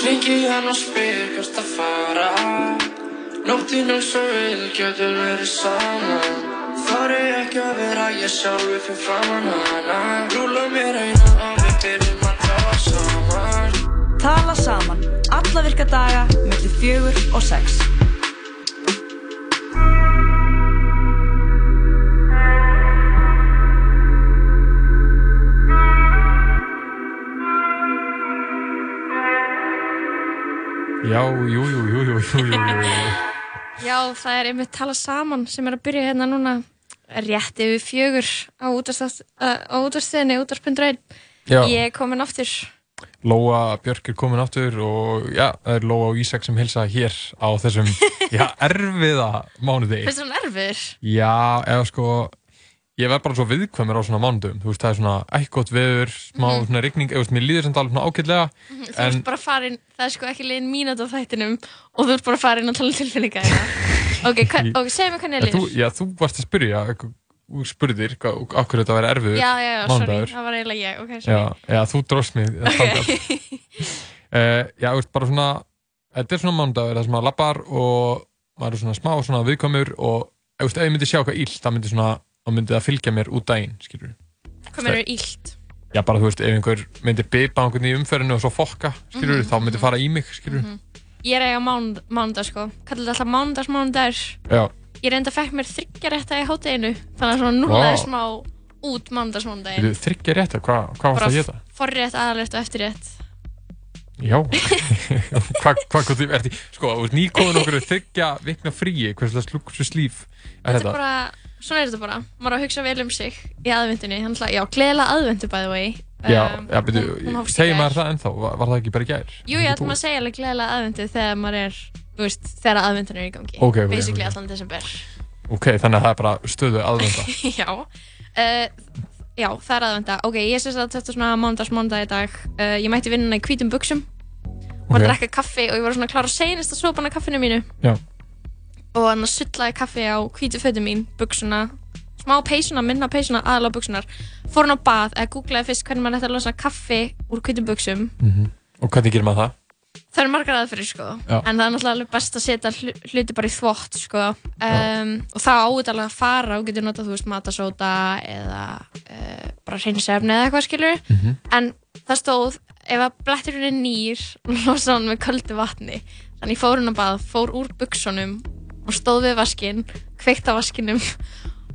Ringi hann og spyr hvert að fara. Nóttinn eins og við getum verið saman. Þar er ekki að vera ég sjálfi fyrir framann hana. Rúla mér eina og við byrjum að tala saman. Tala saman, alla virka daga, mjög fjögur og sex. Já, jú, jú, jú, jú, jú, jú, jú. Já, það er einmitt tala saman sem er að byrja hérna núna rétt yfir fjögur á útvarsþeginni, útvarspundraun. Já. Ég er komin aftur. Lóa Björk er komin aftur og já, það er Lóa og Ísak sem hilsa hér á þessum, já, erfiða. Finnst það erfiður? Já, eða sko, ég verð bara svo viðkvæmur á svona mánudum, þú veist, það er svona gott veður, smá Mhm. svona rigning, eða mér líður sem alveg svona ágætlega, Þú en ert bara farin, það er sko ekki liðin mínúti á þættinum og þú ert bara farin að tala um tilfinninga hérna. Ok, ok, segð mér hvernig ég þú, líður. já, þú varst að spyrja, þú spurðir hverju þetta væri erfiður Já, já, já, sorry, mánudagur. það var eiginlega ég, ok, Já, sorry. já, þú dróst mig þangað. uh, Já, þú veist, bara svona þetta er svona mánudagur, það sem maður lappar og maður er svona smá svona viðkvæmur og þú veist, ef ég myndi sjá eitthvað illt það myndi svona, þá myndi það fylgja mér út daginn skilur Hvað mér er ílt? Já, bara þú veist, ef einhver myndi bipa einhvern í umferðinu og svo fokka, skilur Mhm, þá myndi fara í mig, skilur Ég er eiga mánud, mánudag sko, kallar þetta alltaf mánudags mánudagur. Já, Ég reynda að fekk mér þryggjarétta í hátteginu, þannig að svona núlaði Vá. smá út mánudags Þú mánudaginn. þryggja rétt, hvað hva varst það að geta? forrétt, aðalétt og eftirrétt. Já, hvað hva, hva, er því, sko, nýkóðun okkur þryggja vikna fríi, hversu svona er þetta bara, maður á að hugsa vel um sig í aðvendunni, hann hlað, já, gleðilega aðvendu by the way. Já, Um, já, í segir maður það ennþá, var, var það ekki bara gær? Jú, ætlum að segja alveg gleðilega aðvendu þegar maður er, þú veist, þegar aðvendun er í gangi. Ok, ok, Basically ok. allan desember. Ok, þannig að það er bara stöðu aðvenda. já, uh, já, það er aðvenda. Ok, ég syns að þetta er svona mánudags mánudag í dag. Uh, ég mætti vinnuna í hvítum buksum og að drekka kaffi og ég var svona klar að seinast að sopa hana kaffinu mínu Já. Og hann að sullaði kaffi á hvítu fötum mín, buksuna, smá peysuna, minna peysuna, aðalega buksunar. Fór hann á bað eða googlaði fyrst hvernig maður ætti að losa kaffi úr hvítum buksum. Og hvernig gerir maður það? Það eru margar aðferðir sko, Já. en það er náttúrulega best að setja hlu- hluti bara í þvott sko um, og það áður alveg að fara og getur notað, þú veist, matasóta eða uh, bara hreinsefni eða eitthvað skilur Mhm. en það stóð, ef að bletturinn er nýr losa hann með köldu vatni þannig fór hann að bað, fór úr buksunum og stóð við vaskinn kveikt á vaskinum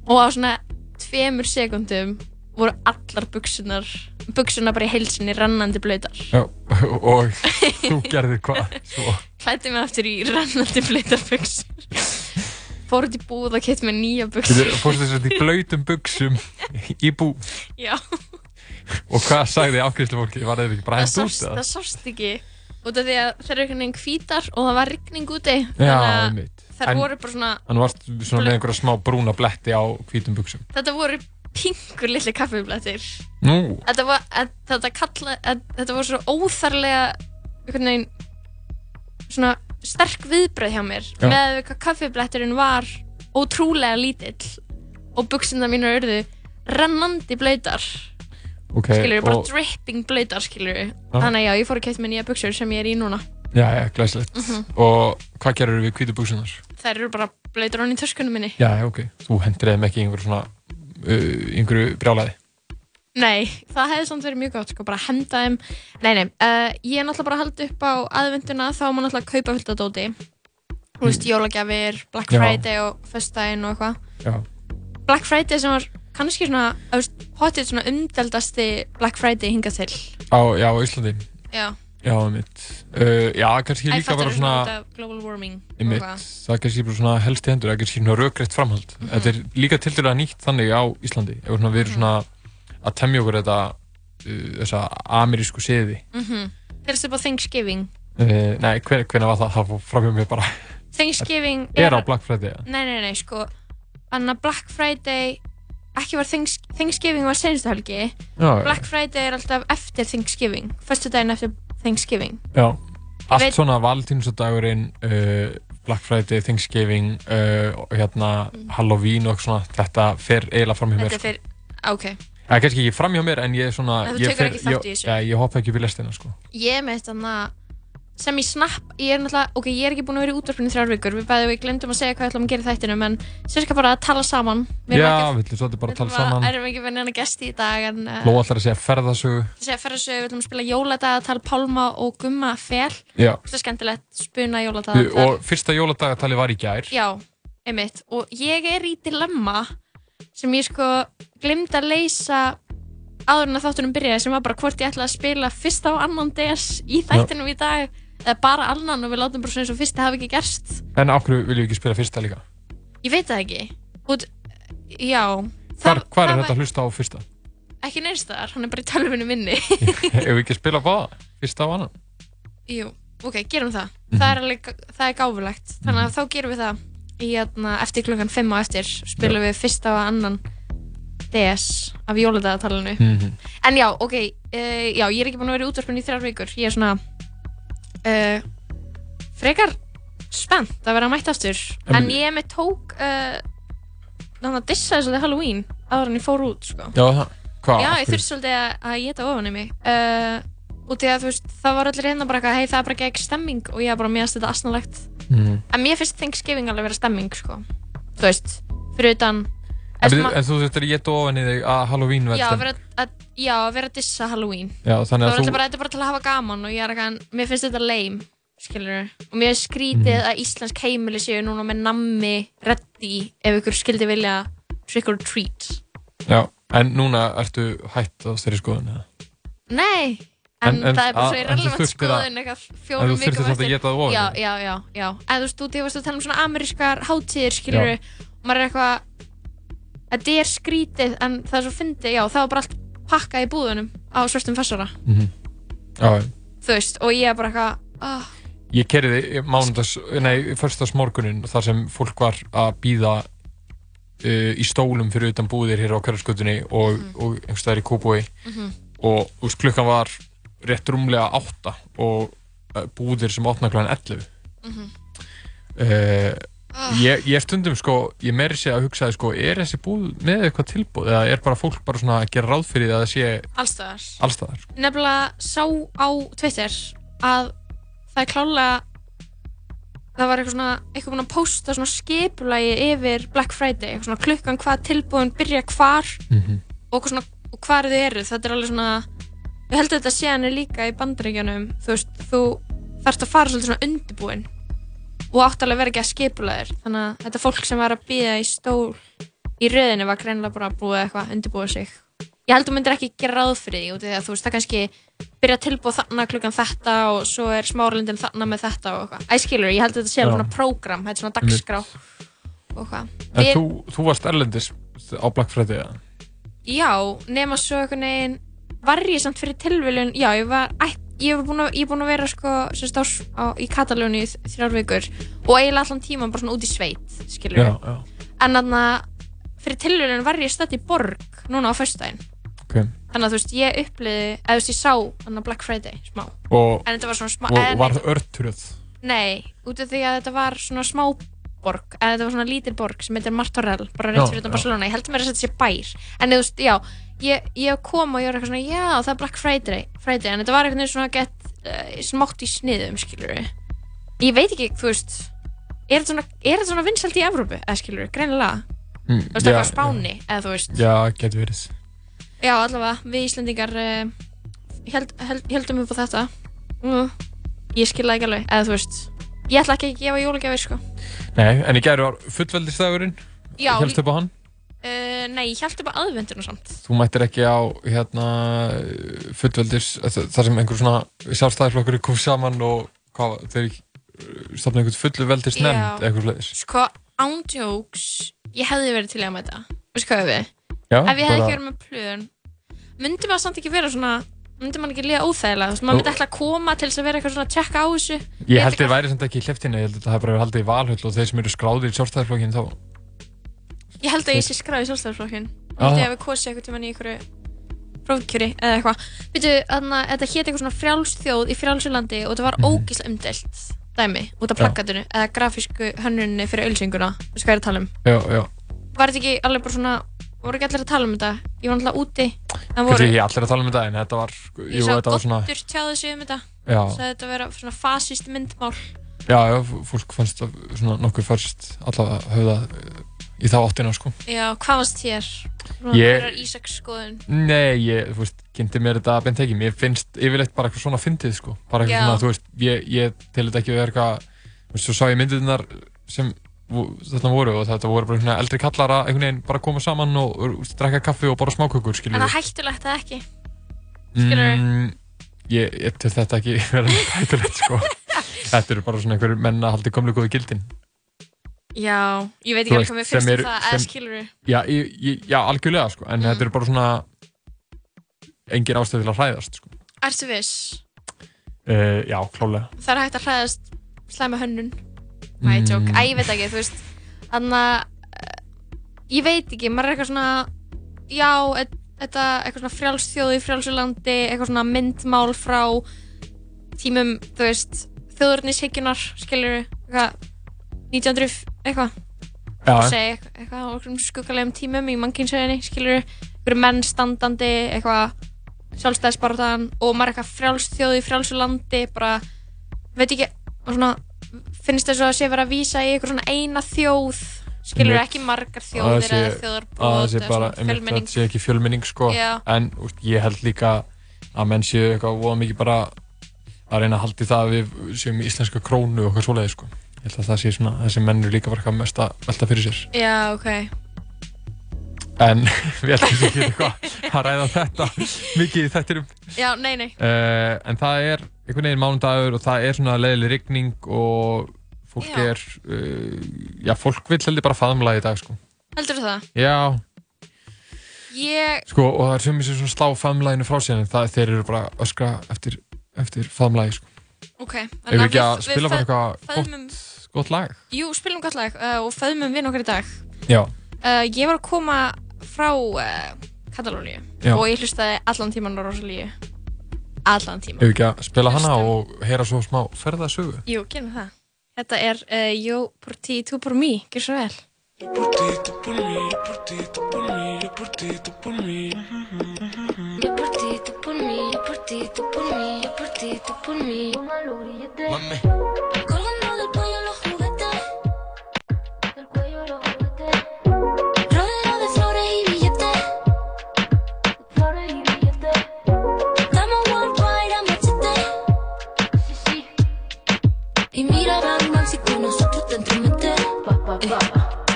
og á svona tveimur sekundum voru allar buksunar buksunar bara í heilsinni rannandi blöytar Já, og þú gerðir hvað? Klætti mig aftur í rennandi blöytarbuxur fór út í búð og kett mér nýja Þú fórst þess að í blöytum buksum í bú. já, Og hvað sagði afgriðslu fólki? Var það ekki bara það hendt út? það sást ekki út af því að þeir eru einhvern veginn hvítar og það var rigning úti Já, einmitt. En- voru bara svona Þannig varst svona með einhverja smá brúna bletti á hvítum buksum. þetta voru pingur litli kaffiblættir Nú, þetta var, þetta kalla þetta var svo óþarlega einhvern veginn svona sterk viðbröð hjá mér Já. með hvað kaffiblætturinn var ótrúlega lítill og buksina mínu urðu rennandi blöytar ok. skilur bara og- dripping blöytar skilur þannig að já, ég fór að kæft með nýja buksur sem ég er í núna Já, já, glæslegt. Mhm. Og hvað gerir við hvítu buksunar? þær eru bara blöytar hann í töskunum minni Já, já, ok. Þú hendur þeim ekki einhverju svona, uh, einhverju brjálæði. nei, það hefði samt verið mjög gott sko, bara henda þeim nei, nei, uh, ég er náttúrulega bara að halda upp á aðvenduna þá má náttúrulega kaupa fullt af dóti þú veist, jólagjafir, Black Já. Friday og föstudaginn og eitthvað Já. Black Friday sem var kannski svona, þú veist, hotið svona umdeldasti Black Friday hingað til Á, já, á Íslandi. já, Já, mitt. Uh, já, kannski líka bara svona... út af global warming Einmitt, það er kannski bara svona helst í hendur, það er kannski svona rökreitt framhald. Mhm. Þetta er líka til dæla nýtt þannig á Íslandi. Ef við erum svona að temja okkur þetta, uh, þessa amerísku siði. Mhm. Fyrst upp á Thanksgiving Uh, nei, hver, hvernig var það? Það fór fram hjá mér bara. Thanksgiving Er á Black Friday, ja? Nei, nei, nei, sko Þannig að Black Friday ekki var Thanks Thanksgiving var senstu helgi Já, já. Black Friday er alltaf eftir Thanksgiving Föstu daginn eftir Thanksgiving Já, allt Veit- svona valtínsdagurinn, uh, Black Friday, Thanksgiving, uh, hérna Halloween og svona, þetta fer eiginlega fram hjá mér. Þetta er fyrir, ok Það er kannski ekki fram hjá mér en ég er svona, En þú tekur ekki þátt í þessu? Já, ég hoppa ekki upp í lestina, sko. Ég með þannig sem í snapp, ég er náttúrulega, ok, ég er ekki búin að vera í útvarpinu í þrjár vikur, við bæðum við glemdum að segja hvað við ætlum að gera í þættinum, en sérska bara að tala saman. Við Já, við ætlum svolítið bara að tala saman. erum ekki verið neina gesti í dag, en uh, Lóa ætlar að segja ferðasögu. segja fyrir þessu, við ætlum að spila jóladagatal Pálma og Gumma fel. Já. Það er skemmtilegt, spuna jóladagatal. Og fyrsta jóladagatalið var í gær. Já, einmitt. Og ég er í dilemma sem ég sko glemd að leysa áður en að þáttunum byrjaði sem var bara hvort ég ætla að spila fyrsta og annan DS í þættinum í dag eða bara annan og við látum bara svona eins og fyrsta hafi ekki gerst. En ákveðu viljum við ekki spila fyrsta líka? Ég veit það ekki. Út, já. Hvar, hvar er það þetta að hlusta á fyrsta? Ekki neinstaðar, hann er bara í tölvinu minni. Ef við ekki spila báða? Fyrsta og annan? Jú, ok, gerum það. Það er alveg, það er gáfulegt. Þannig að þá gerum við það í, hérna, eftir klukkan 5 á eftir spilum við fyrsta og annan DS af jóladagatalinu. Mhm. En já, ok, uh, já, ég er ekki búin að vera í útvarpinu í þrjár vikur. Ég er svona uh, frekar spennt að vera mætt aftur. En- En ég með tók uh, þannig að dissa svolítið Halloween áður en ég fór út, sko. Já, það. Hvað? Já, ég þurfti svolítið að, að geta ofan í mig uh, út í að þú veist, það var allir hérna bara eitthvað, hei það er bara gegn stemming og ég er bara mér að þetta asnalegt Mhm. en mér finnst Thanksgiving alveg vera stemming sko. þú veist, fyrir utan En, svona- en þú þurftir að geta ofan í þig að Halloween verði já, vera, að, já, að vera að dissa Halloween Já, þannig að þú... þetta er bara til að hafa gaman og ég er eitthvað, mér finnst þetta lame skilur og mér skrítið Mhm. að íslensk heimili séu núna með nammi ready ef ykkur skildi vilja trick or treat Já, en núna ertu hætt á þeirri skoðun, eða? Nei, en, En- en- það er bara að- svo en irrelevant að- skoðun eitthvað En fjórum þú þurftir vikum samt að geta ofan í Já, þig. já, já, já En þú veist, þú varst að tala um svona amerískar hátíðir, skilur Já. og maður er eitthvað Þetta er skrítið, en það er svo fyndið, já, það var bara allt pakkað í búðunum á svörstum fessara Mhm. Já, Þú veist, og ég er bara eitthvað oh, Ég kerði mánudags, nei, förstags morgunin þar sem fólk var að býða uh, í stólum fyrir utan búðir hér á hverjarskutunni og, og einhvers staðar í Kópói Mhm. og þú veist, klukkan var rétt rúmlega átta og uh, búðir sem 11 Mhm. uh, ég, ég stundum sko, ég meiri sé að hugsaði sko, er þessi búð með eitthvað tilbúð eða er bara fólk bara svona að gera ráð fyrir því að það sé allstaðar allstaðar sko. Nefnilega sá á Twitter að það er klálega það var eitthvað svona, eitthvað búin að posta svona skipulagi yfir Black Friday. Eitthvað svona klukkan hvað tilbúin byrja hvar Mhm. og, eitthvað svona, og hvar þau eru. Þetta er alveg svona ég held að þetta sé hann líka í bandaríkjanum þú veist, þú þarfst að fara svolítið svona undirbúin og átt alveg að vera ekki að skipulaðir þannig að þetta fólk sem var að býða í stól í röðinu var greinilega bara búið eitthvað að undirbúa sig. Ég held að þú myndir ekki gera ráð fyrir því út af því að þú veist það kannski byrja tilbúið þarna klukkan þetta og svo er smáralindin þarna með þetta og eitthvað. Æskilur, ég held að þetta sé alveg svona prógram þetta er svona dagskrá og hvað En þú, þú varst erlendis á Black Friday eða? Já, nema svo einhvern veginn var ég samt fyrir tilviljun, já, ég var ég var búin að, búin að vera sko sérst á, á, í Katalóni í þrjár vikur og eiginlega allan tíman bara svona út í sveit skilur Já, já, en þannig að fyrir tilviljun var ég stödd í borg núna á föstudaginn. Ok. Þannig að þú veist, ég uppliði, eða þú veist, ég sá þannig að Black Friday smá. Og, en þetta var svona smá, og eða, var nei, það örtröð? nei, út af því að þetta var svona smá borg, eða þetta var svona lítil borg sem heitir Martorell, bara rétt fyrir utan. Barcelona, ég held mér að þetta sé bær. En þú veist, já, ég, ég kom og ég var eitthvað svona, já, það er Black Friday, Friday en þetta var eitthvað svona gett uh, smátt í sniðum, skilur ég veit ekki, þú veist er þetta svona, er þetta svona vinsælt í Evrópu, eða skilur greinilega, Mm, þú veist, eitthvað Spáni eða þú veist, Já, getur verið. Já, allavega við Íslendingar uh, held, held, heldum upp á þetta. Uh, ég skil það ekki alveg, eða þú veist ég ætla ekki að gefa jólagjafir, sko. Nei, en í gæri var fullveldistagurinn Hélst upp á hann Uh, nei, ég held á aðvendinu samt. Þú mættir ekki á hérna fullveldis þar sem einhver svona sjálfstæðisflokkur kom saman og hvað, þeir stofna einhvern fullveldis nefnd eitthvað sliðis Sko, ándjóks, ég hefði verið til að mæta. Veistu hvað við? Já, Ef ég hefði bara- ekki verið með plön, myndi maður samt ekki vera svona, myndi maður ekki líða óþægilega. Þú veist, maður myndi ætla að koma til þess að vera eitthvað svona að tjekka á þessu. Ég held ekki þið væri samt ekki í hliftinni, ég held að það Ég held að ég sé skráð í sjálfstæðarflokkin. Ég Ah. held ég að við kosið eitthvað tíma í einhverju prófkjöri eða eitthvað. Býtu, þannig að þetta hétt eitthvað svona frjálsþjóð í frjálsulandi og þetta var Mhm. ógíslega umdelt dæmi út af plakatinu eða grafísku hönnunni fyrir ölsinguna. Veistu hvað ég er að tala um? Já, já var þetta ekki alveg bara svona voru ekki allir að tala um þetta ég var náttúrulega úti Kannski voru, ekki allir að tala um þetta en þetta var, ég jú, sá þetta var svona, tjáði sig um þetta já, sagði þetta vera svona fasist myndmál já, já, fólk fannst það svona nokkuð fyrst allavega höfða í þá áttina, sko. Já, hvað varst þér? Ég- Ég... Ísaks skoðun Nei, ég, þú veist, kynnti mér þetta beint ekki, mér finnst yfirleitt bara eitthvað svona fyndið, sko, bara eitthvað svona, þú veist, ég, ég til þetta ekki vera eitthvað, þú veist, svo sá ég myndirnar sem þarna voru og þetta voru bara svona eldri kallara einhvern veginn bara koma saman og, og, drekka kaffi og bara smákökur, skiljum En það hættulegt eða ekki skilurðu? Mm, ég, ég til þetta ekki neitt hættulegt sko. Þetta eru bara svona einhverjir menn að halda í komlu góðu gildin. Já, ég veit ekki alveg hvað mér finnst um það eða skilur við Já, ég, ég, já algjörlega sko, en Mm. þetta eru bara svona engin ástæð til að hræðast sko. Ertu viss? Uh, já, klálega. Það er hægt að hræðast slæma hönnun Mm. tjók, æ, ég veit ekki, þú veist Þannig að Ég veit ekki, maður er eitthvað svona Já, þetta eitthvað svona frjálsþjóði, frjálsulandi Eitthvað svona myndmál frá Tímum, þú veist Þjóðurnishyggjunar, skilur eitthvað 1900, eitthvað. Já, segja eitthvað, á einhverjum skuggalegum tímum í mannkynsöginni, skilur einhverjum menn standandi, eitthvað sjálfstæðisbarðan og maður eitthvað frjálst þjóð í frjálsu landi bara, veit ekki og svona, finnst þess að sé vera að vísa í eitthvað svona eina þjóð? Skilur ekki margar þjóðir það sé- eða það sé eða bara, svona fjölmenning. þetta sé ekki fjölmenning sko, Já. en úst, ég held líka að menn séu eitthvað voða mikið bara að reyna að haldi það að við séum í íslenska krónu og eitthvað svoleiði sko. Ég held að það sé svona, þessi menn eru líka bara eitthvað mest að velta fyrir sér. Já, ok, En við ætlum ekki eitthvað að ræða þetta mikið í þættinum. já, nei, nei Uh, en það er einhvern veginn mánudagur og það er svona leiðileg rigning og fólk Já. er, uh, já fólk vil heldur bara faðmla í dag sko. heldur það? Já, Ég, sko og það er sem sem svona slá faðmlæginu frá en það þeir eru bara að öskra eftir, eftir faðmlægi sko. ok Ef við ekki að spila bara eitthvað föðmum, gott, lag. jú, spilum gott lag uh, og föðmum við okkar í dag Já, Uh, ég var að koma frá uh, Katalóníu og ég hlustaði allan tíman á Rosalíu allan tíman við ekki að spila hana Hlustum. og heyra svo smá ferðasögu. Jú, gerum það Þetta er uh, Yo por ti, tú por mí Gjör svo vel Por ti, tú por mí, yo por ti, tú por mí, yo por ti, tú por mí. Yo por ti, tú por mí, yo por ti, tú por mí, yo por ti, tú por mí. Mami,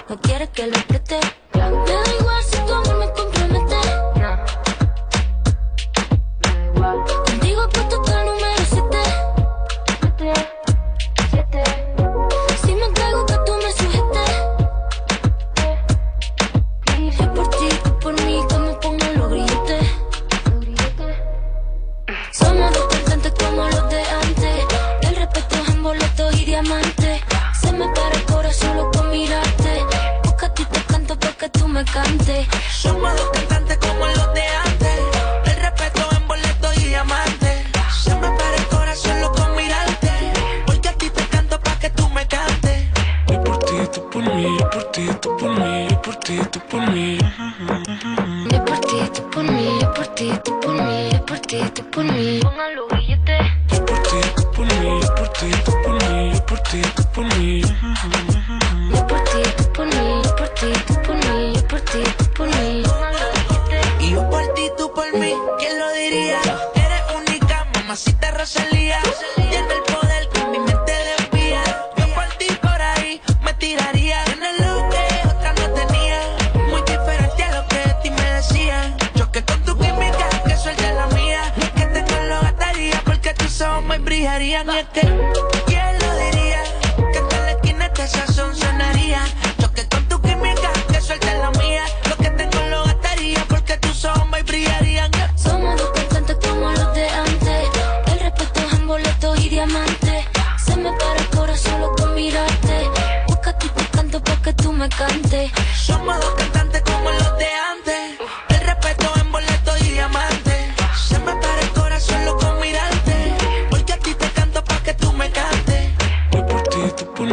no quieres que lo apriete. Me cantes somos dos cantantes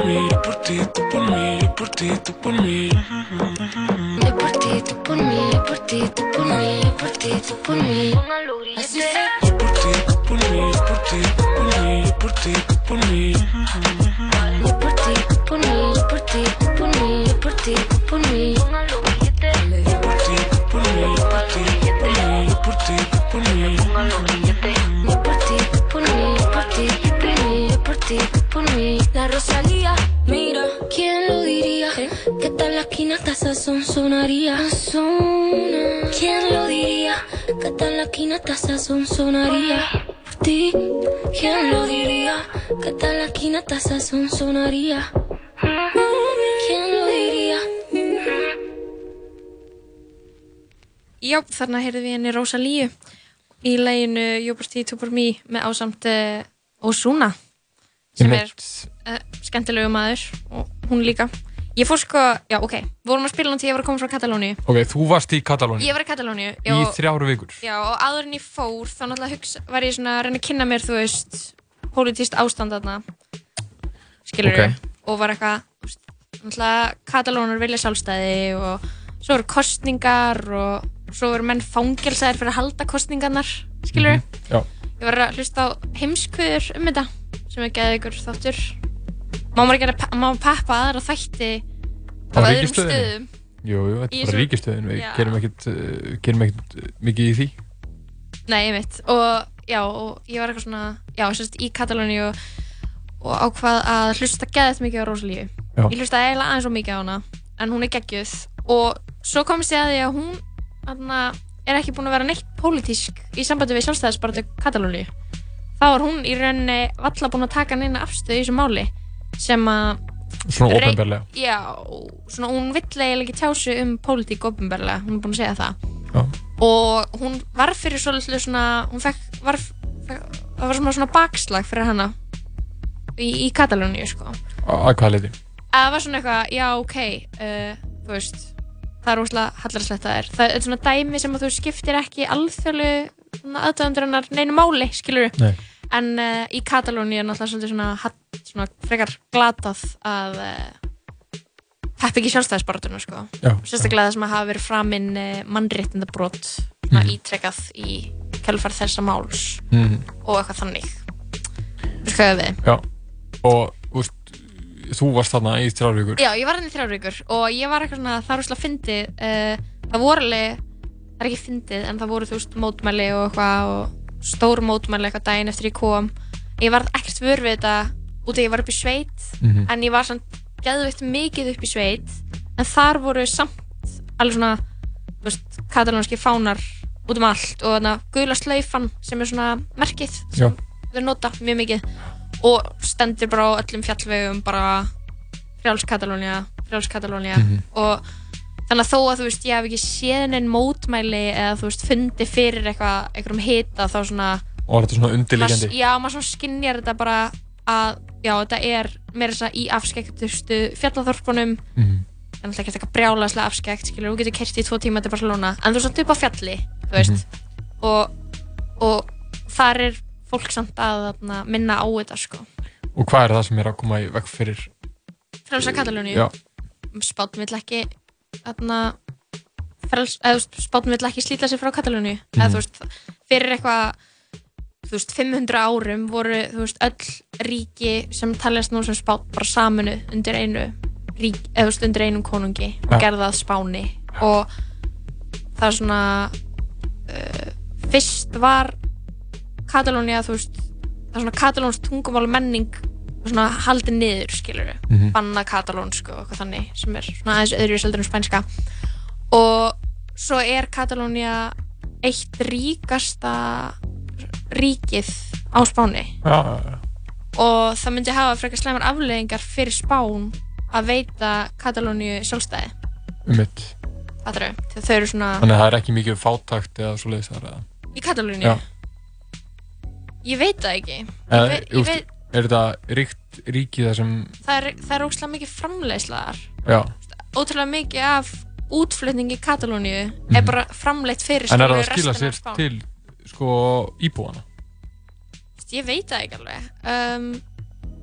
mí, yo por ti, tú por mí, yo por por ti, tú por mí. Yo por ti, tú por mí, yo por ti, tú por mí, yo por ti, tú por mí. Así fue. Yo por ti, tú por mí, yo por ti, tú por mí, yo por ti, tú por mí. Yo por ti, tú por mí, yo por ti, tú por mí, yo por ti, tú por mí. La esquina hasta sazón sonaría. Sazona. ¿Quién lo diría? Que tal la esquina hasta sazón sonaría. Por ti, ¿quién lo diría? Que tal la esquina hasta sazón sonaría. ¿Quién lo diría? Já, þarna heyrðum við henni Rosalíu í læginu Jóbert í Tupur Mí með ásamt uh, Ozuna sem er uh, skemmtilegu maður og hún líka Ég fór sko, já ok, við vorum að spila hann til ég var að koma frá Katalóni Ok, þú varst í Katalóni Ég var í Katalóni í þrjáru vikur. Já, og áður en ég fór þá náttúrulega hugsa, var ég svona að reyna að kynna mér, þú veist, pólitíst ástand þarna, skilur Ok. og var eitthvað, þú veist, náttúrulega Katalónar vilja sjálfstæði og svo eru kostningar og svo eru menn fangelsaðir fyrir að halda kostningarnar, skilur Já. Ég var að hlusta á heimskviður um þetta sem er geðið ykkur þáttur. Má maður ekki að má peppa aðra þætti Á öðrum stöðum? Jú, jú, þetta er bara ríkistöðin, við gerum ekkert, gerum ekkert uh, mikið í því. Nei, ég veit, og já, og ég var eitthvað svona, já, sérst, í Katalóni og, og ákvað að hlusta geðið mikið á Rosalíu. Ég hlusta eiginlega aðeins og mikið á hana, en hún er geggjuð og svo komst ég að því að hún hana, er ekki búin að vera neitt pólitísk í sambandi við sjálfstæðisbaratu Katalóni. Þá var hún í rauninni valla búin að taka neina afstöð í þessu máli sem að Svona ópenbarlega. Já, svona hún vill eiginlega ekki tjá sig um pólitík ofinbarlega, hún er búin að segja það Já. og hún var fyrir svolítið svona, hún fekk, var, fekk, það var svona, svona bakslag fyrir hana í, í Katalóníu sko Að hvað leiti? að það var svona eitthvað, já ok uh, þú veist, það er úrslega hallarslegt það er, það er svona dæmi sem að þú skiptir ekki alþjóðlu aðdæðandur hennar neinu máli, skilur Nei. En uh, í Katalóni er náttúrulega svona, hatt- svona frekar glatað að uh, peppa ekki sjálfstæðisbaratuna sko. Sérstaklega það sem að hafa verið framinn uh, mannréttindabrót mm. Ítrekkað í kjálfar þessa máls Mhm. og eitthvað þannig á við? Já. Og, veist, þú varst þarna í þrjáru vikur. Já, ég var hann í þrjár vikur og ég var eitthvað svona, það er úrslega fyndið uh, það voru alveg, það er ekki fyndið en það voru þú veist mótmæli og eitthvað og stór mótmæli eitthvað daginn eftir ég kom ég var ekkert vör við þetta út af ég var upp í sveit Mhm. en ég var samt geðveitt mikið upp í sveit en þar voru samt alveg svona, katalónski fánar út um allt og þarna gula slaufan sem er svona merkið Já. þau nota mjög mikið og stendur bara á öllum fjallvegum bara frjáls Katalónia frjáls Katalónia Mhm. og þannig að þó að þú veist ég hef ekki séð neinn mótmæli eða þú veist fundi fyrir eitthvað einhverjum hita þá svona Og þetta svona undirliggjandi? maður- já, maður svona skinnjar þetta bara að já, þetta er meira þess að í afskekktustu fjallaþorpunum Mhm. en alltaf ekki eitthvað brjálaslega afskekt skilur, þú getur kert í tvo tíma til Barcelona en þú er samt upp á fjalli, þú veist og, og þar er fólk samt að þarna, minna á þetta sko Og hvað er það sem er að koma í vekk fyrir? frelsa Katalóníu Já. spátn vill ekki þarna frels, eða þú veist, spátn vill ekki slíta sig frá Katalóníu Mhm. eða þú veist, fyrir eitthvað þú veist, 500 árum voru þú veist, öll ríki sem talast nú sem spátn bara saminu undir einu rík, eða þú veist, undir einum konungi og Ja. gerða að spáni og það er svona uh, fyrst var Katalónia, þú veist það er svona katalónsk tungumál og menning svona haldið niður, skilur Mhm. banna katalónsku og eitthvað þannig sem er svona aðeins öðru í seldur en spænska og svo er Katalónia eitt ríkasta ríkið á Spáni Já, já, já. og það myndi hafa frekar slæmar afleðingar fyrir Spán að veita Katalóníu sjálfstæði Um mitt. Þau eru svona Þannig að það er ekki mikið fátakt eða svo leiðis þar eða? í Katalóníu Já. Ég veit það ekki ég veit, ég veit, Er þetta ríkt ríki þar sem, það er, óslega mikið framleiðslaðar já, ótrúlega mikið af útflutningi í Katalóníu er Mhm. bara framleitt fyrir en er það að skila restina af sér Spán. til, sko, íbúana? ég veit það ekki alveg um,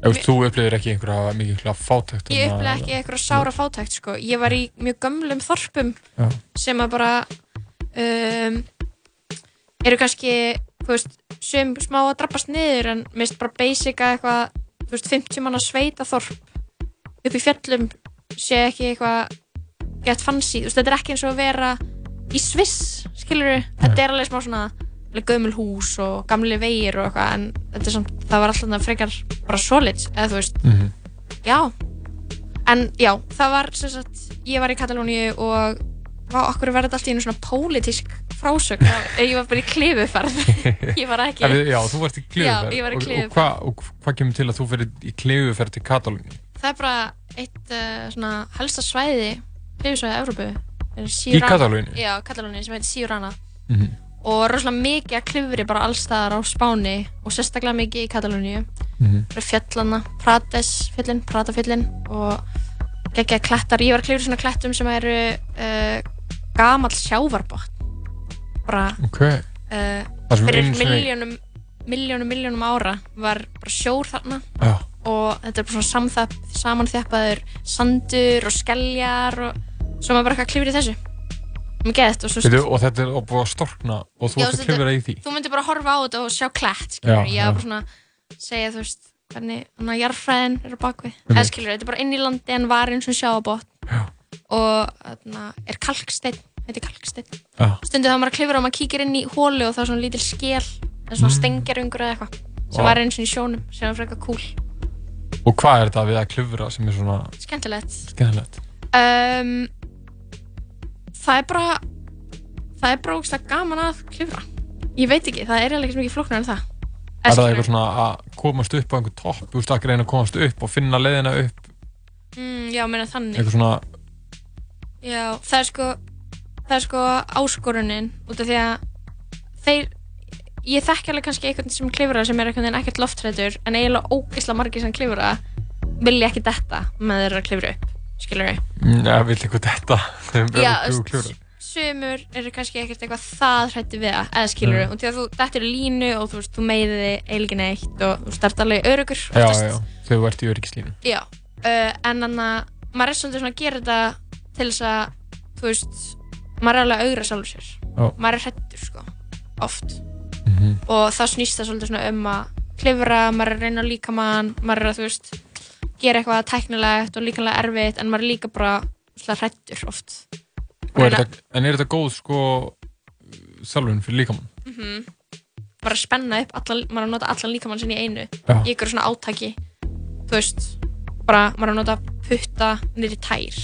Ef þú upplifir ekki einhverja mikið fátækt ég upplifir ekki einhverja sára fátækt sko. ég var í mjög gömlum þorpum Já. sem að bara um, eru kannski þú veist, sem smá að drabbast niður en mist bara basic að eitthvað þú veist, 50 manna sveita þorp upp í fjöllum sé ekki eitthvað gett fancy, þú veist, þetta er ekki eins og að vera í Sviss, skilur þetta er alveg smá svona gömul hús og gamli vegir og eitthvað en þetta er samt, það var alltaf frekar bara solid, eða þú veist. Mhm. já, en já það var sem sagt, ég var í Katalóníu og vá, okkur þetta alltaf í einu svona pólitísk frásögn ég var bara í klifuferð ég var ekki Ef Já, þú varst í Já, klifuferð ég var í Og- klifuferð. Og hvað og hvað kemur til að þú fyrir í klifuferð til Katalóni? það er bara eitt uh, svona helsta svæði klifusvæði Európu Í Katalóníu? Já, Katalóníu sem heitir Siurana Mhm. og rosalega mikið að klifri bara allstaðar á Spáni og sérstaklega mikið í Katalóníu Mhm. bara fjöllana, Prates fjöllin, Pratafjöllin og geggja klettar, ég var að klifra svona klettum sem eru uh, gamall sjávarbott bara Ok, uh, fyrir miljónum miljónum, miljónum ára var bara sjór þarna. Já. og þetta er bara svona samanþjappaður sandur og skeljar og svo maður bara eitthvað klifur í þessu. Geðt og Veitu, og þetta er búið að storkna og þú ert að klifra í því. þú myndir bara horfa á þetta og sjá klætt Já, ég var bara svona segja þú veist hvernig hann að jarðfræðin er á bakvið þetta er bara inn í landi en var eins og sjáabott og þarna, er kalksteinn. Þetta er kalksteinn. Já. stundum þá maður að klifra og maður kíkir inn í hólu og þá er svona lítil skél eða svona Mm. stengjarungur eða eitthvað sem Vá. var eins og í sjónum sem var frekar cool Og hvað er þetta við að klifra sem er svona skemmtilegt. Skemmtilegt? um, það er bara það er bara ógæslega gaman að klifra. Ég veit ekki, það er ekki mikið flóknar en það. Er það eitthvað svona að komast upp á einhver topp, þú veist að reyna að komast upp og finna leiðina upp, mm, já, meina þannig. Eitthvað svona, Já, það er sko það er sko áskorunin út af því að þeir ég þekki alveg kannski einhvern sem klifra sem er einhvern veginn ekkert loftrættur en eiginlega ógeðslega margir sem klifra vilja ekki detta með þeirra klifra upp skilur við mm, ja, vill eitthvað þetta, þegar Já, þú þú klifrar. sumur eru kannski ekkert eitthvað það hrætti við það eða skilur við Mm. og því að þú dettur í línu og þú þú meiði þig eiginlega ekki neitt og þú start alveg örugur Já, já, þegar þú ert í öryggislínu. Já, uh, en þannig að maður er svolítið svona að gera þetta til þess að, þú veist, maður er alveg að augra sjálfur sér. Já. Maður er hrættur, sko, oft. Mhm. Og þá snýst það svolítið svona um að klifra, maður er að reyna líkamann, maður er að, þú veist, gera eitthvað tæknilegt og líkanlega erfitt, en maður er líka bara svona hrættur oft. Og er þetta, en er þetta góð sko þjálfun fyrir líkamann? Mm Bara að spenna upp, allan, maður er að nota allan líkamann sinni í einu. Já. Í ykkur svona átaki, þú veist, bara maður er að nota putta í tær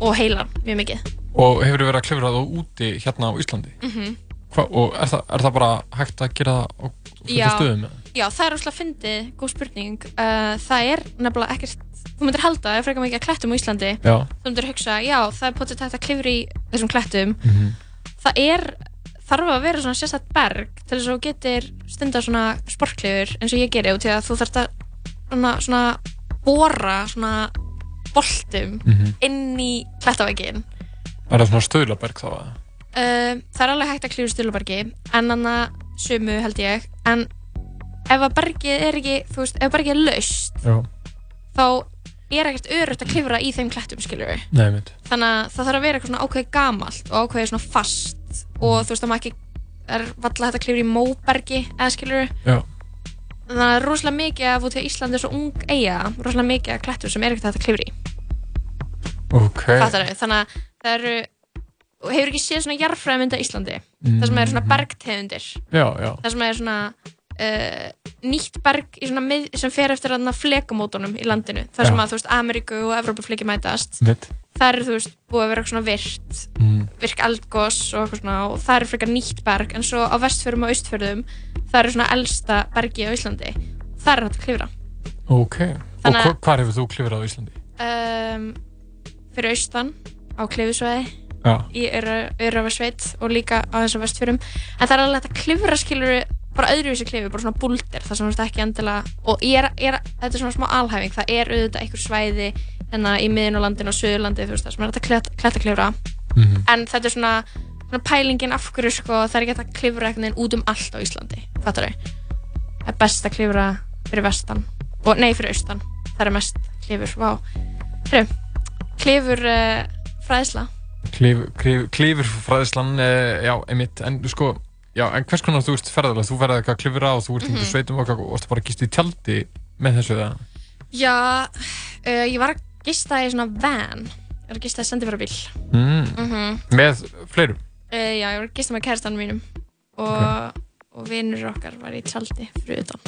og heilan mjög mikið. Og hefur þið verið að klifra þá úti hérna á Íslandi? Mm Hva, og er það, er það bara hægt að gera það á þetta stöðum? Já, það er úrslega fyndið, góð spurning. Uh, það er nefnilega ekkert, þú myndir halda, er frekar mikið að klettum á Íslandi. Já. Þú myndir hugsa, já, það er potið tætt að klifra í þessum klettum. Mhm. Það er, þarf að vera svona sérstætt berg til þess að þú getur stundar svona sportklifur eins og ég geri og til að þú þarft að svona, svona bóra svona boltum Mhm. inn í klettavægin. Er það svona stöðlaberg þá? Uh, það er alveg hægt að klífa stölubergi en annað sumu held ég en ef að bergið er ekki þú veist, ef bergið er laust Já. þá er ekkert örugt að klifra í þeim klettum skilur við Nei, þannig að það þarf að vera eitthvað svona ákveðið gamalt og ákveðið svona fast og þú veist það maður ekki er valla hægt að klifra í móbergi eða skilur við. Þannig að það rosalega mikið af út í Íslandi er svo ung eiga rosalega mikið af klettum sem er ekkert að klifra í Ok. Fattarðu? þannig að það eru og hefur ekki séð svona jarðfræðmynda Íslandi það sem er svona Mhm. bergtegundir Já, já. það sem er svona uh, nýtt berg í sem fer eftir þarna flekamótunum í landinu sem Já. að þú veist Ameríku og Evrópufleki mætast Mitt. Það er þú veist búið að vera svona virt Mm. virk eldgós og eitthvað svona og það er frekar nýtt berg en svo á vestfjörðum og austfjörðum það er svona elsta bergi á Íslandi það er hægt að klifra Ok. Þannig Og hva- hvar hefur þú klifrað á Íslandi? um, fyrir austan á klifisvæði Já. í Örafarsveit og líka á þessum vestfjörum en það er alveg hægt að klifra skilur bara öðruvísi klifi, bara svona búldir það sem þú veist ekki endilega og ég er, ég er, þetta er svona smá alhæfing, það er auðvitað einhver svæði hérna í miðin og landin og söðurlandi þú veist það sem er hægt að kletta, kletta klifra Mhm. en þetta er svona, svona pælingin af hverju sko, það er ekki hægt að klifra veginn út um allt á Íslandi, fattar þau það er best að klifra fyrir vestan. Og nei fyrir austan, það er mest klifur, vá. Heru, klifur uh, fræðsla. Klif, klif, klifur fræðislan, uh, já, einmitt, en sko, já, en hvers konar þú veist ferðalega, þú ferðaði eitthvað klifra og þú ert mm Mhm. sveitum og eitthvað og varstu bara að gista í tjaldi með þessu það? Já, uh, ég var að gista í svona van. Ég var að gista í sendifærabíl Mm. mm Með fleirum? uh, Já, ég var að gista með kæristanum mínum. Og, og vinnur okkar var í tjaldi fyrir utan.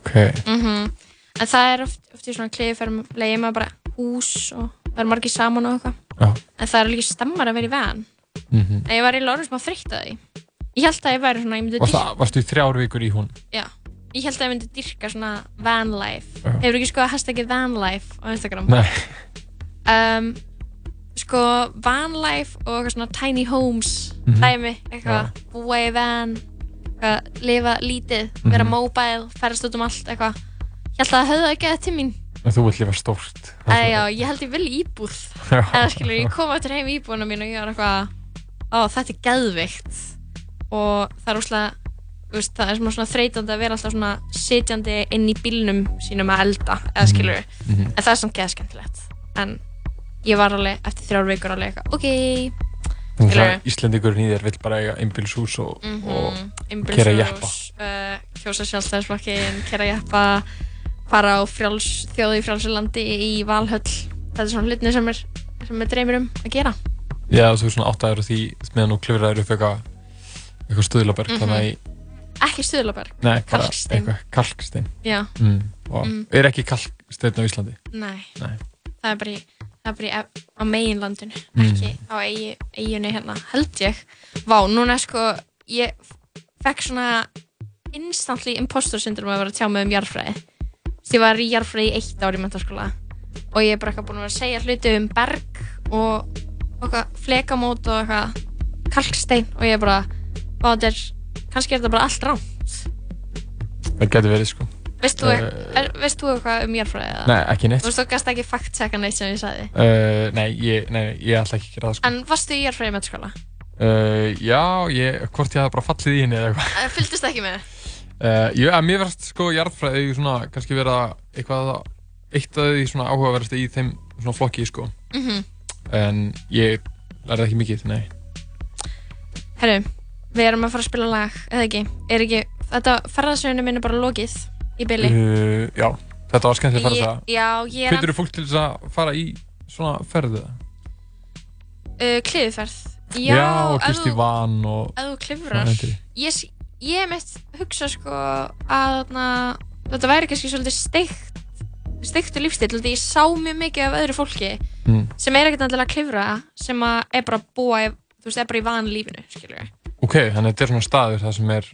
Ok. mm En það er oft, oft í svona kliðferðum leiði maður bara hús og það er margir saman og eitthvað. Já. En það er líka stemmar að vera í van. Mm En ég var í lórið þreytt að því. Ég held að ég væri svona, ég myndi Varstu, dyrka varstu í þrjár vikur í hún? Já, ég held að ég myndi dyrka svona van life Já. Hefur ekki skoðað hashtagið van life á Instagram? Nei. um, Sko, van life og eitthvað svona tiny homes Mhm. dæmi, eitthvað, búa í van eitthvað, lifa lítið vera Mhm. mobile, ferðast út um allt eitthvað Ég held að það höfðu ekki að til mín En þú vilt lifa stórt. Æ, já, ég held ég vil íbúð eða skilur, ég kom eftir heim í íbúðuna mín og ég var eitthvað ó, þetta er geðvikt og það er úrslega veist, það er svona þreytandi að vera alltaf svona sitjandi inn í bílnum sínum að elda eða skilur, Mhm. en það er samt geðskemmtilegt en ég var alveg eftir þrjár vikur alveg eitthvað, ok. Íslendingurinn í þér vill bara eiga einbílshús og, Mhm, og Einbýlishús, kera jeppa. uh, kjósa sjálfstæðisflokkin, kera jeppa fara á frjáls, þjóði í frjálsulandi í Valhöll. Þetta er svona hlutni sem er, sem er dreymir um að gera. Já, þú er svona áttaður á því meðan þú klifraður upp eitthvað eitthvað stuðlaberg, Mhm. þannig að ekki Stuðlaberg, Nei, Kalkstein. eitthvað kalkstein Já. mm. og Mm. er ekki kalkstein á Íslandi Nei. Nei. það er bara í, það er bara í ef- á meginlandinu, Mm. ekki á eigi, eiginu hérna, held ég Vá, núna sko, ég fekk svona instantly impostor syndrom að vera að tjá mig um jarðfræði Þess, ég var í jarðfræði í eitt ár í mentaskóla og ég er bara eitthvað búin að vera að segja hluti um berg og, og eitthvað flekamót og eitthvað kalkstein og ég er bara, vá, þetta er kannski er þetta bara allt rámt Það getur verið sko Veist þú, Eh, er, veist þú eitthvað um jarðfræði? eða? Nei, ekki neitt Þú veist, þú gast ekki fact-checka neitt sem ég sagði uh, Nei, ég, nei, ég ætla ekki að gera það sko En varstu í jarðfræði í metaskóla? uh, Já, ég, hvort ég hafði bara fallið í henni eða eitthvað Fylgdist ekki með? uh, Ég, að mér verðst sko jarðfræði svona kannski vera eitthvað eitt af því svona áhugaverðast í þeim svona flokki sko Mhm. en ég lærði ekki mikið, nei Herru, við erum að fara að spila lag, eða ekki? Er ekki, þetta ferðarsögnu minn er bara lokið í byli uh, Já, þetta var skemmtileg að fara það Já, ég er Hvetur þú fólk til þess að fara í svona ferðu? uh, kliðuferð Já, Já, og þú- van og ef þú klifrar. Ég, ég mitt hugsa sko að na, þetta væri kannski svolítið steikt steiktu lífstil, því ég sá mjög mikið af öðru fólki Mm. sem er ekkert endilega að klifra sem að er bara að búa þú veist, er bara í van lífinu, skilur við Ok, þannig að þetta er svona staður það sem er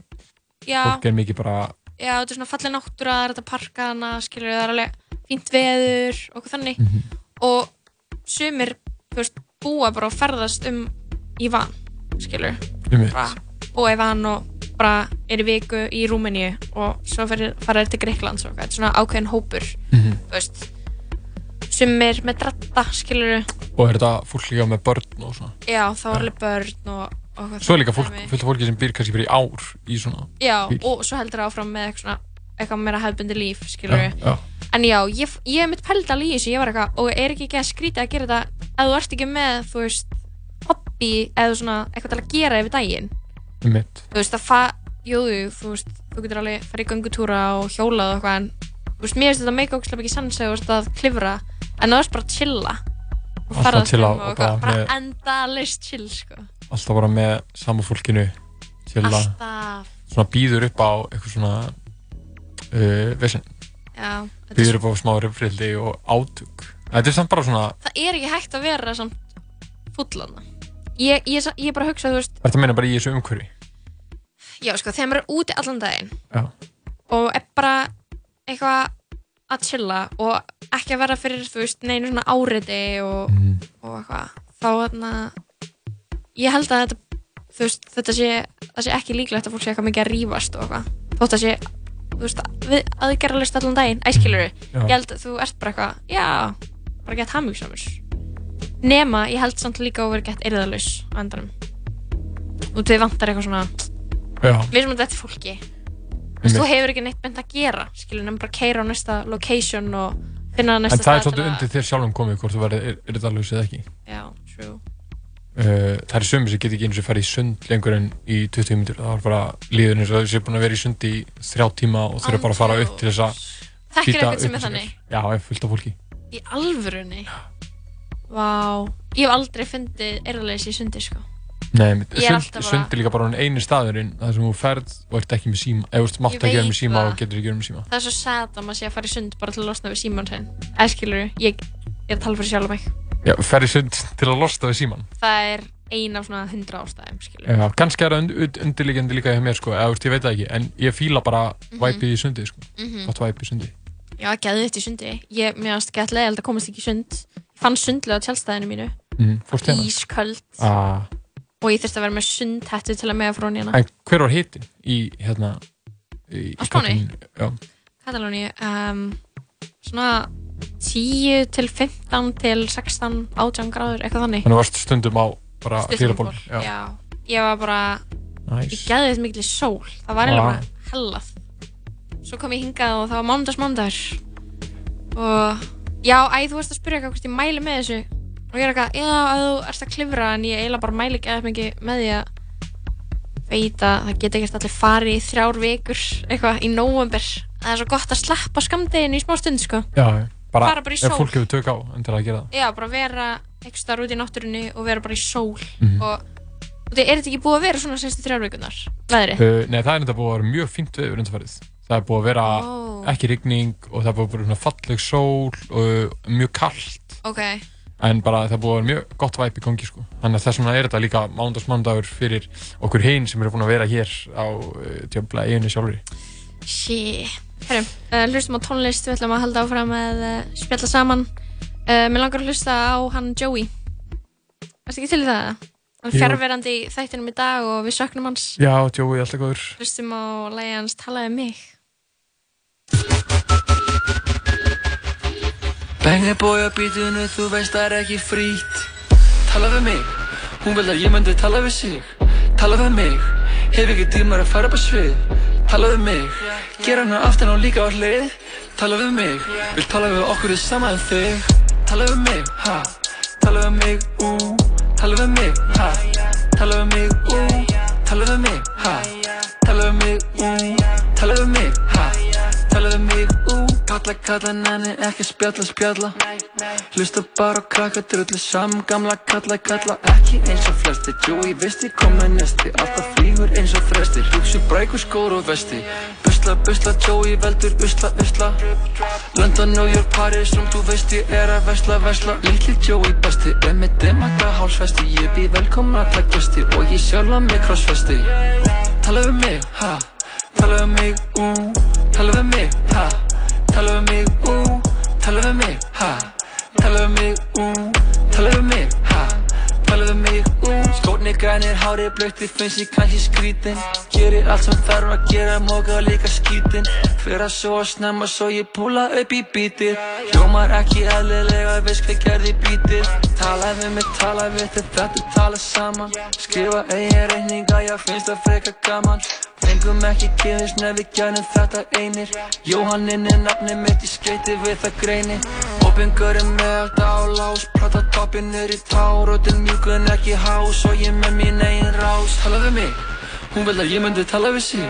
Já, fólk er mikið bara já, þetta er svona fallið náttúra, það er þetta parka hana, skilur það er alveg fínt veður og eitthvað þannig. Mhm. og sumir, þú veist, búa bara og ferðast um í van, skilur Einmitt. bara búa í van og bara er í viku í Rúmeníu og svo fyrir, fara þeir til Greiklands og eitthvað, þetta er svona ákveðin hópur Mhm. þú veist. Sumir með dratta, skilur og er þetta fólk líka með börn og svona? Já, þá er alveg börn og, Svo er líka fólk, fullt af fólki sem býr kannski bara í ár í svona já, bíl. og svo heldur það áfram með eitthvað svona eitthvað meira hefbundi líf, skilur já. en já, ég, ég mitt pælt alveg í þessu, ég var eitthvað og er ekki ekki að skrýta að gera þetta ef þú ert ekki með, þú veist hobby eða svona eitthvað til að gera yfir daginn Einmitt. þú veist að fa jú, jú, þú veist, þú getur alveg farið í göngutúra og hjólað og eitthvað en þú veist, mér finnst þetta meika ógæslega mikið sanns eða þú veist að klifra en það er bara að chilla og ferðast um og bara með- endalist chill sko. Alltaf bara með sama fólkinu til að svona býður upp á eitthvað svona uh, vesen, er býður upp á smá röfrildi og átug Þetta er samt bara svona, það er ekki hægt að vera samt fullana ég, ég, ég bara hugsa, veist þetta meina bara í þessu umhverfi? Já, sko, þegar maður er úti allan daginn Já. og er bara eitthvað að chilla og ekki að vera fyrir, þú veist, neinu svona áriði og, Mhm. og eitthvað þá þarna ég held að þetta, veist, þetta sé það sé ekki líklegt að fólk sé eitthvað mikið að rífast og eitthvað, þótt að sé þú veist, við, að þið gera list allan daginn æskilur Já. ég held að þú ert bara eitthvað já, bara gett hamingsamur nema, ég held samt líka að vera gett erðalaus á endanum. Og þið vantar eitthvað svona við sem þetta er fólki. Þú veist, þú hefur ekki neitt beint að gera skilur, nefnum bara að keira á næsta location og finna En næsta það er stað til svolítið að- undir þér sjálfum komið hvort þú verður yrðalus eða ekki. Já, true Uh, það er sömur sem get ekki eins og farið í sund lengur en í 20 minnur. Það er bara líður eins og þessi er búin að vera í sund í þrjá tíma og þurfa bara að fara upp til þess að Þekkir eitthvað sem er þannig? Já, ég er fullt af fólki. Í alvörunni? Vá. Ég hef aldrei fundið erðaleysi í sundi sko. Nei, sund, bara- sund er líka bara eini staðurinn þar sem þú ferð og ert ekki með síma. Eða þú mátt ekki vera með síma og getur ekki verið með síma. Það er svo sad að maður sé að fara í sund bara til að losna við síman Já, ferð í sund til að losta við síman Það er ein af svona hundra ástæðum skilur Já, kannski er það und, und, undirliggjandi líka hjá mér sko, eða veist, ég veit það ekki en ég fíla bara Mhm. væpið í sundi sko. Mhm. gott væpið í sundi. Já, geði þetta í sundi. Ég, mér varst gett leiðilegt að komast ekki í sund. Ég fann sundlega á tjálstæðinu mínu. Mm, Fórst hérna? Ísköld. Ah, Og ég þurfti að vera með sundhættu til að mega frá hérna. En hver var hitin í hérna í, Á Spáni? Katalóníu? Já, Katalóni um, Svona 10 til 15 til 16 18 gráður, eitthvað þannig. Þannig varst stundum á bara Stuttan hlýraból ból, já. Ég var bara Ég Næs gæði þetta mikil sól. Það var eiginlega Ah. bara hellað. Svo kom ég hingað og það var mánudags mánudagur. Og Já, æ, þú veist að spyrja eitthvað hvort ég mæli með þessu. Og ég er eitthvað, já, þú ert að klifra En ég eiginlega bara mæli ekki eða mikið með því að Veit að það geta ekkert allir farið í þrjár vikur Eitthvað í nóvember. Það er svo gott að sleppa skamdegin í smá stund, sko. Já, bara, Fara bara í ef sól. fólk hefur tök á til að gera það Já, bara vera eitthvað starf út í náttúrunni og vera bara í sól Mhm. og, og það er þetta ekki búið að vera svona senstu þrjár vikunar veðri? uh, Nei, það er enda búið að vera mjög fínt við undanfærið Það er búið að vera Ó. ekki rigning og það er búið að vera svona falleg sól og mjög kallt Ok, en bara það er búið að vera mjög gott væp í gangi sko. þannig að þess vegna er þetta líka mándags mándagur fyrir okkur hinn sem eru búin að vera hér á tjöfla eiginu sjálfur sí Herru, uh, hlustum á tónlist, við ætlum að halda áfram með uh, spjalla saman. Uh, Mér langar að hlusta á hann Joey. Erstu ekki til í það? Hann er fjárverandi í þættinum í dag og við söknum hans. Já, Joey, alltaf góður. Hlustum á lægi hans talaði mig. Bengi bója bítinu, þú veist það er ekki frýtt Tala við mig, hún vil að ég myndi tala við sig. Tala við mig, hef ekki tímar að fara upp á svið Tala við mig, gera hana aftan og líka á hlið. Tala við mig, vil tala við okkur í sama en þig. Tala við mig, ha. Tala við mig, ú. Tala við mig, ha. Tala við mig, ú. Tala við mig, ha. Tala við mig, ú. Tala við mig, Kalla, kalla, nenni, ekki spjalla, spjalla. Hlusta bara á krakka, drullu saman Gamla, kalla, kalla, ekki eins og flesti veist ég kom með nesti. Alltaf flýgur eins og fresti Hugsu, brækur, skór og vesti. Busla, busla, Joey, veldur, usla, usla. London, New York, Paris, Róm, þú veist ég er að vesla, vesla. Lilli Joey besti, er með demaka hálsfesti. Ég býð velkomin alla gesti Og ég sjálfa mig krossfesti Tala við mig, ha? Tala við mig, ú? Tala við mig, ha Tala við mig, ú Tala við mig, ha. Tala við mig, ú Tala við mig, ha. Tala við mig, ú Skórnir grænir, hárið blöytir, finnst ég kannski skrítin Gerir allt sem þarf að gera, móka líka skítin Fyrir að svo snemma, svo ég púla upp í bítið. Hljómar ekki eðlilega, veist hvað gerði bítið. Tala við mig, tala við þig, þetta tala saman. Skrifa eigin reikninga, já finnst það freka gaman Fengum ekki kynist nef við gænum þetta einir. Jóhannin er nafni mitt, ég skreiti við það greini. Opingurinn með allt á lás Prata toppin er í tár Og til mjúkun ekki hás Og ég með mín eigin rás. Tala við mig, hún vil að ég myndi tala við sig.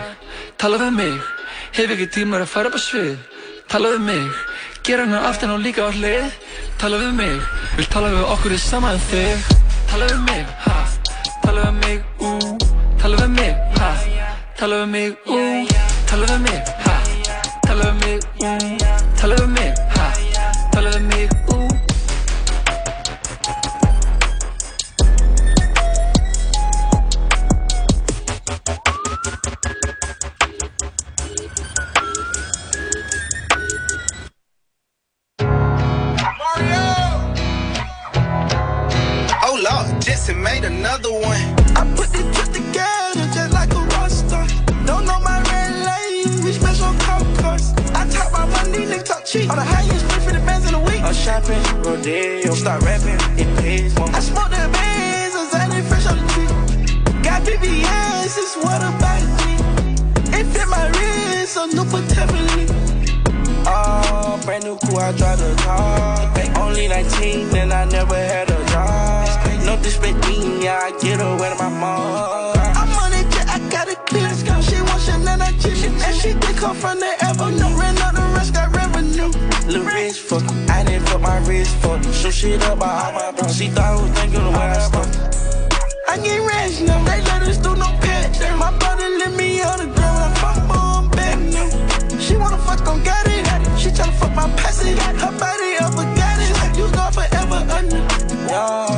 Tala við mig, hef ekki tímar að fara upp á svið. Tala við mig, gera hana aftan og líka á hlið. Tala við mig, vil tala við okkur í sama en þig. Tala við mig, ha. Tala við mig, ú. Tala við mig, ha Tala við mig, ú Tala við mig, ha. Tala við mig, ú Tala við mig, ha. Tala við mig, ú Oh Lord, Jetson made another one. I put this money, niggas talk cheap. On the highest price for the bands in a week. I'm shopping, rodeo, start rapping, it pays more. I smoke the bands, I'm selling fresh on the tree. Got BBS, it's what about me. It fit my wrist, so new but heavenly. Oh, brand new cool, I drive the car. Only 19 and I never had a job. No disrespect me, yeah, I get away to my mom. I'm on it, I got it clear. She wants Chanel, I chill. And she think come from the avenue. Ran Lil' rich fuck, I didn't fuck my wrist fuck. Shoot shit up by all my bros. She thought I was thinking of where I stuck. I get rich now, they let us do no pet. My brother let me on the ground, I fuck on back now. She wanna fuck on got it. She tryna fuck my passage. Her body up a goddess. You gone forever under. Yeah,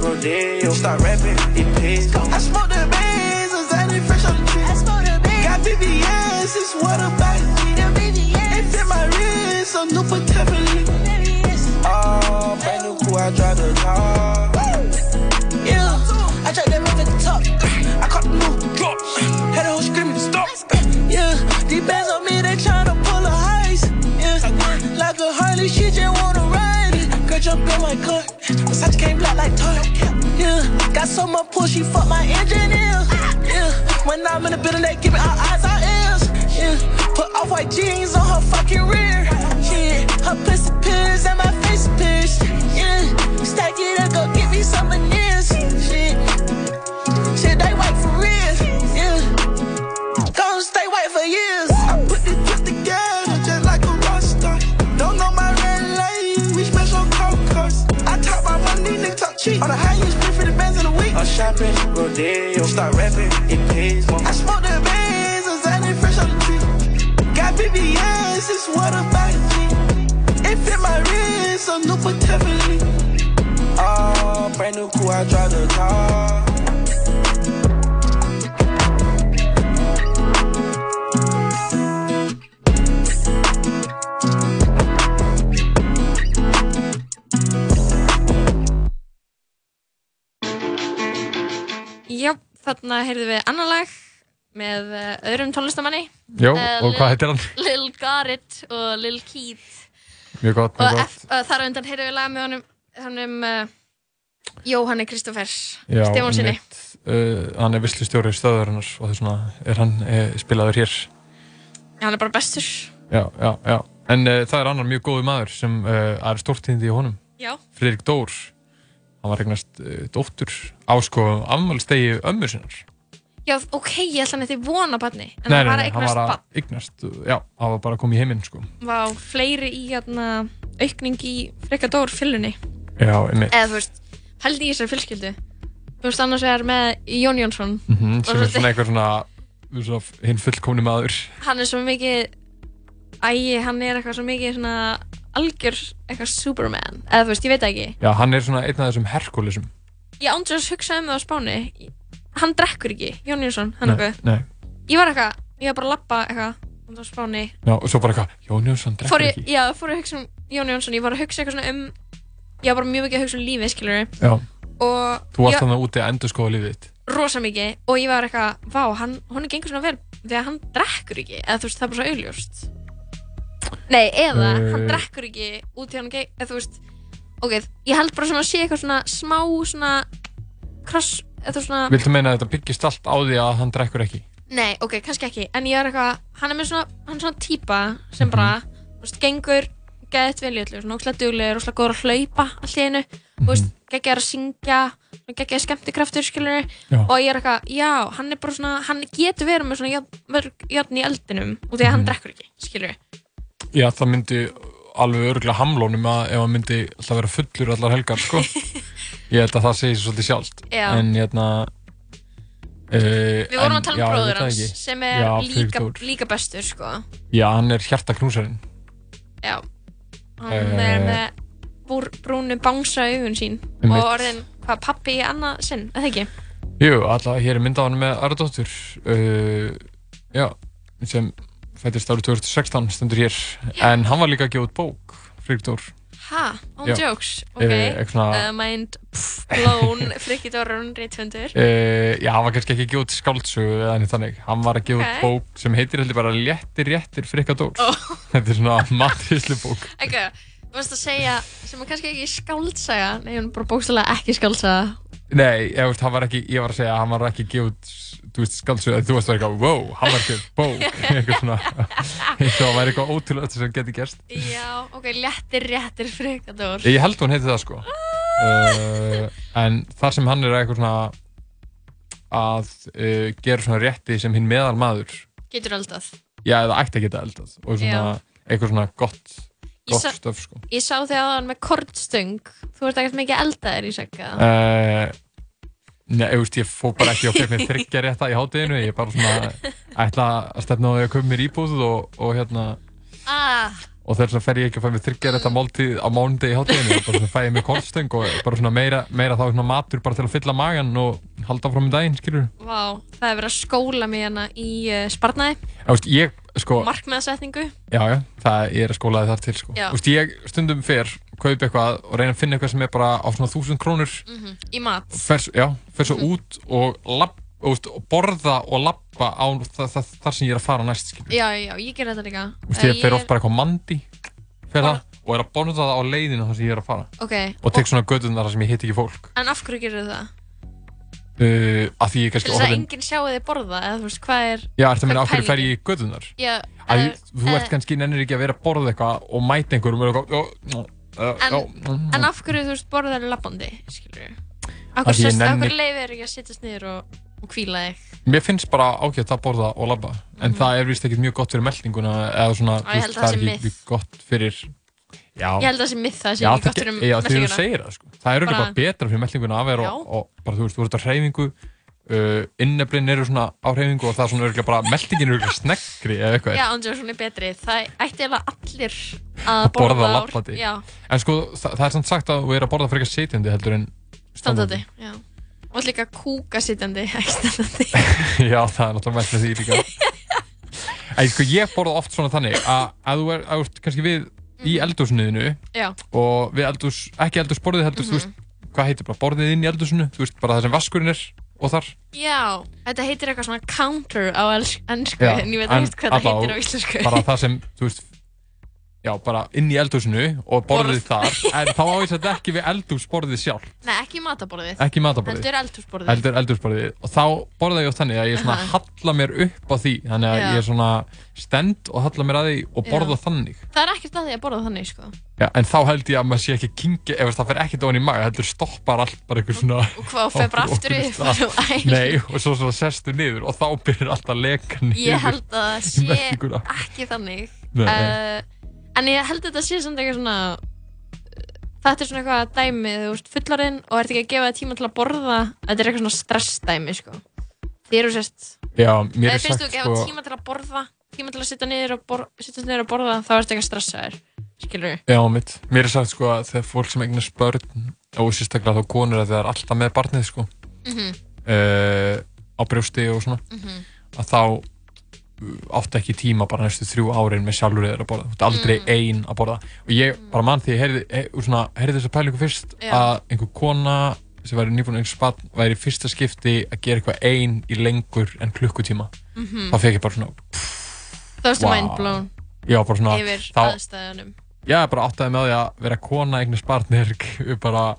rodeo. Start rapping, it pays. I smoke the bands, a Zanny fresh on the tree. I smoke the bands. Got BBS, it's what about it. It fit my wrist, so new but heavily. Oh, brand new cool, I drive the car. Yeah, I tried that move at the top. I caught the new drop. Had a whole screaming stop. Yeah, these bands on me, they tryna pull a heist. Yeah, like a Harley, she just wanna ride it. Girl, jump in my car. Versace came black like toy. Yeah, got so much pull, she fuck my engine in. Yeah, when I'm in the building, they give me our eyes, our ears. Yeah, put off white jeans on her fucking rear. Yeah, her pussy pills and my face pierced. Yeah, stack it up, go get me some veneers. Shopping, rodeo, start rapping, it pays more. I smoke the bands, a Zanny fresh on the tree. Got BBS, it's what about it, It fit my wrist, so new but heavily. Oh, brand new cool, I drive the car. Þarna heyrðum við annan lag með uh, öðrum tónlistamanni Já, Eh, og hvað heitir hann? Lil Garrett og Lil Keith. Mjög gott, og mjög F, uh, þar á undan heyrðum við lag með honum honum uh, Jóhanni Kristófers Já, Stefánsinni einmitt. uh, hann er vislustjóri stöðurinnar og þess vegna er hann uh, spilaður hér. Hann er bara bestur. Já, já, já. En uh, það er annar mjög góðu maður sem uh, er stórtindi í honum. Já. Friðrik Dór hann var regnast uh, dóttur á sko afmælstegi ömmur sinnar. Já, ok, ég ætla hann að þið vona barni en nei, nei, var nei, hann var að eignast já, hann var bara að koma í heiminn sko. Vá, fleiri í hérna, aukning í Frikadór fyllunni já, einmitt. Eða þú veist, held í þessari fjölskyldu. Þú veist, annars vegar með Jón Jónsson. Mhm, Og sem er svo- svona eitthvað svona, svona hinn fullkomni maður. Hann er svo mikið ægi, hann er eitthvað svo mikið svona algjör eitthvað superman. Eða þú veist, ég veit ekki. Já, hann er svona einn af þessum herkulisum. Ég ándurins hugsaði um það á Spáni. Hann drekkur ekki, Jón Jónsson hann nei, nei, ég var eitthvað ég var bara að lappa eitthvað á Spáni. Já, og svo bara eitthvað Jón Jónsson drekkur ekki. já, fór ég að hugsa um Jón Jónsson. Ég var að hugsa eitthvað svona um ég var bara mjög mikið að hugsa um lífið, og þú varst þannig úti að endur skoða lífið þitt. Rosa mikið. Og ég var eitthvað, vá, hann, hann er gengur svona vel því að hann drekkur ekki, eða þú veist, það er bara svo augljóst nei, eða Eh. hann drekkur ekki út í hann ge- eða þú veist, ok, ég held bara svona að sé eitthvað svona smá svona cross, eða svona viltu meina að þetta byggist allt á því að hann drekkur ekki nei, ok, kannski ekki, en ég er eitthvað hann er með svona, hann er svona Mhm. sem bara, þú veist, gengur geðið vel í öllu, svona óslega duglegur, óslega góður að hlaupa allt í einu, þú veist, Mhm. geggjaður að syngja geggjaður skemmtikraftur, skilur Já. og ég er eitthvað, já, hann er bara svona hann getur verið með svona járn í eldinum og því að hann Mhm. drekkur ekki, skilur Já, það myndi alveg örgulega hamlónum að ef hann myndi alltaf vera fullur allar helgar, sko. ég held að það segir svo svolítið sjálft. Já. En hérna... Uh, við vorum að tala um bróður hans sem er Já, líka, líka bestur, sko Já, hann er hjartaknúsarinn. já, hann Eh. er með búr, brúnu bánsa augun sín Einmitt. og orðin, hvað, pappi annað sinn, eða ekki? Jú, alltaf hér er mynd af hann með Arðóttur. Uh, já, sem fættist árið 2016, stendur hér. En hann var líka að gefa út bók, Friðrik Dór. Ha? On Já. jokes? Ok. Eh, eitthvað svona- Uh, mind pff, blown, Frikidórun, rítfundur. Uh, já, hann var kannski ekki að gefa út skáldsögu eða neitt þannig. Hann var að gefa út Ok. bók sem heitir heldur bara Léttir réttir frikadór. Oh. Þetta er svona matríslu bók. Ekki, þú veist að segja, sem er kannski ekki skáldsaga, nei, hún er bara bókstæðlega ekki skáldsaga. Nei, ég, veist, hann var ekki, ég var að segja að hann var ekki að gefa út þú veist, skáldsögu, þú veist það eitthvað, wow, var ekki bók, eitthvað svona, það væri eitthvað ótrúlega sem geti gerst. Já, ok, léttir, réttir, Frikadór. Ég held hún heiti það sko. Uh, en þar sem hann er eitthvað svona að uh, gera svona rétti sem hinn meðal maður, Getur eldað. já, eða ætti að geta eldað og svona, eitthvað svona gott, Ég gott sa- stöf sko. Ég sá þig aðan með kortstöng. Þú ert ekkert mikið eldaðir í segga. Uh, Nei, ég veist, ég fó bara ekki og fekk mér þryggja rétta í hátteginu, ég bara svona ætla að stefna á því að köpa mér íbúð og, og hérna, Ah, og þess vegna fer ég ekki að fæ mér þryggja rétta máltíð á mánudegi í hátteginu, og bara svona fæ ég mér kortstöng og bara svona meira, meira þá svona matur bara til að fylla magan og halda fram í daginn, skilur vá, það er verið að skóla mig hérna í uh, sparnaði, Þú veist, ég, sko, markmiðasetningu. já, já, það ég er að skólaði þar til, sko. Já. Veist, ég stundum fer, kaupi eitthvað og reyna að finna eitthvað sem er bara á svona þúsund krónur, Mm Í mat. fer, já, fer svo Mhm. út og, lapp, og, og borða og lappa á það, það, þar sem ég er að fara næst. Já, já, ég ger þetta líka. Þú veist, Eh, ég fer oft bara eitthvað mandi, það, og er að borða það á leiðinu þar sem ég er að fara. Ok, Og tek svona gödunar þar sem ég hitt ekki fólk. en af hverju gerir það? Uh, að því ég er kannski Til þess að orðin, enginn sjáu þig borða, eða þú veist, hvað er... já, að minna, hvað af hverju fer ég í gödunar? Já, Að eh, þú ert eh, kannski nennir ekki að vera að borða eitthvað og mæta einhverjum og En- En af hverju, þú veist, borðar er labbandi? Af hverju, hverju leifir ekki að sittast niður og, og kvíla þig? Mér finnst bara ágætt að borða og labba, en það er vist ekkert mjög gott fyrir meldinguna eða svona, held að það er ekki gott fyrir, já, Ég held að það sé mitt það sé ekki gott fyrir þú það, sko. Það er auðvitað betra fyrir meldinguna að vera og, og bara, þú veist, þú ert á hreyfingu, uh, inneflin eru svona á hreyfingu og það er svona auðvitað bara, meldingin er auðvitað sneggri eða eitthvað. Já, andjóð svona betri. Það ætti eiginlega allir að borða borða. Já, En sko, það, það er samt sagt að þú er að borða frekar sitjandi heldur en standandi. Já. Og líka kúka sittandi, ekki standandi. Já, það er náttúrulega mælt með því líka. En sko, ég borða oft svona þannig að að þú er, ert kannski við í eldhúsniðinu Já, og við eldhús, ekki eldhúsborðið heldur, þú veist, hvað heitir bara borðið inn í eldhúsinu, þú veist, bara það sem vaskurinn er og þar. já. Þetta heitir eitthvað svona counter á Já, en ég veit ekki hvað alla- heitir á íslensku. Bara það sem, þú veist, já, bara inn í eldhúsinu og borðið þar, en þá á ég þetta ekki við eldhúsborðið sjálf, Nei, ekki mataborðið. ekki mataborðið. Heldur eldhúsborðið. heldur eldhúsborðið og þá borða ég oft þannig að ég svona Aha. halla mér upp á því þannig að Já. ég er svona stend og halla mér að því og borða Já. þannig Það er ekkert að því að borða þannig, sko. Já, en þá held ég að maður sé ekki að kingja ef það fer ekkert ofan í maga, heldur stoppar allt bara eitthvað svona Og hvað, fer bara aftur upp og. Nei, og svo svona sestu niður og þá byrjar allt að leka niður Ég held að það sé ekki þannig. Nei. Uh, en ég held að þetta sé samt eitthvað svona þetta er svona eitthvað dæmi þú ert fullarinn og ert ekki að gefa það tíma til að borða þetta er eitthvað svona stressdæmi sko. þið eru sérst er finnst þú ekki að sko tíma til að borða tíma til að sitta niður og, bor sitta niður og borða þá ertu eitthvað stressaður skilur við Já, mitt, mér er sagt sko að þegar fólk sem eignast börn og sérstaklega þá konur að það er alltaf með barnið sko Mhm. uh, á brjósti og svona Mhm. að þá áttu ekki tíma bara næstu þrjú árin með sjálfur eða að borða, þú ert aldrei Mm. ein að borða. Og ég bara mann því heyrði, heyr, svona, heyrði þessa pælingu fyrst Já. að einhver kona sem væri nýbúin einhver spann væri fyrsta skipti að gera eitthvað ein í lengur en klukkutíma. Mhm. þá fekk ég bara svona þá erstu bara svona yfir þá, aðstæðunum. Já, bara áttaði með því að vera kona eignast barn er bara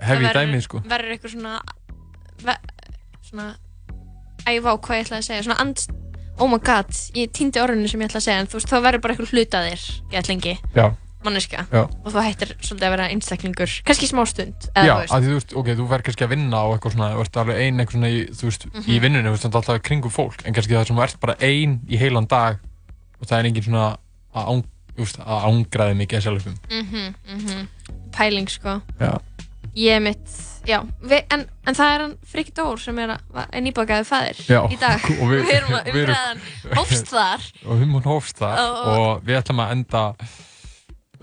hefði dæmið sko. verður eitthvað svona svona æfa á hvað ég ætlaði að segja? Svona and, oh my god, ég týndi orðinu sem ég ætlaði að segja en þú veist, þá verður bara eitthvað hlutaðir gett lengi, já, manneska já. Og þú hættir svolítið að vera einstaklingur. Kannski smá stund eða Já, þú veist. að því þú veist, ok, þú verður kannski að vinna og eitthvað svona, þú ert alveg ein eitthvað svona í, þú veist, Mhm. í vinnunni, þú veist, það er alltaf kringum fólk, en kannski það sem þú ert bara ein í heilan dag og það er engin svona að, án, veist, að ángraði mikið að sjálfum. mhm, mhm. Pæling sko Já. vi, en, en það er hann Frikki Dór sem er, er nýbakaði fæðir Já, í dag. Og við- við erum að erum- umræðan hófst þar. Og við múin hófst það Og- og við ætlum að enda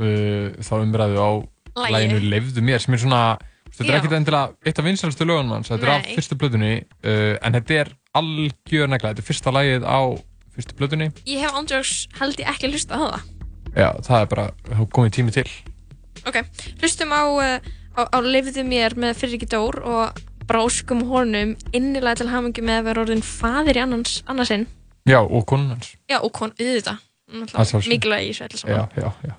uh, þá umræðu á læginu Leifðu mér, sem er svona, þetta er ekkert endilega eitt af vinsælustu lögunum hans, þetta er af fyrstu blöðunni, uh, en þetta er algjör negla, þetta er fyrsta lægið á fyrstu blöðunni. ég hef ándjóks held ég ekki að hlusta á það. Já, það er bara, komið tími til. Ok, hlustum á, uh, á, á Lifðu mér með Friðriki Dór og bráskum honum innilega til hamingi með að vera orðin faðir í annars, annarsinn. Já, og konun hans. Já, og kon, auðvitað. Að sjálfsögðu. Mikilvæg í öllu saman. Já, já, já.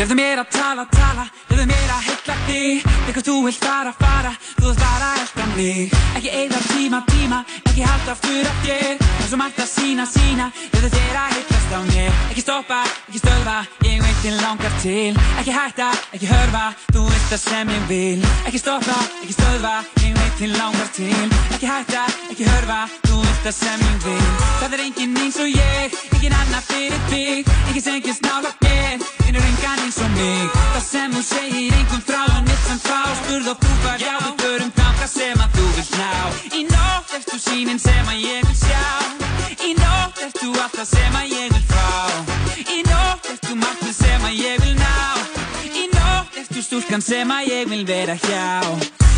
Lefðu mér að tala, tala, lefðu mér að heilla þig. Þegar þú vilt fara, fara, þú vilt bara elda mig. Ekki eigða tíma, tíma, ekki halda aftur af þér Það er svo margt að sína, sína, lefðu þér að heillast á mér. Ekki stoppa, ekki stöðva, ég veit þér langar til. Ekki hætta, ekki hörfa, þú veist það sem ég vil. Ekki stoppa, ekki stöðva, ég veit þér langar til. Ekki hætta, ekki hörfa, þú veist það sem ég vil Það er enginn eins og ég, enginn annar fyrir þig. Enginn sem ekki snála mér, finnur engan eins og mig. Það sem þú segir engum frá en mitt sem fá. Spurð og þú var já, við förum þangað sem að þú vilt ná. Í nótt ert þú sínin sem að ég vil sjá. Í nótt ert þú allt það sem að ég vil fá. Í nótt ert þú markmið sem að ég vil ná Þú stúlkan sem að ég vil vera hjá.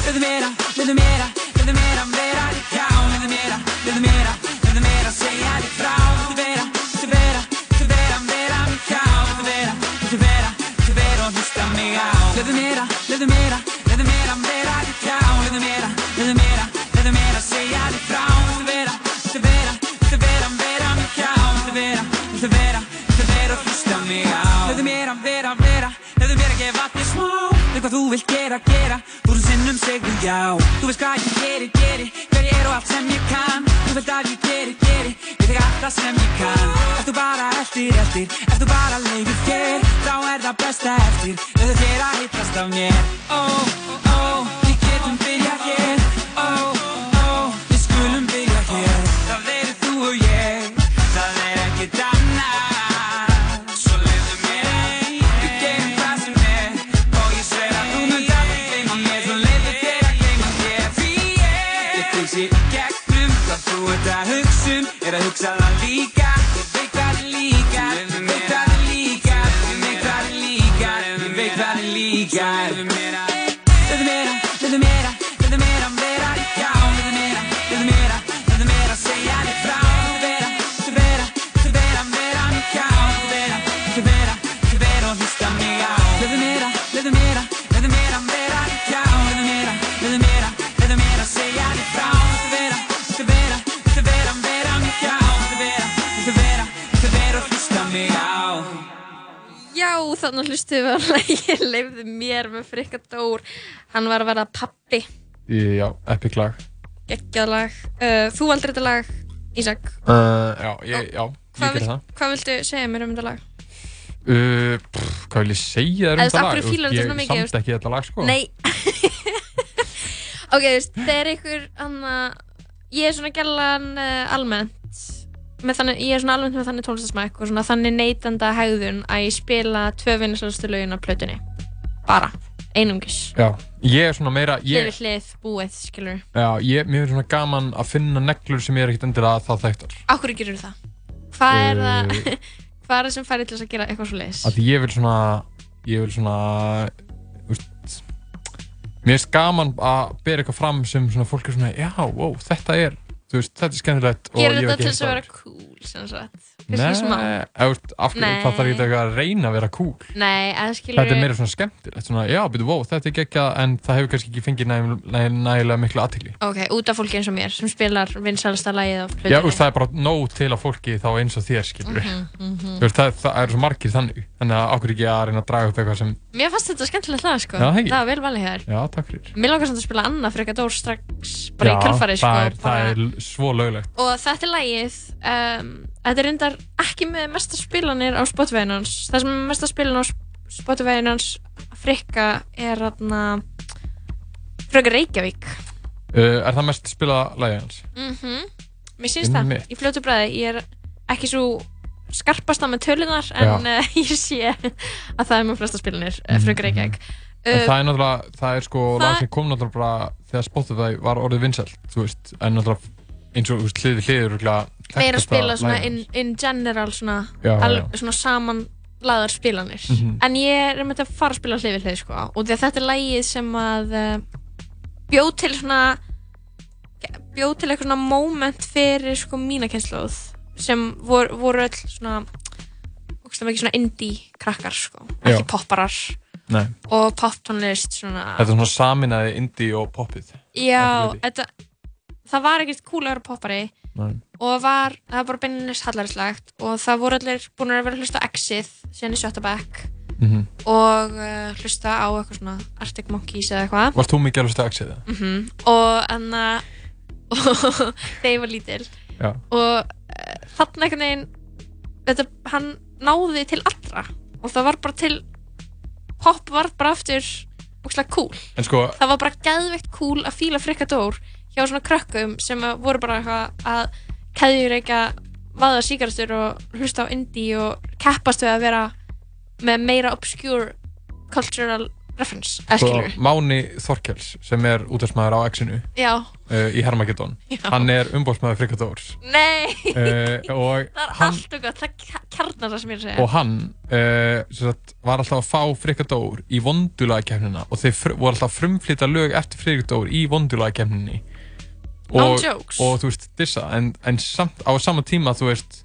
Leðu meira, leðu meira, leðu meira vera hjá. Leðu meira, leðu meira, leðu meira segja þig frá. Leðu vera, leðu vera, leðu vera vera mig hjá. Leðu vera, leðu vera, leðu vera og hlusta mig á. Leðu meira, leðu meira hvað þú vilt gera, gera. Þú sem sinnum segðu já. Þú veist hvað ég geri, geri. Hver ég er og allt sem ég kann. Þú veist að ég geri, geri. Ég þig alltaf sem ég kann. Ef þú bara eftir, eftir? Ef þú bara leifir þér? Þá er það besta eftir. Leðu þér að hittast af mér. Ó, ó, við getum byrjað hér. Ó, að hugsa um Er að hugsa það líka Ég veit hvað er líka Ég veit hvað er líka Ég veit hvað er líka Ég veit hvað er líka þannig hlustuðum við að lægi leifðu mér með Frikka Dór. Hann var að vera pappi, Já, epic lag. geggjað lag. Uh, þú valdur þetta lag, Ísak. Uh, já, ég, já, ég vil, það. hvað viltu segja mér um þetta lag? Uh, pff, hvað vil ég segja þér um þetta lag? mikið, Ég samt ekki þetta lag, sko. Nei Ok, þú veist, það er einhver anna, Ég er svona gælan uh, almennt þannig, Ég er svona almennt með þannig tónlistasmæk og svona þannig neytanda hegðun að ég spila tvö vinnarslustu lögin á plötunni Bara, einungis Já, ég er svona meira, Hlið ég, við hlið, búið, skilur já, ég, mér finnst svona gaman að finna neglur sem ég er ekkert endilega það þekktar. Akkur gerur það? Hvað er það Uh, Hvað er það sem færi til þess að gera eitthvað svo leiðis? Að ég vil svona, ég vil svona, úst, mér finnst gaman að bera eitthvað fram sem svona fólk er svona, já, wow, þetta er, veist, þetta er skemmtilegt og Gerir ég þetta til þess að vera cool, sem sagt Nei, veist, af hverju, það þarf ekki að reyna að vera cool. Nei, eða skilur Þetta er meira svona skemmtilegt, svona, já, byrju, wow, þetta er geggjað, en það hefur kannski ekki fengið næ, næ, nægilega miklu aðtikli. Ok, út af fólki eins og mér sem spilar vinsælasta lagið á Já, plötunni veist, það er bara nóg til að fólki þá eins og þér, skilur við. Mhm, mhm. Veist, það, það er svo margir þannig, þannig að okkur ekki að reyna að draga upp eitthvað sem, Mér fannst þetta skemmtilegt lag, sko Já, það ekki. Það var vel valið hér já, takk fyrir. Mér langar samt að spila annað frekar dór strax bara já, í kjölfarið, sko bara... það er svo löglegt. Og þetta er lagið um, Þetta er reyndar ekki með mesta spilanir á Spotify hans Það sem er mesta spilan á Spotify hans frikka er þarna Frökar Reykjavík Uh, er það mest spilað lagið hans? mm Mér syns það, í fljótu bræði Ég er ekki svo skarpasta með tölunar en uh, ég sé að það er með flesta spilanir mm Mhm, Frökar Reykjavík En uh, það er náttúrulega, það er sko það- lag sem kom náttúrulega bara þegar Spotify var orðið vinsælt, þú veist, en náttúrulega eins og, þú veist, hlið við hlið eru örugglega meira spila svona in, in general svona, Já, al, já. svona saman laðar spilanir. Mhm. en ég er með þetta að fara að spila hlið við hlið sko, og þetta er lagið sem að uh, bjóð til svona bjóð til eitthvað svona moment fyrir sko mína kynnslóð sem voru, voru öll svona ógeðslega mikið svona indie krakkar sko, ekki Já. popparar Nei. og poptónlist svona Þetta er svona saminaði indie og poppið Já, Ekki þetta, það var ekkert cool að vera poppari Nei. og var, það var bara beinilins hallarinslegt og það voru allir búin að vera að hlusta á Exit síðan í sjötta bekk Mhm. og uh, hlusta á eitthvað svona Arctic Monkeys eða eitthvað Varst þú mikið að hlusta Exit? mm og enna og þegar ég var lítil Já. og þarna einhvern veginn þetta, hann náði til allra og það var bara til pop var bara aftur ógslag cool. Sko, það var bara geðveikt cool að fíla frikadór hjá svona krökkum sem voru bara eitthvað að keðjur ekki að vaða síkaristur og hlusta á indie og keppast við að vera með meira obscure cultural reference, sko skilur Máni Þorkels sem er útastmaður á Exinu Já, uh, í Hermageddon hann er umbóðsmaður Frikadórs nei. Uh, það er allt og gott, það kjarnar það sem ég er að segja. Og hann uh, sagt, var alltaf að fá Frikadór í vondulagakefnina og þeir voru alltaf að frumflytta lög eftir Frikadór í vondulagakefninni No og, jokes. og þú veist, dissa en, en samt, á sama tíma þú veist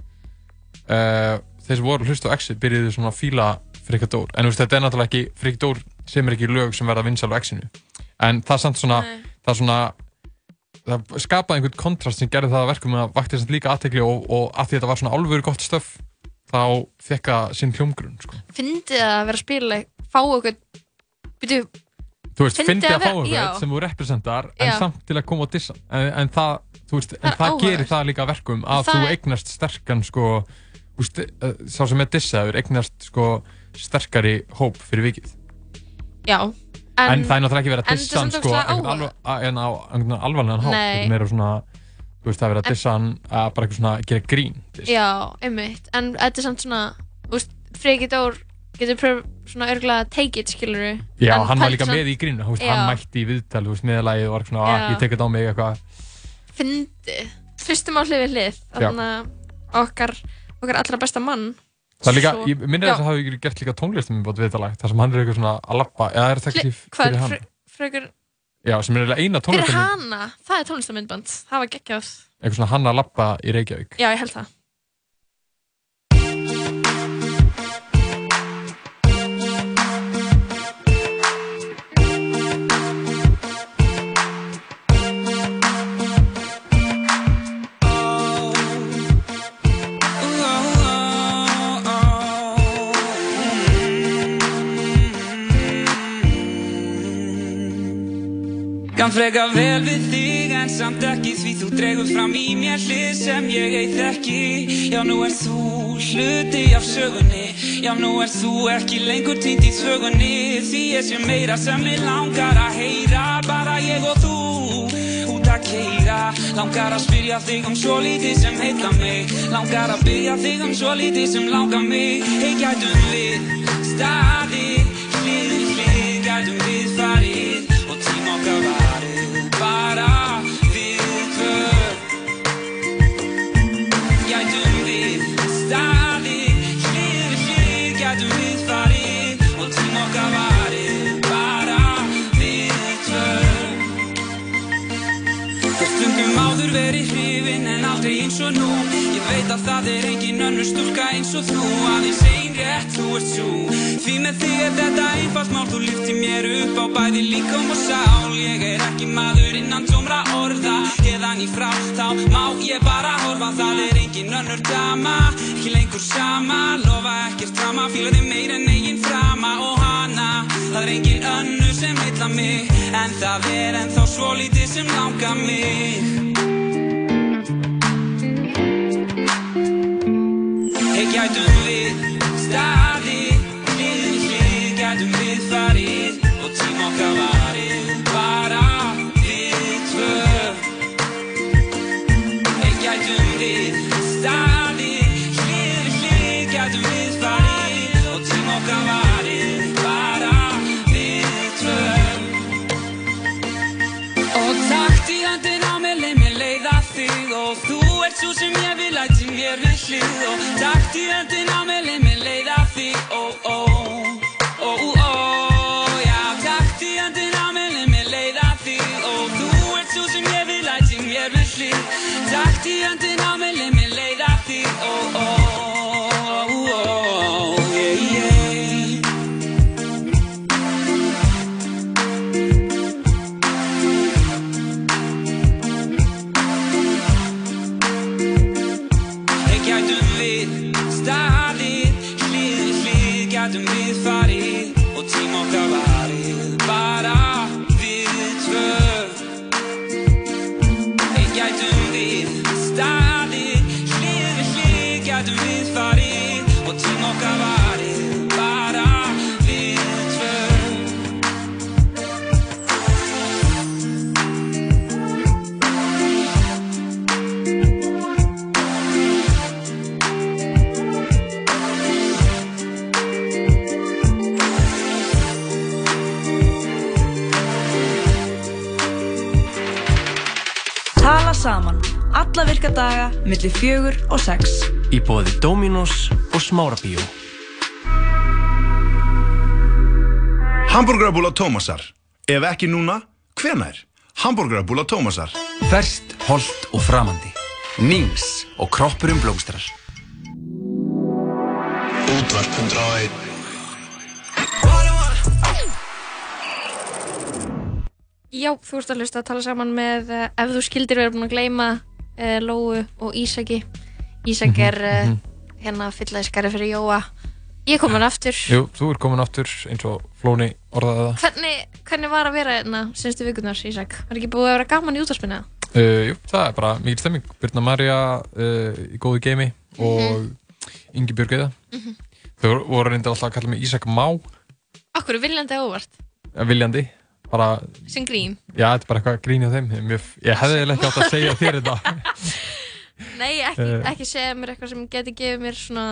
þeir sem voru að hlusta á Exit byrjuðu svona að fíla Frikadór en þú veist, þetta er náttúrulega ekki Frikadór sem er ekki lög sem verða vinsal á Exinu en það er samt svona Nei. það svona það skapaði einhvern kontrast sem gerði það að verkum að vakti samt líka aðtekli og, og að því þetta var svona alvöru gott stöf þá fekk það sinn hljómgrunn sko. fyndið að vera að spila fá okkur byrju, þú veist, fyndi að að fá eitthvað já. sem þú representar en Já. samt til að koma á dissa en, en það, veist, Það en það gerir það líka að verkum að Það þú eignast sterkan sko, eh, sá sem er dissaður eignast sko sterkari hóp fyrir vikið já. En, það er náttúrulega ekki verið að en dissa er hann sko, að- en á alvarlegan hátt þetta er meira svona þú veist, það er verið að dissa hann að bara eitthvað svona gera grín diss. Já, einmitt, en þetta er samt svona þú veist, Freki Dór getur pröf svona örgulega take it, skilur Já, hann var líka með í grínu, þú veist, Já. hann mætti í viðtal, þú veist, meðalagið og svona, að ég tek þetta á mig eitthvað. Fyndið, hlustum á hlið við hlið. Þannig að okkar, okkar allra besta mann Það er líka, Svo- ég Já. þess að hafa ekki gert líka tónlistum í bótt viðtalag, þar sem hann er eitthvað svona að lappa, eða er þetta ekki Hvað fyrir er hann? fre- frekur Já, sem er eiginlega eina Fyrir tónlistum, hana, það er tónlistamindband Það var geggjað eitthvað svona hann að lappa í Reykjavík. Já, ég held það Kann freka vel við þig en samt ekki því þú dregur fram í mér hlið sem ég ei þekki. Já nú er þú hluti af sögunni. Já nú er þú ekki lengur týnd í sögunni. Því ég sé meira sem mig langar að heyra. Bara ég og þú út að keira Langar að spyrja þig um svo lítið sem heita mig. Langar að byrja þig um svo lítið sem langar mig. Hei gætum við staðið? Hlið við hlið Gætum við farið? Og tíma okkar varið veit að það er engin önnur stúlka eins og þú. Aðeins ein rétt, þú ert svo Því með þig er þetta einfalt mál. Þú lyfti mér upp á bæði líkum og sál. Ég er ekki maður innan tómra orða. Eðan í frá, þá má ég bara horfa. Það er engin önnur dama Ekki lengur sama, lofa ekkert drama Fíla þig meir en eigin frama. Og hana Það er engin önnur sem heilla mig. En það er ennþá svo lítið sem langar mig gætum við staðið við hlið Gætum við farið og tíma okkar varið Bara við tvö Hei gætum við staðið hlið hlið Gætum við farið og tíma okkar varið Bara við tvö Og takt í höndin á mér leið mér leiða þig Og þú ert svo sem ég vil ætti mér við hlið Og takt saman Alla virka daga millir fjögur og sex Í bóði Dominos og Smárabíó Hamburgerabúla Tómasar. Ef ekki núna, hvenær? Hamburgerabúla Tómasar. Ferskt, holdt og framandi. Nings og kroppurinn blómstrar. Útvarp 101 Já, þú ert að hlusta að tala saman með uh, ef þú skildir verið búin að gleyma uh, Lóu og Ísaki Ísak Mhm, er uh, mhm. hérna fyllaðiskari fyrir Jóa Ég er komin aftur Jú, þú er komin aftur eins og Flóni orðaði það. hvernig, hvernig var að vera hérna senstu vikunar, Ísak? Var ekki búið að vera gaman í útvarpinu? Uh, jú, það er bara mikil stemming. Birna Marja í góðu geimi og Ingi Björg eða. Mhm. Þau voru- reyndar alltaf að kalla mig Ísak Má, Akkur er viljandi eh, viljandi. Bara, Sem grín? já, þetta er bara eitthvað grín hjá þeim. Mjög, ég hefði eiginlega ekki átt að segja þér þetta. Nei, ekki, Eh. ekki segja mér eitthvað sem geti gefið mér svona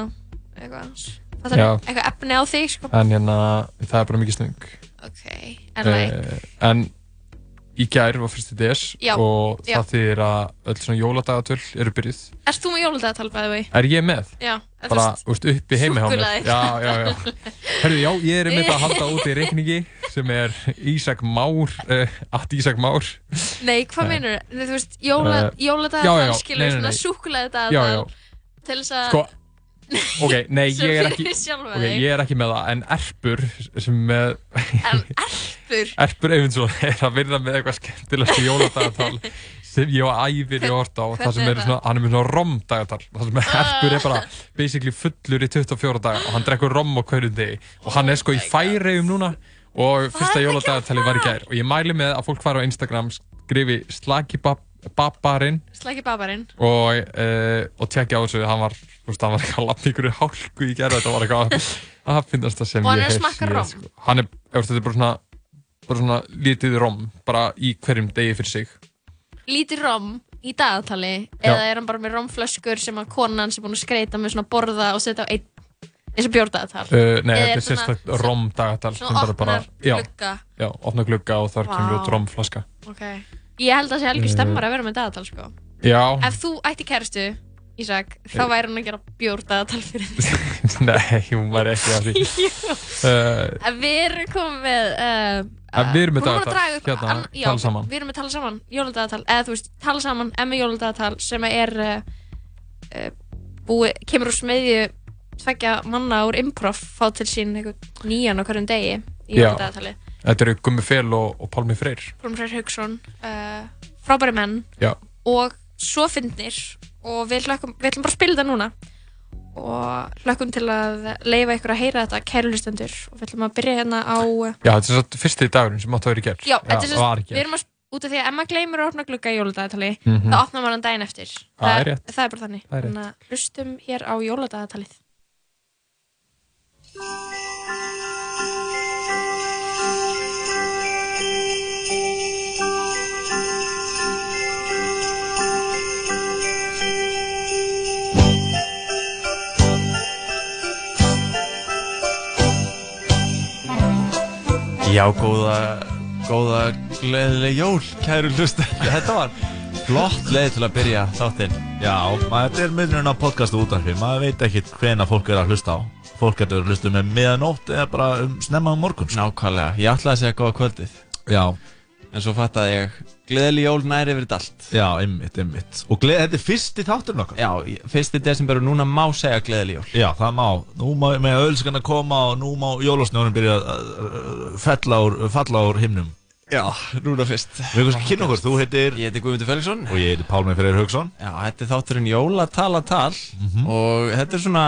eitthvað, eitthvað efni á þig sko. En hérna, það er bara mikið snöng. Ok, en like Uh, en í gær var fyrsti DS Já, og já. það þýðir að öll svona jóladagatölь eru byrjuð. Erst þú með jólundagatal bæði vei? Er ég með? Já, Bara, þú veist, þú veist, uppi heimi hjá mér. Já, já, já. Herðu, já, ég er einmitt að halda út í reikningi sem er Ísak Már, uh, at Ísak Már. Nei, hvað Nei. meinur Þú veist, jóla, Eh, já, skilur svona dagatal til þess að Sko, ok, nei, ég er ekki, sjálfa ok, þig. ég er ekki með það, en Erpur sem með, En erpur? Erpur Eyvindsson er að virða með eitthvað skemmtilegst jóladagatal sem ég og æfir í orta á, það sem er er svona, hann er með svona rom-dagatal, það sem Erpur er bara basically fullur í 24 daga og hann drekkur rom á hverju degi. Og hann er sko í færiðum núna og fyrsta jóladagatalið var í gær. Og ég mæli með að fólk fara á Instagram, skrifi slakibabbarinn Slæki babarinn og, uh, og tekja á þessu hann var, veist, hann var eitthvað að lappa ykkur hálku í gerð þetta var eitthvað að finnast það sem Og hann ég er hef rom? sko. hann er, þú veist, þetta er bara svona bara svona lítið rom bara í hverjum degi fyrir sig Lítið rom í dagatali Já. eða er hann bara með romflöskur sem að konan sem búin að skreita með svona borða og setja á einn eins og bjórdagatal uh, nei, Eða þetta er svona- sérstakt rom dagatal svona opnar glugga. já, opna glugga og þar kemur Vá. út romflaska Ok Ég held að það sé alveg Eh. stemmar að vera með dagatal sko já, Ef þú ætti kæristu, Ísak, þá væri hann að gera bjórdagatal fyrir þig nei, hún var ekki að því Jú. uh, Við erum komið með uh, við erum með dagatal, hérna, ann- já, tala saman. Við erum með tala saman, jólundagatal Eða þú veist, tala saman, emmi jólundagatal sem er uh, búi, kemur úr smeðju tveggja manna úr improv fá til sín nýjan á hverjum degi í Já. Þetta eru Gummi Fel og, og Pálmi Freyr. Brún Freyr Haugsson uh, frábæri menn. Já, og svo fyndnir. Og við, ætlum bara að spila þetta núna. Og hlökkum til að leifa ykkur að heyra þetta kæru hlustendur. Og við ætlum að byrja hérna á já, þetta er svo fyrsti dagurinn sem átti að vera í gerð Já, þetta er í við erum að, út af því að maður gleymur að opna glugga í jóladagatali Mhm. þá opnar maður hann daginn eftir. Það er rétt. það er bara þannig, Það er rétt. þannig að hlustum hér á jóladagalið Já, góða, góða, gleðileg jól, kæru hlusta. Þetta var flott leið til að byrja þáttinn. Já, maður, þetta er miðurinn á podcastu útarfi, maður veit ekkit hvena fólk er að hlusta á. Fólk getur að hlusta með miðanótt eða bara um snemma um morgun. sko. Nákvæmlega, ég ætlaði að segja góða kvöldið. Já. En svo fattaði ég, gleðileg jól næri yfir þetta allt. Já, einmitt, einmitt. Og gleð, þetta er fyrsti þátturinn okkar. Já, fyrsti desember og núna má segja gleðileg jól. Já, það má. Nú má með ölskan að koma og nú má jólasnjónin byrja að fella úr, falla úr himnum. Já, núna fyrst. Við kannski kynna okkur, þú heitir... Ég heiti Guðmundur Felixson. Og ég heitir Pálmi Freyr Haugsson. Já, þetta er þátturinn jólatalatal og þetta er svona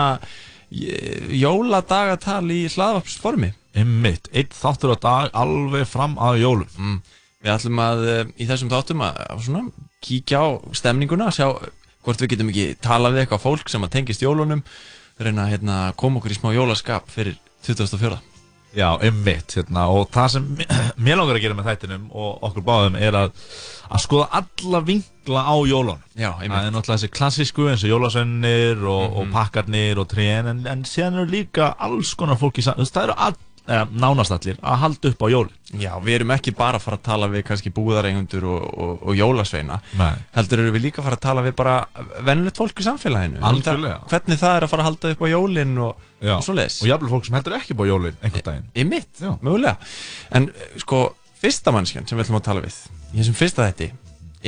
jóladagatal í hlaðvarpsformi. Einmitt, einn þáttur á dag alveg fram að jólum. Mm. Við ætlum að eh, í þessum þáttum að, að svona, kíkja á stemninguna, sjá hvort við getum ekki talað við eitthvað fólk sem að tengist jólunum, reyna að hérna, koma okkur í smá jólaskap fyrir 2004. Já, einmitt, hérna, og það sem mér langar að gera með þættinum og okkur báðum er að, að skoða alla vinkla á jólun. Já, einmitt. Það er náttúrulega þessi klassísku eins og jólasönnir og, og Mhm. pakkarnir og trén, en, en síðan eru líka alls konar fólk í saman, það eru all, eða nánast allir að halda upp á jólin Já, við erum ekki bara að fara að tala við kannski búðareigundur og, og, og jólasveina Nei. heldur erum við líka að fara að tala við bara vennilegt fólk í samfélaginu Algjörlega. hvernig það er að fara að halda upp á jólin og, Já. og svo leis og jafnvel fólk sem heldur ekki upp á jólin einhvern daginn Í mitt, mögulega En sko, fyrsta mannskjan sem við ætlum að tala við í þessum fyrsta þetti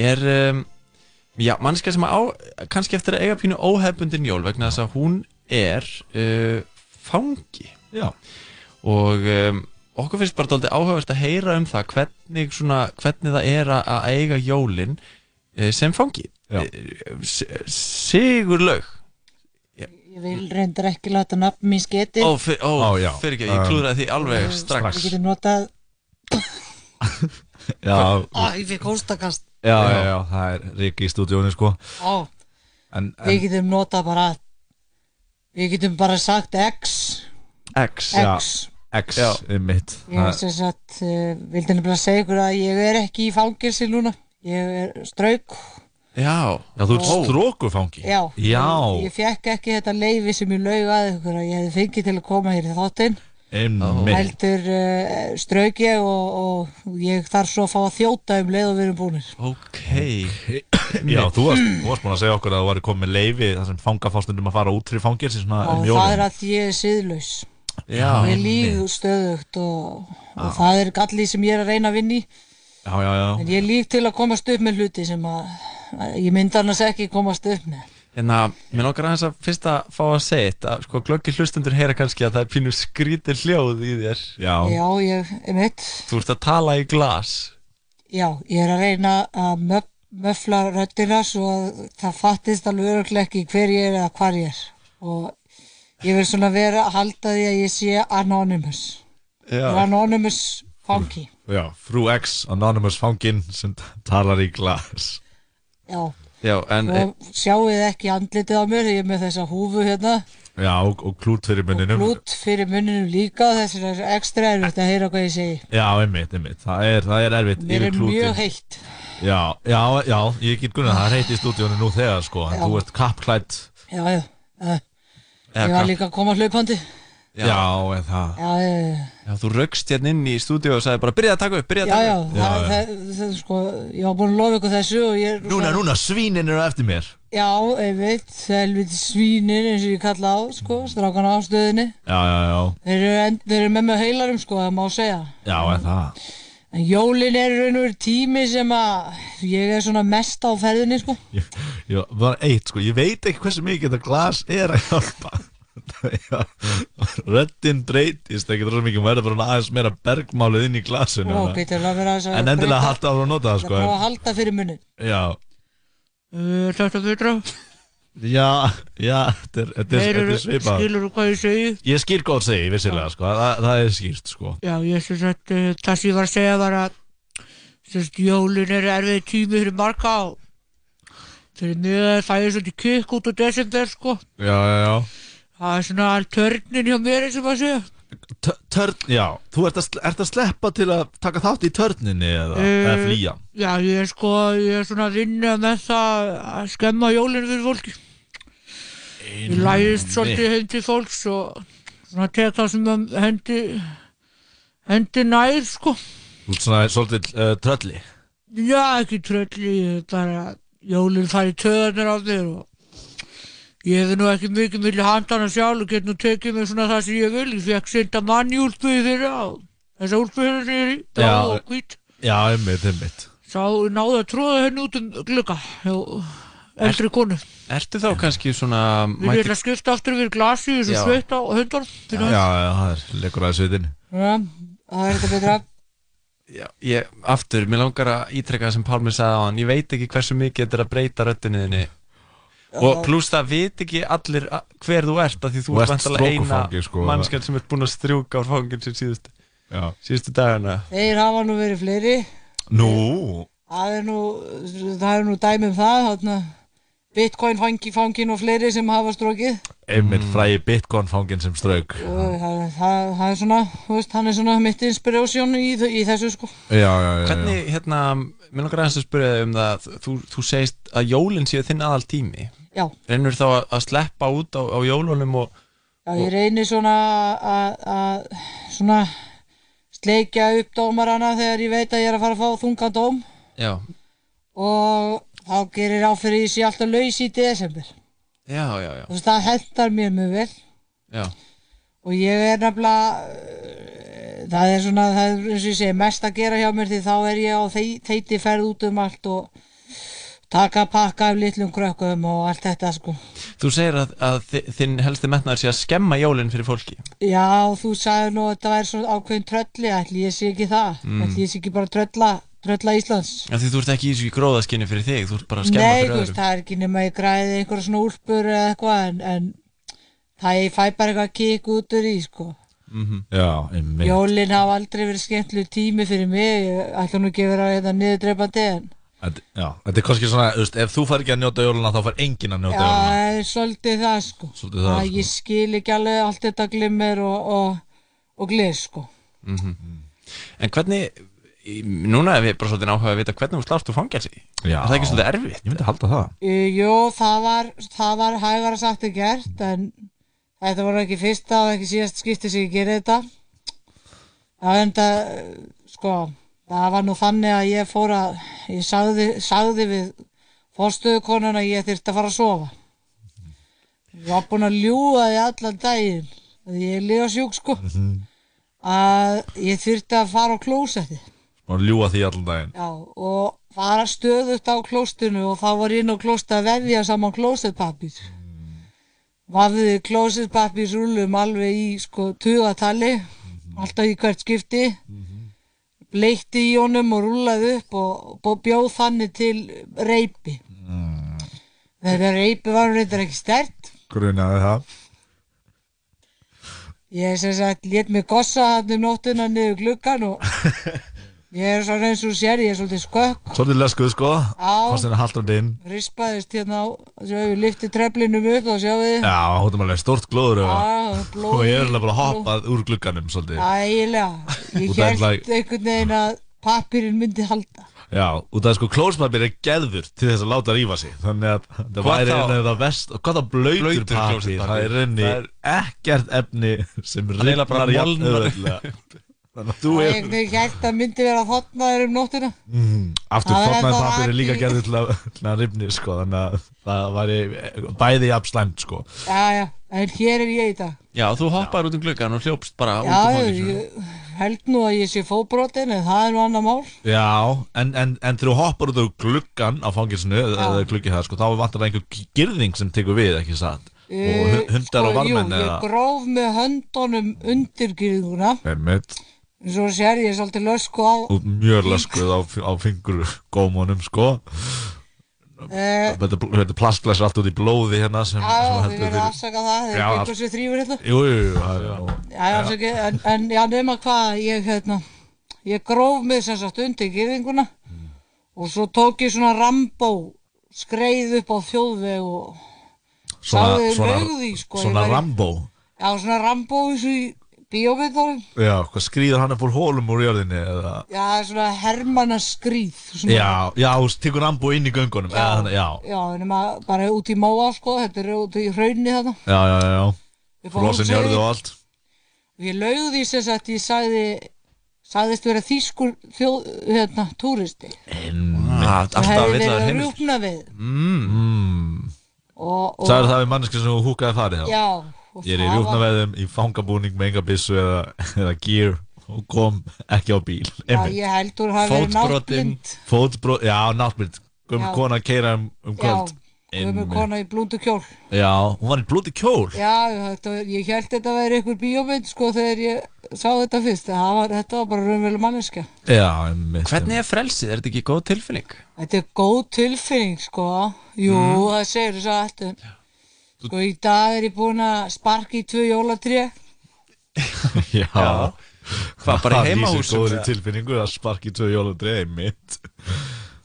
er um, já, mannskja sem á kannski eftir að eiga pínu óhefbundin jól vegna þess að hún er uh, fangi Já. Og um, okkur finnst bara dálítið áhugavert að heyra um það hvernig, svona, hvernig það er að að eiga jólin uh, sem fangi. Já. Sigur lög Ég vil reyndar ekki láta nafn mín sketi Ó, fyr, ó, Ó, fyrir ekki, ég klúðraði því alveg strax. Við getum notað Já, Á, ég fikk hóstakast. Já, já, já, það er Riki í stúdíónu sko. Á, en, við en, getum notað bara Við getum bara sagt X. X já, X. X, Já. um mitt Ég er sem sagt, uh, vildi nefnilega segja ykkur að ég er ekki í fangilsi núna. Ég er strauk. Já, Já, þú ert strókufangi Já, Já, Ég, ég fekk ekki þetta leifi sem ég laug að ykkur að ég hefði fengið til að koma hér í þáttinn. Heldur uh, strauk ég og, og ég þarf svo að fá að þjóta um leið og við erum búinir Ok. Já, þú varst, þú varst búin að segja okkur að þú væri komið með leifi þar sem fangafástundum að fara út fyrir fangir svona og um það er að ég er siðlaus Já, ég líg stöðugt og, og það er gallið sem ég er að reyna að vinna í. Já, já, já. En ég líg til að komast upp með hluti sem að, að ég myndi annars ekki komast upp með. En að, mér langar aðeins að fyrst að fá að segja þetta, sko, glöggi hlustundur heyra kannski að það er pínu skrítir hljóð í þér. Já. já, ég, einmitt. Þú ert að tala í glas. já, ég er að reyna að möf, möfla röddina svo að það fattist alveg öruglega ekki hver ég er eða hvar ég er. Og ég vil svona vera að halda því að ég sé anonymous. Já. Anonymous fangi Já, frú X, Anonymous fanginn sem talar í glas. Já, Já, en... og sjáu þið ekki andlitið á mér ég er með þessa húfu hérna. Já, og, og klút fyrir munninum. Blút fyrir munninum líka þess er ekstra erfitt að heyra hvað ég segi. Já, einmitt, einmitt, það er, það er erfitt mér yfir er mjög heitt. Já, já, já, ég get gunnað, það er heitt í stúdíónu nú þegar sko, en Já. þú ert kappklætt já, já, uh, Eða ég var líka að koma hlaupandi. Já, en það. Já, já, Já, þú raukst hérna inn í stúdíu og sagði bara, byrjaði að taka upp, byrjaði já, að já, taka upp. það, það, það, sko, ég var búin að lofa ykkur þessu og ég Núna, núna, svínin eru eftir mér. Já, einmitt, helviti svínin eins og ég kalla á, sko, strákana á stöðinni. Já, já, já, þeir eru, en, þeir eru með mig heilarum, sko, það má segja. Já, en það en jólin er raun og veru tími sem að ég er svona mest á ferðinni, sko. Ég, ég var eitt, sko, ég veit ekki hversu mikið þetta glas er að hjálpa. Já, Röddin breytist ekki rosa mikið, hún verður bara aðeins meira bergmálið inn í glasinu og Peter, það verður aðeins að En endilega breyta- halda á að nota það, það sko er að en- halda fyrir munnin Já, Uh, þetta betra já, já, þetta er, þetta er, þetta er svipað. Skilur þú hvað ég segi? Ég skil góð segi, vissilega, sko, það, það er skýrt, sko. Já, ég sem sagt, uh, það sem ég var að segja var að sem sagt, jólin er erfið tími fyrir marga á fyrir mig að það er svolítið kikk út á desember, sko. Já, já, já. Það er svona törnin hjá mér eins og maður segja Törn, já, þú ert að, ert að sleppa til að taka þátt í törninni eða, eða Eh, flýja? Já, ég er sko, ég er svona að vinna með það að skemma jólin fyrir fólki. Ég læðist svolítið heim til fólks og svona tek það sem hendi hendi nær, sko. Þú ert svona svolítið uh, trölli? Já, ekki trölli, bara jólinn fari töðanir á þér og ég hefði nú ekki mikið milli handana sjálf og get nú tekið mig svona það sem ég vil. Ég fekk senda manni úlpuði fyrir á. Þessa úlpuði sem ég er í blá Já. og hvít. Já, einmitt, einmitt. Sá náði að tróða henni út um glugga hjá eldri konu. Ertu þá kannski svona... Við erum að skipta aftur yfir glasi Já. sveitt á hundar Já, já, það er leikur aðeins vitin Já, það er þetta betra. Já, ég, aftur, mér langar að ítrekka það sem Pálmi sagði á hann, ég veit ekki hversu mikið þetta er að breyta röddinniðinni og pluss það veit ekki allir hver þú ert af því þú ert vantalega eina sko. mannskjörn sem ert búin að strjúka á fangin sem síðustu, Já. síðustu dagana. Þeir hafa nú verið fleiri. Nú, Það er nú, það er nú dæmi um það þarna, Bitcoin fangi, fangin og fleiri sem hafa strókið einmitt frægi Bitcoin fangin sem strauk. Og það, það, það er svona, þú veist, hann er svona mitt inspiration í, í þessu sko. Já, já, já, já. Hvernig, hérna, mér langar aðeins að spyrja þig um það þú, þú segist að jólinn séu þinn aðal tími Já. Rennur þá að, að sleppa út á, á jólunum og, Já, ég reynir svona að- svona sleikja upp dómarana þegar ég veit að ég er að fara að fá þungan dóm Já, og þá gerir á fyrir því sé alltaf laus í desember. já, já, já, Þú veist, það hendar mér mjög vel já. og ég er nefnilega uh, það er svona, það er eins og ég segi mest að gera hjá mér því þá er ég á þei- þeiti ferð út um allt og taka pakka af litlum krökkum og allt þetta sko. Þú segir að, að þi- þinn helsti metnaður sé að skemma jólinn fyrir fólki Já, þú sagði nú að þetta væri svona ákveðin trölli, ætli ég sé ekki það, Mm. ætli ég sé ekki bara trölla, trölla Íslands. Já, því þú ert ekki í þessu gróðaskinni fyrir þig, þú ert bara að skemma Nei, fyrir þú veist, öðrum það er ekki nema ég græði einhverja svona úlpur eða eitthvað en, en það ég fæ bara eitthvað kikk út úr í sko. Mhm. Já, einmitt Jólin hafa aldrei verið skemmtileg tími fyrir mig, ég ætla nú ekki að vera hérna niðurdreipandi en Þetta- Já, þetta er kannski svona, þú veist, ef þú fær ekki að njóta jóluna þá fær enginn að njóta Já, jóluna það er svolítið það sko. Svolítið það, Að sko. Ég skil ekki alveg allt þetta glimmer og, og, og glis sko. Mhm. En hvernig, núna er við bara svolítið áhuga að vita hvernig þú slást úr fangelsi Já. Er það ekki svolítið erfitt? Ég myndi halda það Uh, jú, það var, það var hægara sagt en gert en þetta var ekki fyrsta og ekki síðast skipti sem ég gerði þetta. Það er enda, uh, sko, það var nú þannig að ég fór að, ég sagði, sagði við fórstöðukonun að ég þyrfti að fara að sofa. Ég var búinn að ljúga því allan daginn, að ég liða sjúk sko, að ég þyrfti að fara á klósetti. Og ljúa því allan daginn Já, og fara stöðugt á klóstinu og þá var ég inn á klósti að vefja saman klósetpapir. Vafði klósetpapir rúlum alveg í sko tugatali, alltaf í hvert skipti. Bleitti í honum og rúlaði upp og, og bjóð þannig til reypi. Þegar reypi var reyndar ekki stert. Grunaði það Ég sem sagt lét mig gossa hann um nóttina niður gluggan og ég er svona eins og sér, ég er svolítið skökk. Svolítið leskuð sko. Fannst henni haldrandi inn rispaðist hérna á sjá við lifti treflinum upp og sjáu þið Já, er alveg stórt glóður Já, og ég er alveg bara hoppað úr glugganum svolítið. Ægilega. Ég held like- einhvern veginn að pappirinn myndi halda. Já, út af sko klóspapir er geður til þess að láta rífa sig. Þannig að það Hvað væri þá? einnig það vest og hvað það blöytur Blautur papir. Það er einnig Það er- ekkert efni sem rifnar jafn. Þannig að þú og er einhvern veginn held að myndi vera þotnaður um nóttina. Mm, Aftur Það er ennþá papir er líka gerður til að, að rifni sko Þannig að það væri bæði jafn slæmt sko. Já já, en hér er ég í dag. Já, þú hoppaður út um gluggan og hljópst bara út já, um ég, fangelsinu ég held nú að ég sé fóbrotin en það er nú annar mál. Já, en, en, en þegar þú hoppar út á gluggan á fangilsinu, eða gluggi það, sko, þá vantar það einhver girðing sem tekur við, ekki satt? og Eh, hu- hundar og sko, jú, varmenn ég eða gróf með höndunum undir þú sér ég er svolítið lösku á og mjög laskuð á, á fingur gómunum, sko. Eh, Þetta plastglæs allt út í blóði hérna sem, Já, heldur verður að afsaka það, Já, eru eitthvað sem þrýfur hérna. Jú, jú, jú, það er Já, já, afsaki, en, en já, nema hvað, ég, hérna, ég gróf mig sem sagt undir gyrðinguna og svo tók ég svona rambó, skreið upp á þjóðveg og sagði lögði, sko. ég Svona Rambo? Já, svona rambó eins og í bíómyndunum. Já, hvað skrýður hann upp úr hólum úr jörðinni eða Já, svona hermanna skríð. Svona, Já, já, tekur Rambo inn í göngunum eða, þannig, já, Já, nema bara út í móa, sko, þetta er út í hraunni þarna. já, já, já, já. Hólmsheiði. jörðu og allt Ég laugði sem sagt, ég sagði, sagðist vera þýskur þjóð, hérna, túristi. Ah, Alltaf Það að hefði verið það að heimil rjúkna við. mm. Mm. Og, og, Sagði það við manneski sem húkaði farið þá? Já. Og Ég er í það rjúknaveðum í fangabúning með enga byssu eða, eða gear og kom ekki á bíl Já, ég held úr hafi verið náttblind. Fótbrot, já, náttblind Gömur Já. kona að keira um, um kvöld Já, gömur kona í blúndu kjól. Já, hún var í blúti kjól Já, þetta, ég held þetta væri einhver bíómynd, sko, þegar ég sá þetta fyrst. Það var, þetta var bara raunveruleg manneska. Já, einmitt Hvernig er frelsið? Er þetta ekki góð tilfinning? Þetta er góð tilfinning, sko. Jú, Mm. það segir þess að allt. Sko, í dag er ég búin að sparka í tvö jólatré. Já, Hvað, bara í Það lýsir heimahúsum, góðri eða? tilfinningu að sparki tvö jólundri einmitt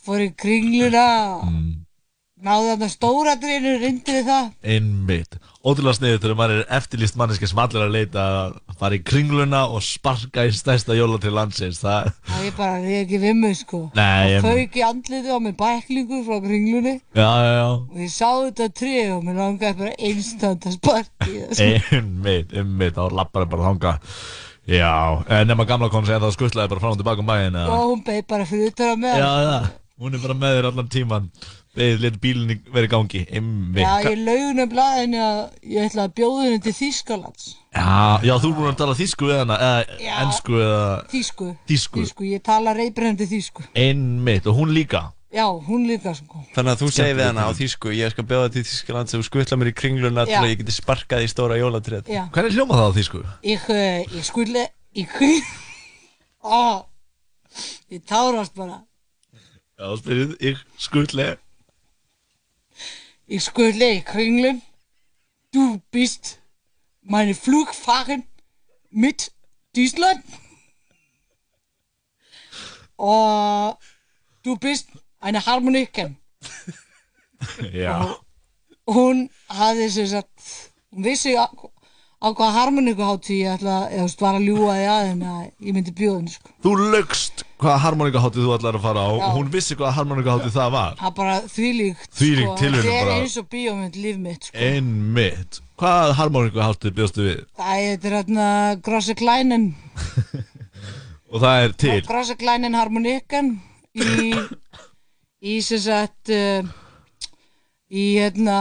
Fór í kringluna. Mm. Náðu þarna stóra drinu, reyndi við það. Einmitt. Ótrúlega sniðið þegar maður er eftirlýst manneski sem allir er að leita að fara í kringluna og sparka í stærsta jóla til landsins. Það, Það er bara, það er ekki við mig, sko. Nei, ég- Það fauk í andlitið á mig bæklingu frá kringlunni já, já, já. og ég sá þetta tré og mér langaði bara einstant að sparki það, sko. Einmitt, einmitt, þá lappar það bara þanga. Já, en nema gamla konu segja það skuttlaði bara fram og tilbaka um bæinn. eða? Og hún beið bara fyrir að með. Já, já, hún er bara með þér allan tíman. Lit bílinni verið gangi. Einmitt. Já, ég laugun um blaðinu að ég ætla að bjóða henni til Þýskalands. Já, já, þú er búin að tala þýsku við hana, eða Já. ennsku eða Þýsku. þýsku. Þýsku, ég tala reybrennandi þýsku. Einmitt, og hún líka. Já, hún líka, sko. Þannig að þú segir við hana á þýsku Ég skal bjóða til Þýskaland sem þú skutla mér í kringluna til Já. að ég geti sparkað í stóra jólatrið Já. Hvernig hljóma það á þýsku? Ég, uh, ég skulle, ég, ó, ég tárast bara. Já, spyrðið, ég skuttlega. Ich skulle i kringlen. Du bist meine Flugfahrerin mit Deutschland. Og du bist eine Harmoniken. Já. Hún hafði sem sagt, hún vissi á, á hvað harmonikuhátti ég ætla, þú veist, var að ljúga því að henni að ég myndi bjóða henni, sko. Þú lögst hvaða harmoníkaháttið þú ætlar að fara á Já. og hún vissi hvaða harmoníkaháttið það var. Það bara þvílíkt, Þvílík tilviljun Þetta er bara. eins og bíómynd líf mitt, sko. Einmitt. Hvað harmoníkaháttið bjóstu við? Það er hérna Grosse Kleinen Og það er til. Grosse Kleinen Harmoniken í, í sem sagt uh, í hérna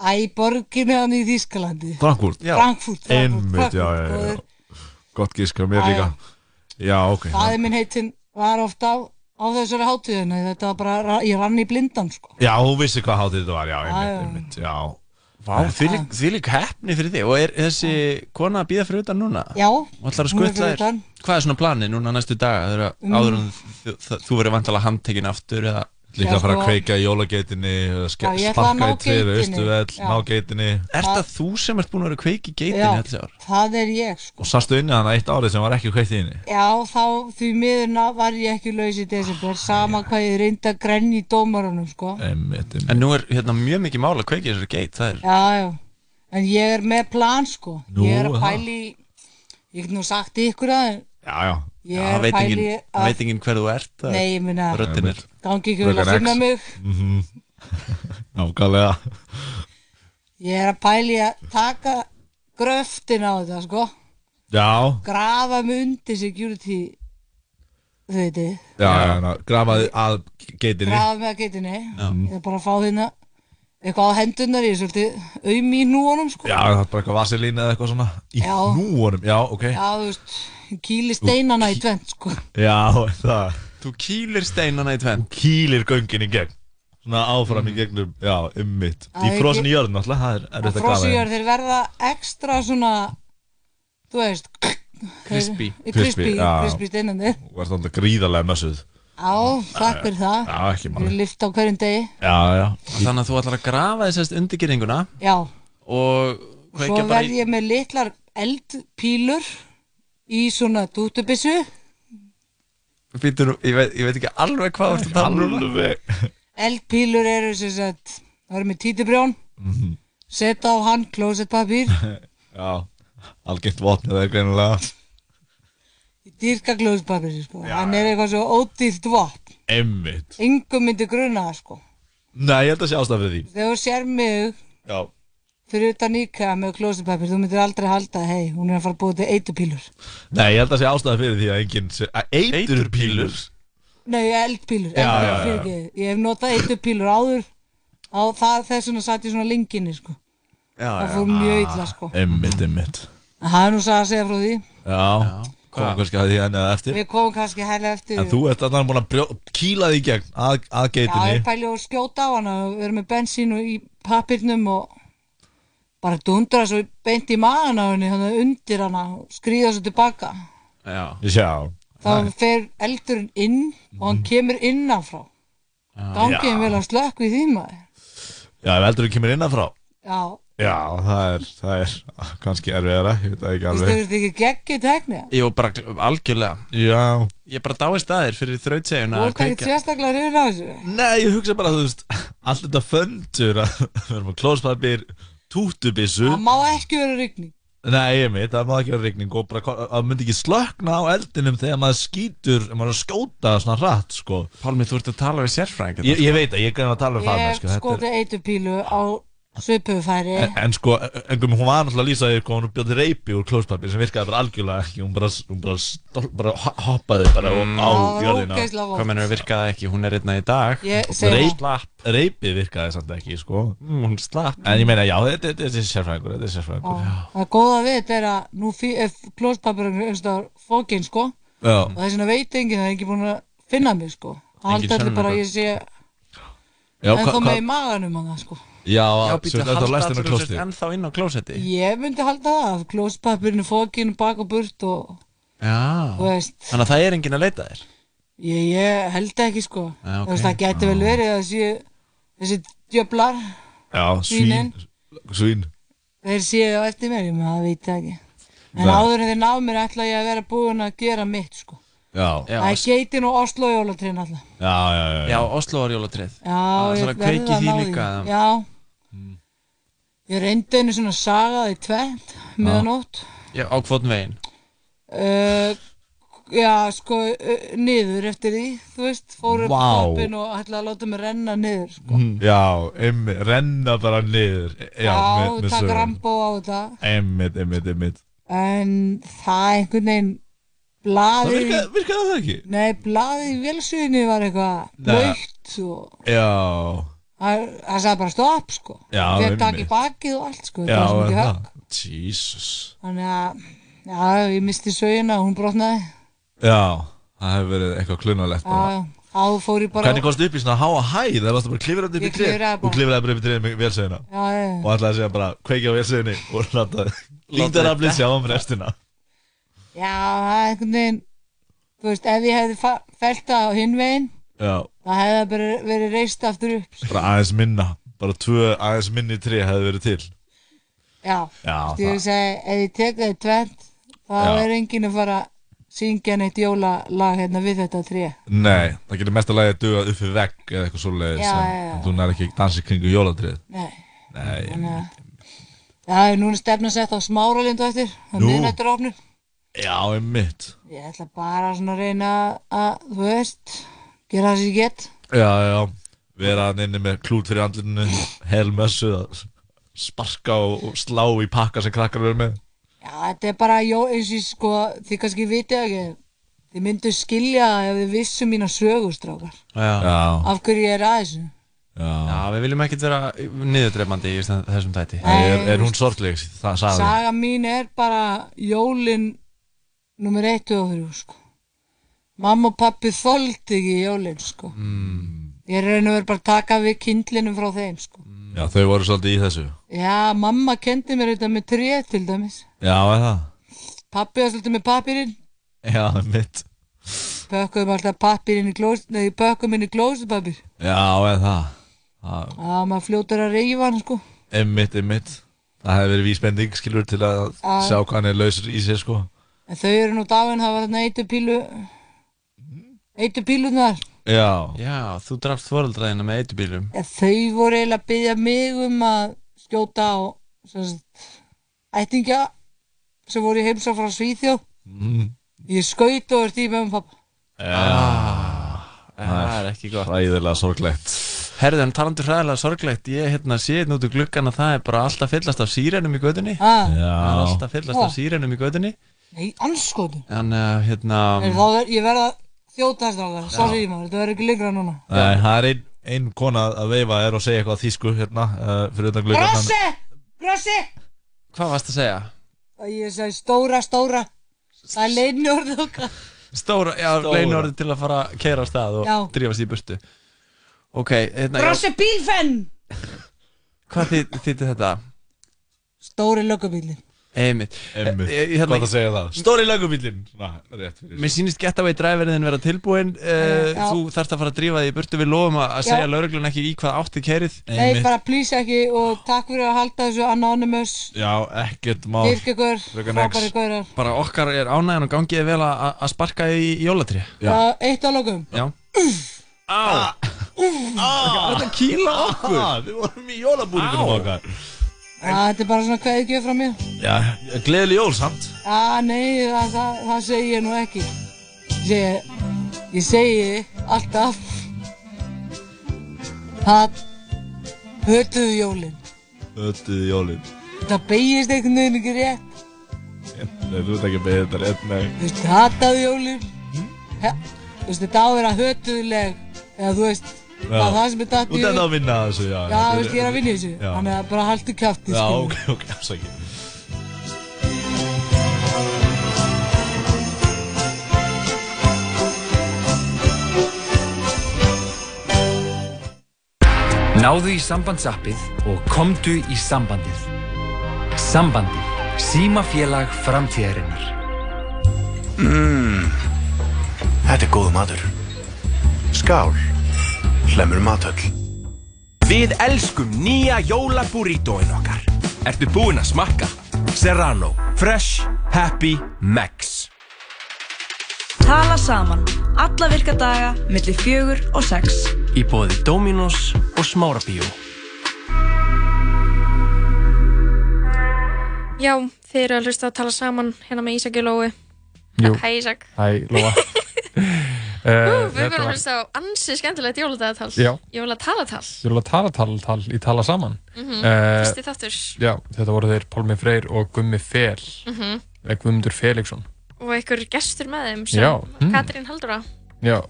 æ borginni hann í Þýskalandi Frankfurt. Já. Frankfurt, Frankfurt, Frankfurt, já, já. góður. Gott gíska mér Já, líka. Já, ok. Faðir minn heitinn var ofta á, á þessari hátíðinu þetta var bara, ra- ég rann í blindan sko Já, hún vissi hvað háttið þetta var, já, einmitt, já. einmitt, já. Vá, því lík heppni fyrir þig Og er þessi kona að býða fyrir utan núna? Já, Og ætlar að hún er fyrir utan. Hvað er svona planið núna næstu daga þegar Mm. áður en þú, þú, þú verður vantalega handtekinn aftur eða Líka Já, að fara að sko. kveika í jólageitinni, Já, sparka í geitinni. austuvel, Já. ná geitinni. Er það þú sem ert búin að vera að kveiki geitinni Já, alls ár? það er ég sko Og sastu inni hana eitt árið sem var ekki kveikt í henni. Já, þá því miðurna var ég ekki laus í desember sama hvað ég reyndi að grenni í dómarunum sko Einmitt, einmitt. En nú er hérna mjög mikið mál að kveiki þessari geit Það er Já, já, en ég er með plan sko Nú, Ég er að það. pæli Ég get nú sagt ykkur að Já, já Ég Já, er að veit enginn- að veit enginn hver þú ert það Nei, ég meina Röddin er Gangi ekki vel að finna mig Mhm. Nákvæmlega. Ég er að pæli að taka gröftin á þetta sko Já, Grafa mig undir security Þú veitir já, já, ná, grafaði að geitinni. Grafa mig að geitinni Já. Ég er bara að fá hérna Eitthvað á hendurnar, ég er svolítið Aum í núanum sko Já, það er bara eitthvað vaselín eða eitthvað svona. Í Já. núunum, já, ok. Já, þú veist Kýli steinana í tvent sko Já, það. Þú kýlir steinana í tvenn. Þú kýlir göngin í gegn. Svona áfram í gegnum, já, ummitt. Það Í er frosin í jörðin, alltaf, það er erfitt að grafa. Frossíjar þeir verða ekstra svona Þú veist Crispy. Crispy, crispy, já. crispy steinandi Þú ert alltaf gríðarlega mössuð. Já, takk fyrir það Já, ekki máli. er lift á hverjum degi Já, já. Þannig að þú ætlar að grafa þessast undirgyrðinguna Já, Og svo kveikja bara verð í ég með litlar eldpílur í svona dútubissu Býtur, ég, veit, ég veit ekki alveg hvað þú ert að tala um Eldpílur eru sem sagt Það eru með títibrjón Mhm. Setta á hann klósettpapír Já, algengt vopn eða greinilega. Dýrka klósettpapír sko. Hann er eitthvað svo ódýrt vopn. Emmitt Engum myndi gruna það sko. Nei, ég held að sé ástæð fyrir því. Þegar þú sér mig Já fyrir utan íka með klósettpapír þú myndir aldrei halda, hei, hún er að fara að búa til eitupílur Nei, ég held að sé ástæð fyrir því að enginn sé eiturpílur? Nei, eldpílur, Já, eldpílur, já, já. fyrirgeðu. Ég hef notað eitupílur áður á það þess vegna satt ég svona lenginni sko. Já, Það fór mjög illa sko. Emmitt, emmitt Það er nú sagði að segja frá því. Já, komum kannski að því henni eða eftir. Við komum kannski herlega eftir. En þú bara dundra svo beint í magan á henni hana undir hana og skrýða svo tilbaka. Já. Já. Þá fer eldurinn inn og hann kemur innanfrá. Gangið vel að slökku í því maður. Já, ef eldurinn kemur innanfrá. Já, Já, það er, það er kannski erfiðara, ég veit það ekki Þú alveg. veist ekki geggi tekni Jú, bara algjörlega. Já. Ég bara dáist að þér fyrir þrautsegjuna Þú ert ekki sérstaklega hrifin á þessu. Nei, ég hugsa bara, þú veist, allt þetta föndur að við erum að klóspapir, tútubissu Það má ekki vera rigning. Nei, ég mitt, það má ekki vera rigning og bara, það myndi ekki slökna á eldinum þegar maður skýtur, maður að skjóta svona hratt, sko. Pálmi, þú ert að tala við sérfræðing Ég, ég veit að ég er gæðin að tala það, Ég sko, þetta er skoti eitupílu á svipufæri. En, en sko, en, hún var náttúrulega að lýsa því hún bjóði reypi úr klóspapir sem virkaði bara algjörlega ekki, hún bara, hún bara, stol, bara ho- hoppaði bara mm. á jörðina. Hvað mennur virkaði ekki, hún er einna í dag. Það. Reypi virkaði samt ekki, sko. Mm, Hún slapp. En ég meina, já, þetta er sérfræðingur, þetta er sérfræðingur. Það góða við þetta er að nú er klóspapirinn einhverstaðar fókin sko. Já. og þess vegna veit enginn það er ekki búin að finna mig sko. Það haldi allir bara að ég sé Já, en þá með í maganum að það sko Já, Já, svo býttu, þetta halda læst inn á klósti ennþá inn á klósetti Ég myndi halda það, klóspapirinn er fókin bak og burt og Já, Þú veist. þannig að það er enginn að leita þér? Ég, ég held ekki sko. Já, ok. Þú veist það geti vel verið að sé, þessi djöflar Já, svín, Svínin. svín þeir séu á eftir mér, ég með það veit það ekki. En Nei. áður en þeir ná mér ætla ég að vera búin að gera mitt sko. Já, Það er geitin og Oslo jólatrinn alltaf. Já, já, já, Já, Oslo var jólatrið. Já, Það ég er að verð kveiki að því ná því. líka eða? Já Ég reyndi einu svona sagaði tvent meðanótt Já, á kvotn veginn uh, Já, sko uh, niður eftir því, þú veist fór upp Vá. toppin og ætlaði að láta mig renna niður sko. Já, einmitt, renna bara niður Já, Já, með- með taka sögum. rambó á þetta Einmitt, einmitt, einmitt En það einhvern veginn Það Blaðið virkaði, virkaði það ekki? Nei, blaðið í vélsuginni var eitthvað Nei. blöytt og Já, það sagði bara stopp sko. Já, Fekk takk í einmitt. bakið og allt sko. Já, Þannig að, já, ég misti sögina og hún brotnaði. Já, það hefur verið eitthvað klunalegt Hvernig komstu upp í svona háa hæð? Það varstu bara klifrandi upp í bara. og klifraði bara upp í tré með já. og ætlaði að segja bara kveikja á vélsöginni og láta líktaraflið sjá um restina. Já, það er einhvern veginn Þú veist, ef ég hefði fellt það á hinn veginn Já, Það hefði það bara verið reist aftur upp. Bara aðeins minna. Bara tvö aðeins minni tré hefði verið til. Já, Já, Þú veist, segi, ef ég tek það í tvent þá er enginn að fara að syngja neitt jólalag hérna við þetta tré. Nei, það getur mest að lagi að duga upp við vegg eða eitthvað já. en þú nær ekki að dansa kringu jólatrið Nei, Nei, þannig að núna er stefna sett á smáralindu eftir á Nú. miðnættur opnur já, einmitt. Ég ætla bara svona að reyna að, þú veist, gera það sem ég get? Já, já, vera hann inni með klút fyrir andlinu hel mössu að sparka og, og slá í pakka sem krakkar verður með. Já, þetta er bara, jó, eins og ég sko, þið kannski vitið ekki Þið myndu skilja ef þið vissu mína sögustrákar Já. Já. Af hverju ég er að þessu? Já, við viljum ekkert vera niðurdreifandi í þess- þessum tæti er, er hún sorgleg, það sagði Saga mín er bara jólin nummer 1 og 3 sko. Mamma og pappi þoldi ekki jólin sko. mm. Ég raun og verið bara að taka við kindlinum frá þeim sko. Já, þau voru svolítið í þessu Já, mamma kendi mér þetta með tré til dæmis Já, er það? Pappi var svolítið með pappirinn Já, mitt Pökkum alltaf pappirinn í klóst Nei, pökkum inn í klóstupapir Já, er það? Já, maður fljótar að reyfa hann sko Einmitt, einmitt Það hefði verið vísbending, skilur, til að Já. sjá hvað hann er lausur í sér, sko En þau eru nú dáin, það var þarna pílunar Já. Já, þú drafst foreldraðina með eitubílum. Ja, þau voru eiginlega að byggja mig um að skjóta á ættingja sem voru í heimsá frá Svíþjóð. Mm. ég skaut og er tíma um pappa Ah, Það er ekki gott. Ræðilega sorglegt. Herðu, en talandur hræðilega sorglegt Ég hérna sé hérna út úr gluggan að það er bara alltaf fyllast af sírenum í gödunni Ah. Já. Það er alltaf fyllast af sírenum í gödunni Nei, anskotu Þannig að hérna er ég verða það Sorry maður, þetta verður ekki lengra núna. Nei, það er ein, ein kona að veifa er og segja eitthvað þýsku hérna uh, fyrir utan gluggan Grossi, grossi Hvað varst að segja? Ég segi stóra, stóra. Það er leinu orðið okkar Stóra, já, Stóra. leinu orðið til að fara að keira á stað og Já. drífa sér í burtu. Ok, hérna Grossi bílfenn! Hvað þýtti þetta? Stóri löggubílin Einmitt. Einmitt. Eh, eh, hérna- Gott að segja það. Stóri lögubíllinn. Svona, rétt fyrir. Mér sýnist getaway driverinn vera tilbúinn uh, Já. Þú þarft að fara að drífa því burtu við lofum að, segja lauruglun ekki í hvað átti kerið Nei, bara please ekki og takk fyrir að halda þessu anonymous Já, ekkert mál. Virk ykkur, Frekar nex. frábæri gaurar Bara okkar er ánægjan og gangiði vel að, að sparka í, Það eitt að lokum Já Á! Er þetta kýla okkur? Ah, Við vorum í jólabúningunum okkar. Já, þetta er bara svona kveðgjöf frá mér Já, gleðileg jól samt. Já, nei, það, það, það segi ég nú ekki Ég ég segi alltaf Það hötuðu jólin Öttuði jólinn. Það beigist einhvern veginn ekki rétt Nei, þú ert ekki að beða þetta rétt, nei. Þú veist, hataðu jólin He, Þú veist, þetta á að vera hötuðleg Eða þú veist, það er það sem er datt Þú ert ennþá að vinna þessu, já. Já, Þetta þú veist, ég er að vinna í þessu. Þannig að bara haldu kjátti Já, ok, ok, afsakið. Náðu í sambandsappið og komdu í sambandið. Sambandið. Símafélag framtíðarinnar. Mmm, þetta er góð matur. Skál, hlemur matöll. Við elskum nýja jólaburrítóin okkar. Ertu búinn að smakka? Serrano, Fresh, Happy, Max. Tala saman. Alla virka daga, millir fjögur og sex. Í bóði Dominos og Smárabíó. Já, þið eru að hlusta að tala saman hérna með Ísak og Lói. Jú. Hæ Ísak. Hæ, Lóa. Uh, við vorum að hlusta á ansi skemmtilegt jóladagatal. Jólatalatal. Tala, í tala saman. Mhm, Eh, fyrsti þáttur. Já, þetta voru þeir Pálmi Freyr og Gummi Fel. Mhm. Eða Guðmundur Felixson. Og einhver gestur með þeim sem Já, mm. Katrín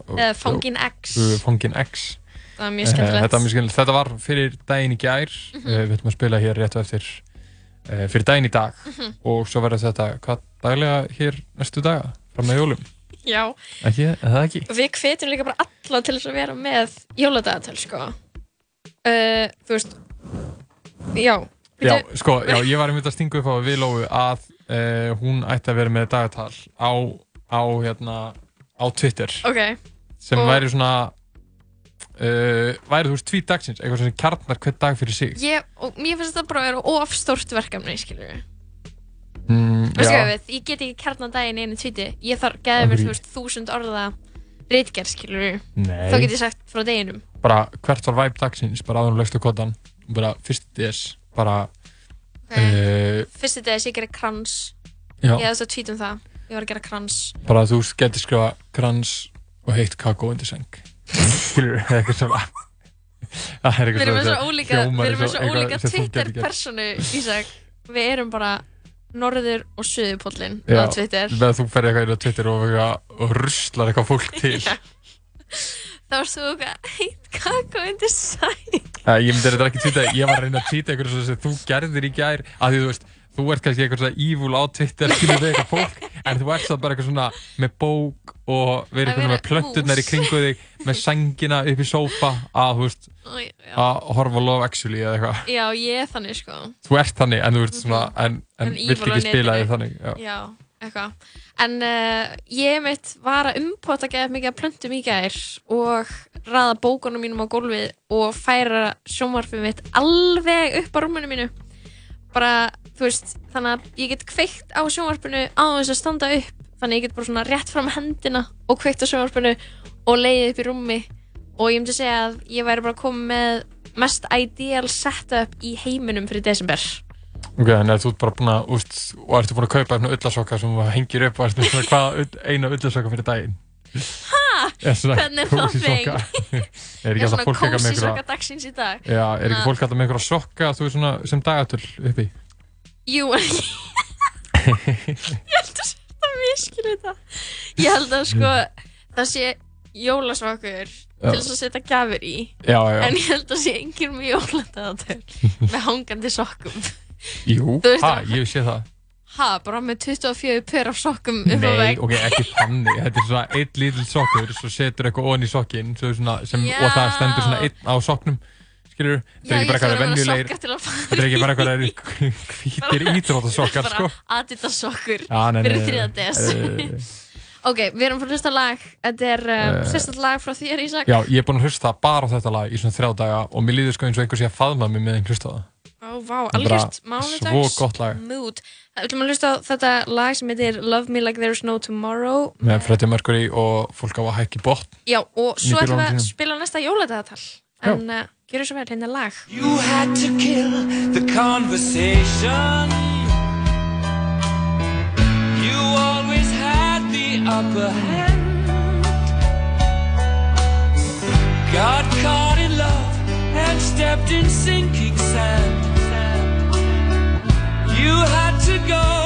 og- Eða Fangin X. Uh, Fangin X. Það var mjög Eh, skemmtilegt. Þetta var mjög skemmtilegt. Þetta var fyrir daginn í gær. Mhm. Eh, Við ætlum að spila hér rétt á eftir eh, fyrir daginn í dag. Mhm. Og svo verður þetta hvað daglega hér næstu daga fram með jólum. Já. Ekki, það ekki? Við hvetjum líka bara alla til þess að vera með jóladagatal, sko. Uh, þú veist, já. Já, sko, já, ég var einmitt að stinga upp á við Lóu að uh, hún ætti að vera með dagatal á, á, hérna, á Twitter Ok. sem Og- væri svona uh, væri þú veist tvít dagsins eitthvað sem kjarnar hvern dag fyrir sig Ég, og mér finnst þetta bara að vera ofstórt verkefni, skilur við. Mm, við, ég get ekki kjarnan daginn einu tvíti. Ég þarf, geði mér, þú veist, þúsund orða reitgerð, skilur. Þá get ég sagt frá deginum. bara hvert var væp dagsins bara áður og lögstu kodan bara fyrst DS bara Ok. uh, Fyrsti dagis ég gerir krans. Já. Ég þess að tweetum það. Ég var að gera krans. bara þú getur skrifa krans og heitt kakó undir seng skilur við eitthvað svona það er Við eitthvað erum með svo ólíka, við erum með svo eitthvað ólíka sem gert. Twitter-personu, Ísak. Við erum bara norður og suðupóllin á Já, Twitter. þegar þú ferði eitthvað inn á Twitter og, og ruslar eitthvað fólk til Já. Þá varst þú eitthvað heitt kakó undir uh, ég myndi þetta ekki tweeta ég var að reyna að tweeta eitthvað sem þú gerðir í gær að því þú veist, þú ert kannski eitthvað svona evil á Twitter fólk en þú ert samt bara eitthvað svona með bók og verið Að eitthvað með plönturnar í kringu þig með sængina upp í sófa að veist að horfa Love Actually eða eitthvað Já, ég er þannig, sko. þú ert þannig en þú ert svona en, en, En vilt ekki spila þig þannig já. Já, eitthvað. En uh, ég mitt var að umpota geða mikið að plöntum í gær og raða bókunum mínum á gólfið og færa sjónvarfið mitt alveg upp á rúmunu mínu. Bara, þú veist, þannig að ég get kveikt á sjónvarpinu á þess að standa upp. Þannig að ég get bara svona rétt fram hendina og kveikt á sjónvarpinu og leiðið upp í rúmi. Og ég myndi segja að ég væri bara komið með mest ideal setup í heiminum fyrir desember. ok, þannig að þú ert bara búin að úst, og ertu búin að kaupa eitthvað ullasokka sem hengir upp og ertu svona hvað eina ullasokka fyrir daginn Ha? Er Hvernig er það þing? er ekki alltaf fólk eitthvað með einhverja dagsins í dag. Já, er ekki fólk alltaf með einhverja sokka? Þú er svona sem dagatöl uppi. Jú, ég held að þetta miskil þetta. Ég held að sko það sé jólasokkur til þess að setja gjafir í Já, já. En ég held að sé engin með jóladagatöl með hangandi sokkum. Jú, það- ég sé það Ha, bara með 24 pör af sokkum upp á Nei, vegg. ok, ekki þannig. Þetta er svona einn lítill sokkur svo setur eitthvað onni í sokkin svo svona, sem, Já. og það stendur svona einn á sokknum skilur þetta er ekki bara ég eitthvað fara þetta er ekki bara eitthvað hvítir íþróttasokkar sko. bara Adidas sokkur Já, nei, nei, fyrir nei, þriða nei. des. Eh, ok, við erum fyrir að hlusta lag. Þetta er um, Eh, sérstaklega lag frá þér Ísak. Já, ég er búinn að hlusta bara á þetta lag í svona þrjá daga og mér líður sko eins og einhver sé að faðma mig með einn hlusta á það Ó, vá, Það algjört mánudags mood. Við ætlum að hlusta á þetta lag sem heitir Love Me Like There's No Tomorrow með Freddie Mercury og fólk á að hækki botn. Já, og svo ætlum við að spila næsta jóladagatal. En uh, gjöru svo vel, hérna er lag. You had to kill the conversation. You always had the upper hand. Got caught in love and stepped in sinking sand. You had to go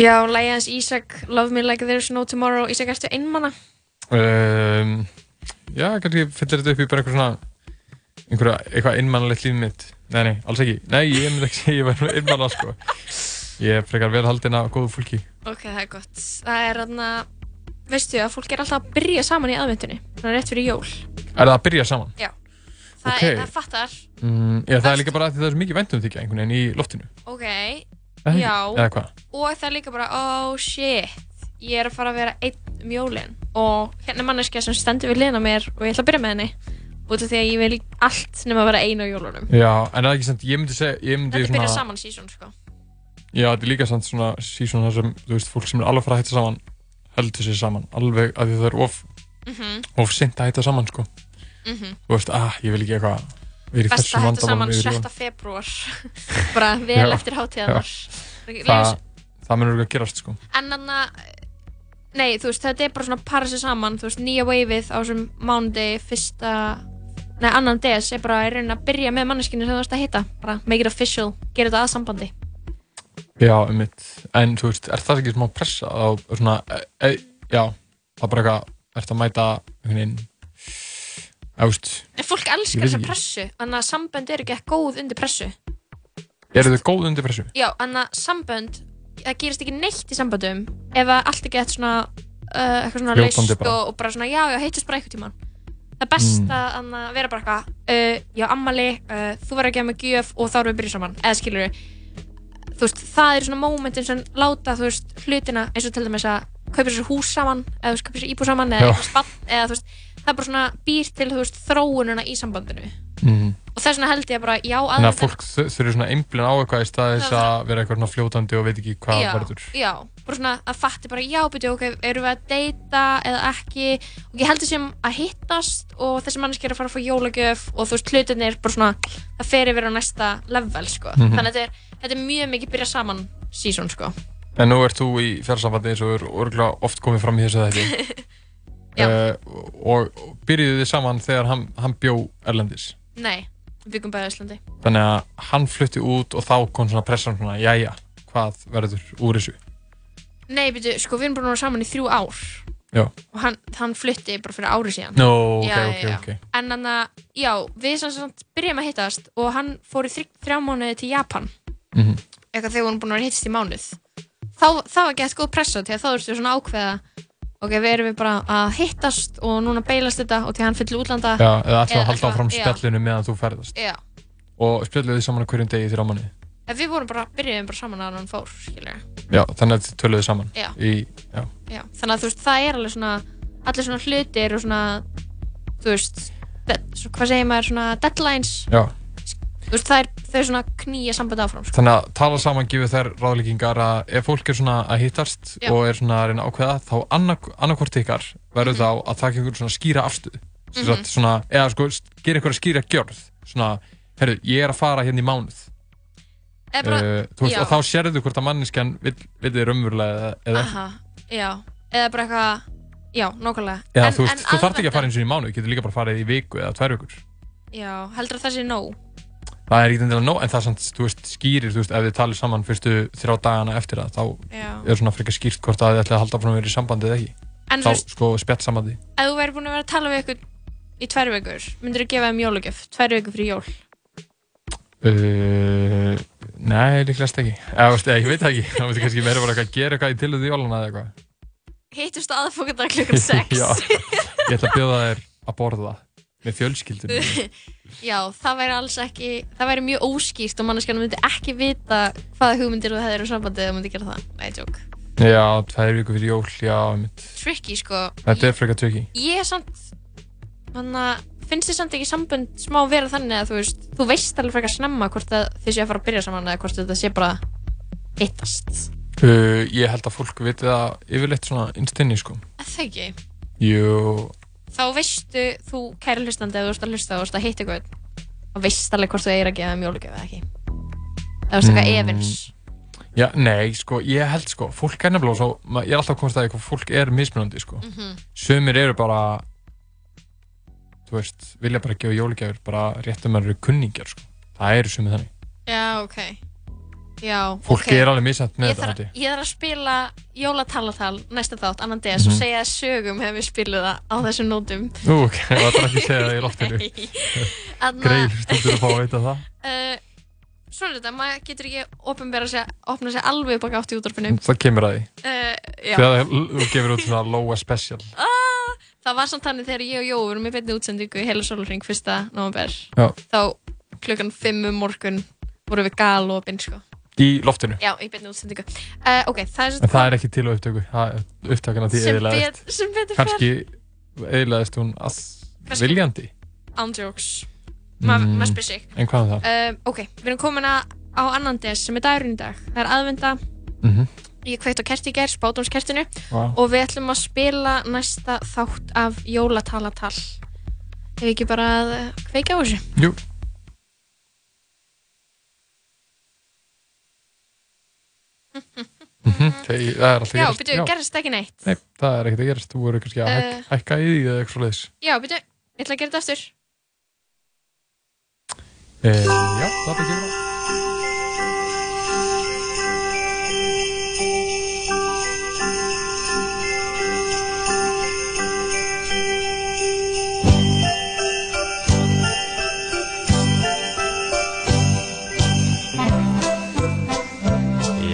Já, lagið hans Ísak Love Me Like There's No Tomorrow. Ísak, ertu einmanna? um, Já, kannski fyllir þetta upp í bara eitthvað svona einhverja, eitthvað innmannalegt líf mitt. Nei, nei, alls ekki. Nei, ég myndi ekki segja ég var innmanna sko. Ég frekar vel haldinn af góðu fólki. Ok, það er gott. Það er þarna, veistu að fólk er alltaf að byrja saman í aðvendunni Svona rétt fyrir jól. Er það að byrja saman? Já. Það, Ok. er, það fattar. Mm, já, það er líka bara að það er mikið vendum þykja einhvern veginn í loftinu. Ok? Já? Og það er líka bara, oh shit Ég er að fara að vera einn jólin Og hérna er manneskja sem stendur við liðna mér Og ég ætla að byrja með henni Út af því að ég vil allt nema að vera ein á jólunum Já, en það er ekki sant, ég myndi segja ég myndi Þetta svona, byrja saman sísón, sko Já, þetta er líka sant svona sísón þar sem, þú veist, fólk sem er alveg fara að hætta saman heldur sér saman alveg að því það er of Mhm. of sint að hætta saman sko Mhm. þú veist, ah, ég vil ekki eitthvað Best að hætta saman vandamálum yfir 7. jól. februar bara vel Já, eftir hátíðanar já. það, munur ekki að gerast sko. En þannig að nei, þú veist, þetta er bara svona para sér saman. Þú veist, nýja waveið á þessum mánuði fyrsta, nei, annan DS er bara að reyna að byrja með manneskinu sem þú veist að hitta. Bara make it official, gera þetta að sambandi. Já, um en þú veist, er það ekki smá pressa á svona, e, e, já það er bara eitthvað, ert að mæta einhvern veginn ást, en fólk elskar þessa pressu þannig að sambönd eru ekki ekki góð undir pressu. Eru þau góð undir pressu? já, þannig að sambönd það gerist ekki neitt í samböndum ef allt er gett svona uh, eitthvað svona laust og, og bara svona já, já, heitist bara eitthvað tíman það er best Mm. að vera bara eitthvað uh, já, ammali, uh, þú verður að gefa mig gjöf og þá erum við byrjuð saman, eða skilur þú veist, það er svona momentin sem láta, þú veist, hlutina eins og til dæmis að kaupa sér hús saman eða veist, kaupa sér íbúð saman eða spann eða veist, það er bara svona býr til, veist, þróununa í sambandinu. Mm. og þess vegna held ég bara, já, þannig að fólk þu- þurfi svona einblinn á eitthvað í stað þess að vera eitthvað svona fljótandi og veit ekki hvað já, verður. já, bara svona að fatti bara já, byrju, ok, erum við að deyta eða ekki? Og ég heldur sem að hittast og þessi manneski er að fara að fá jólagjöf og þú veist, hlutin er bara svona það fer yfir á næsta level, sko. Mhm. þannig að þetta er, þetta er mjög mikið byrja saman season, sko En nú ert þú í fjársambandi eins og er örgulega oft komið fram í þessu þetta uh, og, byrjuðu þið saman þegar hann, hann bjó Erlendis? Nei, við byggum í Íslandi. Þannig að hann flutti út og þá kom svona pressan svona, jæja, hvað verður úr þessu? Nei, byrju, sko, við erum bara núna saman í þrjú ár. Já, og hann, hann flutti bara fyrir ári síðan. Nó, ok, já, ok, já, já. ok. en hann að, já, við sem sagt byrjum að hittast og hann fór í þrjá, mánuði til Japan. Mhm. eitthvað þegar vorum búin að hittast í mánuð þá, þá var gett góð pressa til að þá ertu svona ákveða ok, við erum við bara að hittast og núna beilast þetta og til hann fyrir útlanda Já, eða ætlaðu að halda áfram spjallinu meðan þú ferðast. Já, og spjalluðu þið saman á hverjum degi í þrjá manni en við vorum bara, byrjuðum bara saman að hann fór, skilja Já, þannig að þið töluðu saman Já. í, já. já, þannig að þú veist, það er alveg svona allir svona hlutir og svona þú veist, de, svo, hvað segir maður svona deadlines, já þú veist, það er þau svona knýja samband áfram, sko. Þannig að tala saman gefur þær ráðleggingar að ef fólk er svona að hittast Já. og er svona að reyna að ákveða þá annark- annarkvort ykkar verður þá að taka einhver svona skýra afstöð mm Mhm. svona, eða sko gera einhver skýra gjörð. Svona, herru, ég er að fara hérna í mánuð. Eða bara- uh, þú veist, og þá sérðu hvort að manneskjan vill, vill þið raunverulega eða, eða ekki Aha, já, eða bara eitthvað já, nákvæmlega. Já, En- þú veist, þú þarf ekki að fara eins og í mánuð, þú getur líka bara farið í viku eða tvær vikur. Já, heldur að það sé nóg það er ekki endilega nóg, en það samt, þú veist, skýrir þú veist, ef þið talið saman fyrstu þrjá dagana eftir það, þá Já. er svona frekar skýrt hvort að þið ætlaði að halda frá að vera í sambandi eða ekki. En þá, þú veist- sko, spjall sambandi. Ef þú væri búin að vera að tala við ykkur í tvær vikur, myndir þú gefa þeim jólugjöf tvær vikur fyrir jól? Uh, nei, líklegast ekki. Eða, veist, eða, ég veit það ekki, það veit kannski meira bara eitthvað að gera eitthvað í tilöðu jólana eða eitthvað. Hittust aðfokkandar klukkan 6 Já, ég ætla að bjóða þér að borða með fjölskyldunum já, það væri alls ekki það væri mjög óskýrt og manneskjarnar myndi ekki vita hvaða hugmyndir þú hefðir um sambandið ef þú myndi gera það, nei, tjók Já, tvær viku fyrir jól, já, mitt tricky, sko. Þetta er frekar tökki ég er samt að finnst þið samt ekki sambönd smá vera þannig að þú veist þú veist alveg frekar snemma hvort þið séu að fara að byrja saman eða hvort þetta sé bara hittast uh, Ég held að fólk viti það yfirleitt svona innstinni, sko. Jú, þá veistu þú kæri hlustandi ef þú ert að hlusta og ert að hitta ykkur og veist alveg hvort þú eigir að gefa mjólugjöf eða ekki. Eða þú veist eitthvað Mm. efins? Já, nei, sko, ég held, sko fólk er nefnilega svo, ég er alltaf að komast að því hvað fólk er mismunandi, sko. Mhm. Sumir eru bara þú veist, vilja bara gefa jólugjafir bara rétt um að eru kunningjar, sko. Það eru sumir þannig. Já, ok já, Fólk ok. er alveg misjafnt með þetta, þarf, ég. þarf að spila jólatalatal næsta þátt, annan DS og Mhm. segja sögum ef við spilum það á þessum nótum. Nú, ok, það er ekki að segja það í loftinu. Greið stundur að fá að veita það. Uh, Svona er þetta, maður getur ekki opinbera sig, opna sig alveg upp á gátt í útvarpinu. Það kemur að því. Uh. Þegar þú gefur út svona Lóa Special. Ah, Það var samt þannig þegar ég og Jó vorum í beinni útsendingu í heila sólurring fyrsta november þá klukkan 5 um morgun vorum við gal og binn sko Í loftinu. Já, í beinni útsendingu. Uh, Ok, það er En það er ekki til á upptöku er upptakana því bet, sem betur fer. Kanski eðilaðist hún viljandi. Andjóks Maður Mm, ma spyr sig. En hvað um það? uh, Ok, við erum komin að á annan DS sem er dagurinn í dag. Það er aðvenda. Mhm. ég kveikt á kerti í gær, spátumskertinu Vá. og við ætlum að spila næsta þátt af jólatalatal. Ef ekki bara að kveikja á þessu? Jú Mhm, Það það er alltaf Já, gerast byrju, gerðist ekki neitt. Nei, það er ekkert að gerast, þú voru kannski að hæk, Eh. hækka í því eða eitthvað svo leiðis Já, byrju, ég ætla að gera þetta aftur. E, Já, það er ekki bra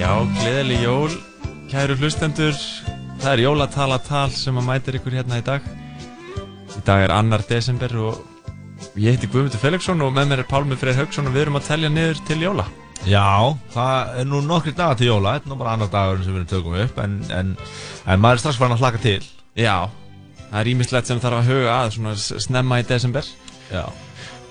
Já, gleðileg jól, kæru hlustendur. Það er jólatalatal sem að mætir ykkur hérna í dag. Í dag er annar desember og ég heiti Guðmundur Felixson og með mér er Pálmi Freyr Haugsson og við erum að telja niður til jóla. Já, það er nú nokkri dagar til jóla, þetta er nú bara annar dagur sem við erum tökum upp, en, en, en maður er strax farin að hlaka til. Já, það er ímislegt sem þarf að huga að svona snemma í desember. Já.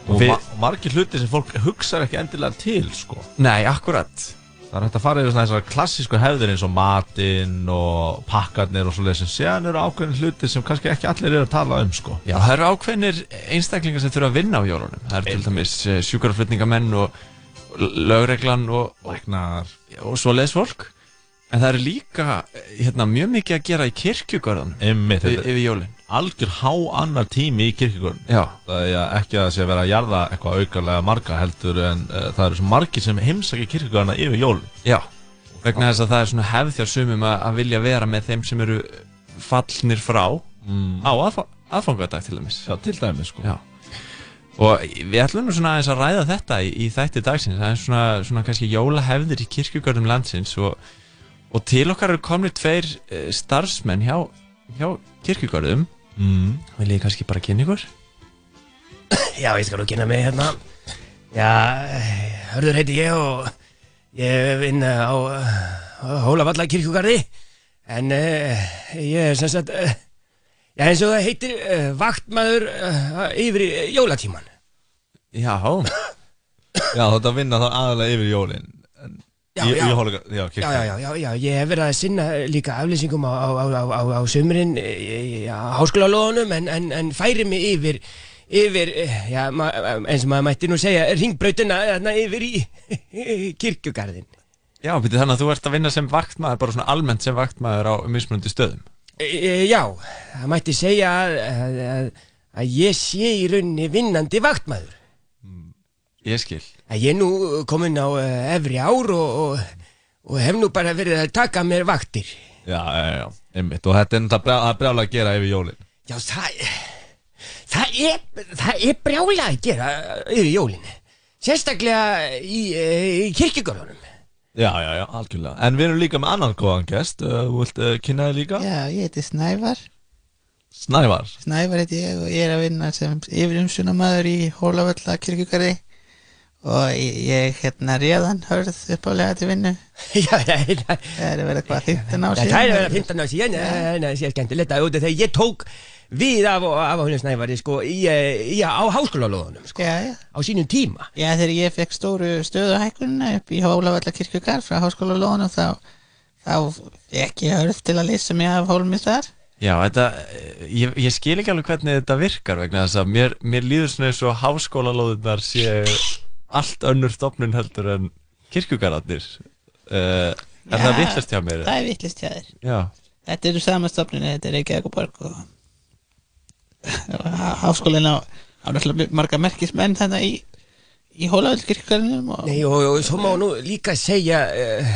Og Og, ma margir hluti sem fólk hugsar ekki endilega til, sko. Nei, akkurat. Það er hægt að fara yfir svona þessar klassísku hefðir eins og matinn og pakkarnir og svoleiðis sem séðan eru ákveðin hluti sem kannski ekki allir eru að tala um, sko. Já, það eru ákveðnir einstaklingar sem þurfa að vinna á jólunum. Það eru til dæmis eh, sjúkraflutningamenn og lögreglan og, Læknar. og svoleiðis fólk. En það eru líka eh, hérna, mjög mikið að gera í kirkjugörðunum Einmitt, yfir, jólinn. Algjör há annar tími í. Já. Það er ekki að það sé að vera að jarða eitthvað aukarlega marga heldur en uh, það eru svo margir sem heimsækja kirkjugörna yfir jól. Já, vegna þess að það er svona hefð hjá sumum að, að vilja vera með þeim sem eru fallnir frá Mm. á aðfa aðfangadag til dæmis. Já, til dæmis sko. Já. Og við ætlum nú svona aðeins að ræða þetta í, í þætti dagsins, það er svona, svona kannski jólahefðir í kirkjugörnum landsins og, og til okkar eru komni tveir eh, starfsmenn hjá, hjá kirkjugörðum. Mm. Vil ég kannski bara kynna ykkur? Já, ég skal nú kynna mig hérna. Já, hörður heiti ég og ég vinn á, á Hólavalla kirkjugarði. En uh, ég er sem sagt, uh, já eins og það heitir uh, vaktmaður yfir jólatíman. Já. Já, þetta vinna þá aðalega yfir jólinn. En- Já, í, já. Já, Já, já, já, já, já, ég hef verið að sinna líka aflýsingum á, á, á, á, sömurinn á háskólalóðunum en, en, en færi mig yfir, yfir, eh, ma, eins og maður mætti nú segja, ringbrautina yfir í kirkjugarðin. Já, byrju þannig að þú ert að vinna sem vaktmaður, bara svona almennt sem vaktmaður á mismunandi stöðum. E, já, það mætti segja að, að, að, ég sé í rauninni vinnandi vaktmaður. Ég skil. Að ég er nú komin á uh, efri ár og, og, og hef nú bara verið að taka mér vaktir. Já, já, já, einmitt. Og þetta er náttúrulega brjá- brjála að gera yfir jólinn. Já, það, það, er, það er brjála að gera yfir jólinu. Sérstaklega í, eh, í kirkjugörðunum. Já, já, já, algjörlega. En við erum líka með annan góðan gest. Uh, Þú vilt uh, kynna þig líka? Já, ég heiti Snævar Snævar. Snævar heiti ég og ég er að vinna sem yfirumsunamaður í Hólavölla kirkjugarði og ég, ég hérna réðan hörð uppálega til vinnu. Já, já, já Það er að vera hvað 15 ár Það síðan. er að vera 15 ár síðan, það sé skemmtilegt. Að af þegar ég tók við af, af honum snævari sko í, í á háskólalóðunum sko, á sínum tíma. Já, þegar ég fekk stóru stöðuhækkunina upp í Hólavölla kirkjugarð frá háskólalóðunum þá, þá fekk ég hörð til að lýsa mig af hólmi þar. Já, þetta, ég, ég skil ekki alveg hvernig þetta virkar vegna þess að mér, mér líður svona eins og háskólalóðunar sé allt önnur stofnun heldur en kirkjugarðarnir. Uh, er það vittlust hjá mér? Það er vittlist hjá þér Já. Þetta eru samanstofninu, þetta er Reykjavík og Borg og og háskólinn á, á náttúrulega marga merkismenn þannig í, í Hólavöldkirkjörnum og Nei, og, og svo má nú líka segja uh,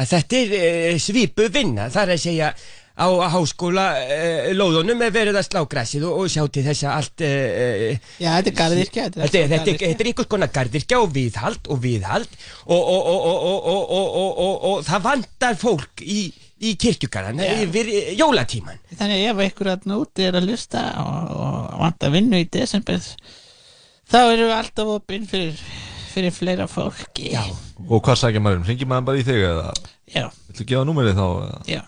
að þetta er uh, svipu vinna, það er að segja á háskóla uh, lóðunum er verið að slá græsið og, og sjá til þess að allt uh, Já, þetta er gardirkja Þetta er ykkur konar gardirkja og viðhald og viðhald og það vandar fólk í, í kirkjugarðan yfir jólatíman Þannig ef ykkur að núti er að lusta og, og vandar vinnu í desember þá eru við alltaf opinn fyrir, fyrir fleira fólki Já. Og hvað sækir maður? Um? Ringir maður bara í þig eða? Já Þú gefa númerið þá? Já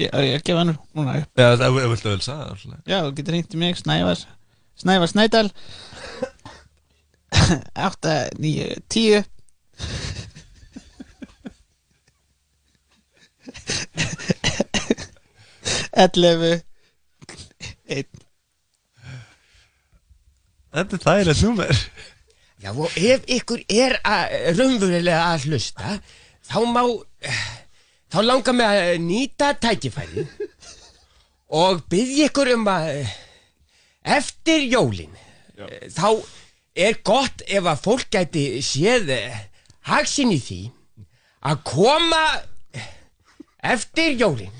ég er ekki vannur núna upp. Já, það er vilt að vel sagða alltaf. Já, þú getur hringt í mig, Snævar, Snævar Snædal, 8, 9, 10. Ellefu Einn Þetta er þægilegt númer Já og ef ykkur er að, raunverulega að hlusta þá má þá langar mig að nýta tækifæri og byggja ykkur um að eftir jólin, þá er gott ef að fólk gæti séð hagsin í því að koma eftir jólin,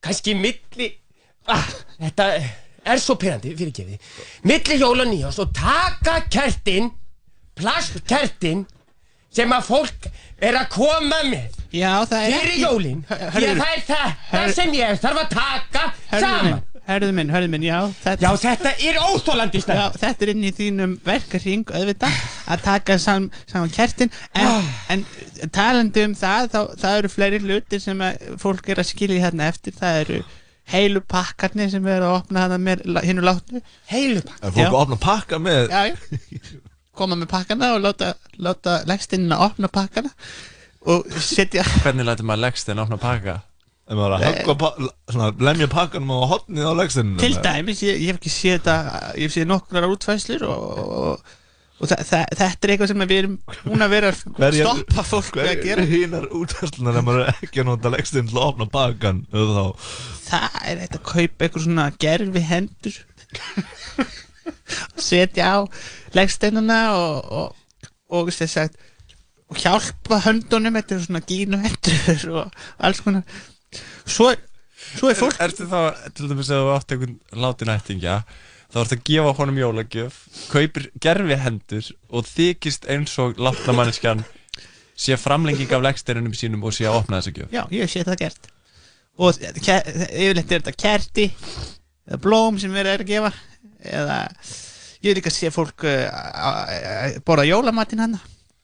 kannski milli, ah, þetta er svo pyrrandi fyrir gefi, milli jól og nýjás og taka kertin, plastkertin sem að fólk er að koma með Já, það er fyrir ekki- jólin. Því að hörðu- það er þetta hörðu- sem ég þarf að taka Herðu saman. minn, herðu minn, herðu minn, já þetta, Já, þetta er óþólandi Já, þetta er inn í þínum verkarring auðvitað að taka sam, saman kertin. En, en talandi um það þá, það eru fleiri hlutir sem að fólk er að skilja hérna eftir. Það eru heilu pakkarnir sem er að opna hana með hinnu látnu. Heilu Er fólk að opna pakka með Já, já koma með pakkana og láta, láta leggstinnina opna pakkana og setja Hvernig lætur maður leggst en opna pakka? Ef maður er að höggva pa- svona, lemja pakkanum á hotnið á legstinu til dæmis, ég, ég hef ekki séð þetta ég hef séð nokkrar útfæslur og, og, og þa þa þetta er eitthvað sem við erum búin að vera að stoppa fólk við að gera. Hínar útværslunar ef maður er ekki að nota legstinu til að opna pakkan og þá? Það er eitthvað að kaupa eitthvað svona gerfi hendur setja á leggsteinuna og, og, og sagt og hjálpa höndunum þetta er svona gínu hendur og alls konar. Svo, svo er fólk Ertu þá, til dæmis að þú átt einhvern látin ættingja þá ertu að gefa honum jólagjöf kaupir gerfi hendur og þykist eins og látna manneskjan sé framlenging af leggsteinunum sínum og sé að opna þessa gjöf. Já, ég séð það gert. Og yfirleitt er þetta kerti blóm sem verið er að gefa eða ég hef líka séð fólk uh, borða jólamatinn hann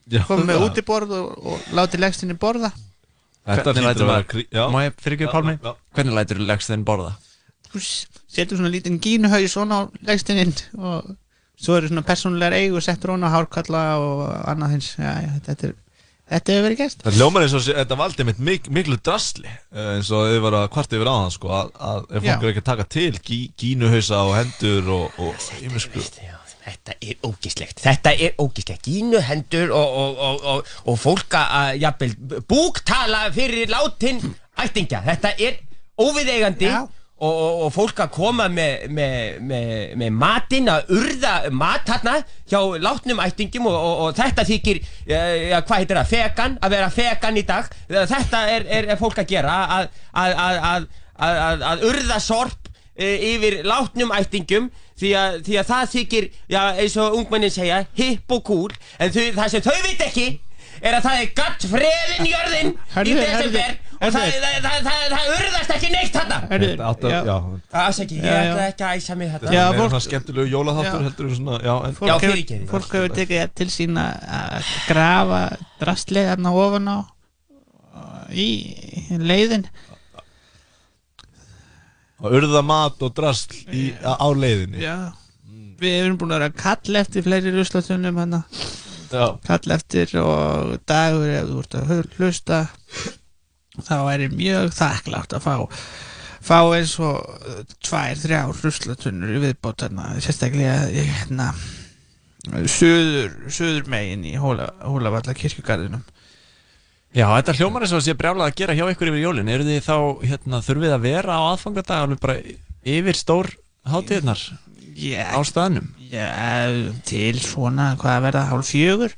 Já, komið með það. útiborð og, og láti legstinni borða Þetta Hvernig lætur að já. Hvernig lætur borða? þú s- setur svona lítinn gínuhaug svona á legstinnin og svo eru svona persónulegar eigu settur hún á hárkalla og annað hins já, já, þetta, er, þetta hefur verið gert. Það hljómar eins og þetta valdi mitt mik miklu drasli eh, eins og þið var að kvart yfir á það sko, að, að ef Já. fólk er ekki að taka til gí, gínuhausa og hendur og, og ímisku Þetta er ógislegt, þetta er ógislegt Gínu hendur og, og, og, og, og fólk að jafnvel búktala fyrir látin ættingja. Þetta er óviðeigandi og, og, og fólk að koma með, með, með, með matinn að urða mat þarna hjá látnum ættingjum og, og, þetta þykir, eh, ja, hvað heitir það, fegan, að vera fegan í dag. Þetta er, er, er fólk að gera að, að, að, að, urða sorp e, yfir látnum ættingum því því að það þykir, já, eins og ungmennin segja, hipp og cool en þau, það sem þau veit ekki er að það er gatt freðin jörðin í Herðu, desember herðu, og það, herðu. það, það, það, það urðast ekki neitt þarna. Já. já. Afsaki, ég ætla ekki að æsa mig þetta. Það er svona skemmtilegu jólaþáttur heldur en svona, já, en fólk, hefur, fólk hefur tekið það til sín að að grafa drastlið þarna ofan á í leiðin. Að urða mat og drasl í, á leiðinni. Já. Við erum búin að vera að kalla eftir fleiri ruslatunum hann Já. Kalla eftir og dagur ef þú ert að hlusta. Þá er mjög þakklátt að fá fá eins og tvær, þrjár ruslatunur í viðbót þarna, sérstaklega hérna söður, söður megin í Hóla, Hólavalla kirkjugarðinum Já, þetta hljómar eins og að sé brjálað að gera hjá ykkur yfir jólin. Eru þið þá, hérna, þurfið að vera á aðfangadag alveg bara yfir stór hátíðnar yeah. á staðnum Já, til svona, hvað að verða, hálf fjögur?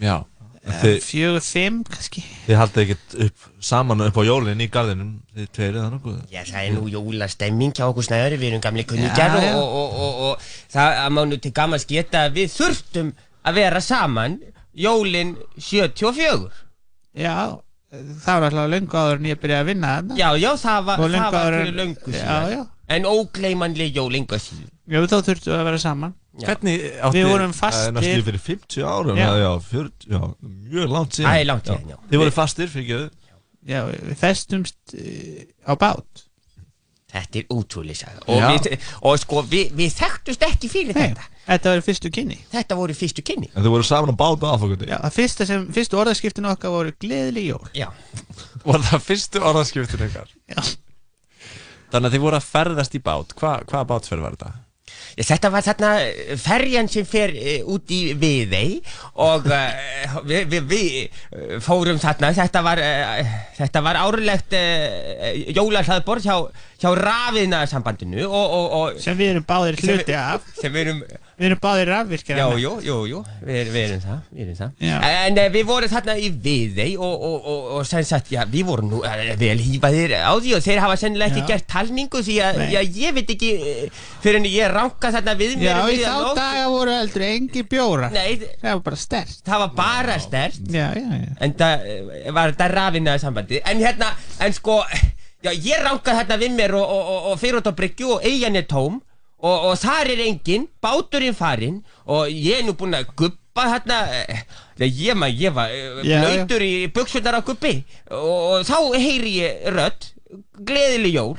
Já. Þið- Fjögur, fimm, kannski. Þið haldið ekkert upp saman upp á jólinn í garðinum Þið tveir eða nokkuð? Já, það er nú jólastemming hjá okkur snæðari, við erum gamli kunningjar Já, og, já. og, og, og, og það að má nú til gammans geta að við þurftum að vera saman jólin 74 Já, það var alltaf löngu áður en ég byrjaði að vinna þarna. Já, já, það var, það var fyrir löngu Já, síðan. já. En ógleymanleg jól enga síðan Já, þá þurftum við að vera saman. Já. Hvernig Við vorum Það er næstu fastir. fyrir 50 árum Já. Já, já, 40, já mjög langt síðan. Það er langt síðan, já. Þið voru fastir, fyrir Já, við festumst uh, á bát. Þetta er útrúlega saga. Og, Já. við, og sko, við, við þekktust ekki fyrir þetta. Þetta var fyrstu kynni. Þetta voru fyrstu kynni. En þið voru saman á bát á aðfangundi Já, það fyrsta sem, fyrstu orðaskiptin okkar voru gleðileg jól. Já. Var það fyrstu orðaskiptin ykkar? Já Þannig að þið voru að ferðast í bát Hva, Hvaða bátsferð var þetta? Þetta var þarna eh, ferjan sem fer uh, út í Viðey og uh, við vi, vi, uh, fórum þarna, þetta var, uh, var árlegt uh, jólahlaðborð hjá, hjá rafiðnaðarsambandinu og, og, og Sem við erum báðir hluti við- af Sem við erum Við erum báðir rafvirkir Já, jú, jú, jú, við, við erum það, við erum það. En uh, við vorum þarna í Viðey og, og, og, og sem sagt, já, við vorum nú uh, vel hýfaðir á því og þeir hafa sennilega ekki Já. gert talningu því að, Nei. já, ég veit ekki, uh, fyrir en ég ranka þarna við mér Já, í miðja þá nótt. daga voru heldur engi bjóra Nei, Það var bara stert það var bara stert. Já, já, já En það uh, var þetta rafinnaði sambandi. En hérna, en sko, já, ég ranka þarna við mér og, og, og, og fyrir út á bryggju og eigin er tóm og, og þar er enginn, báturinn farinn og ég er nú búinn að guppa þarna, eh, ég, maður, ég var Já, uh, blöytur í buksunar á guppi og, og þá heyri ég rödd, gleðileg jól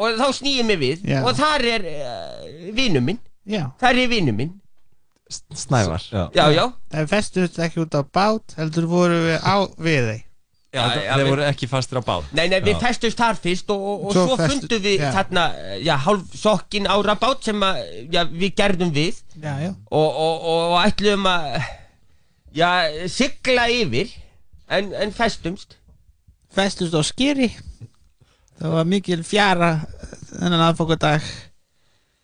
og þá snýði mig við Já. og þar er uh, vinnu minn, Já þar er vinnu minn. Snævar Já, já. Það festust ekki út á bát heldur voru við á við þeim Já, Þetta- já, Þeir voru ekki fastir á bát Nei, nei, við Já. festumst þar fyrst og, og, og Svo svo, fundum við já. þarna, já, hálf sokkin ára bát sem að, já, við gerðum við Já, já og, og, og ætlum að, já, sigla yfir en, en festumst. Festust á skýri Það var mikil fjara þennan aðfokadag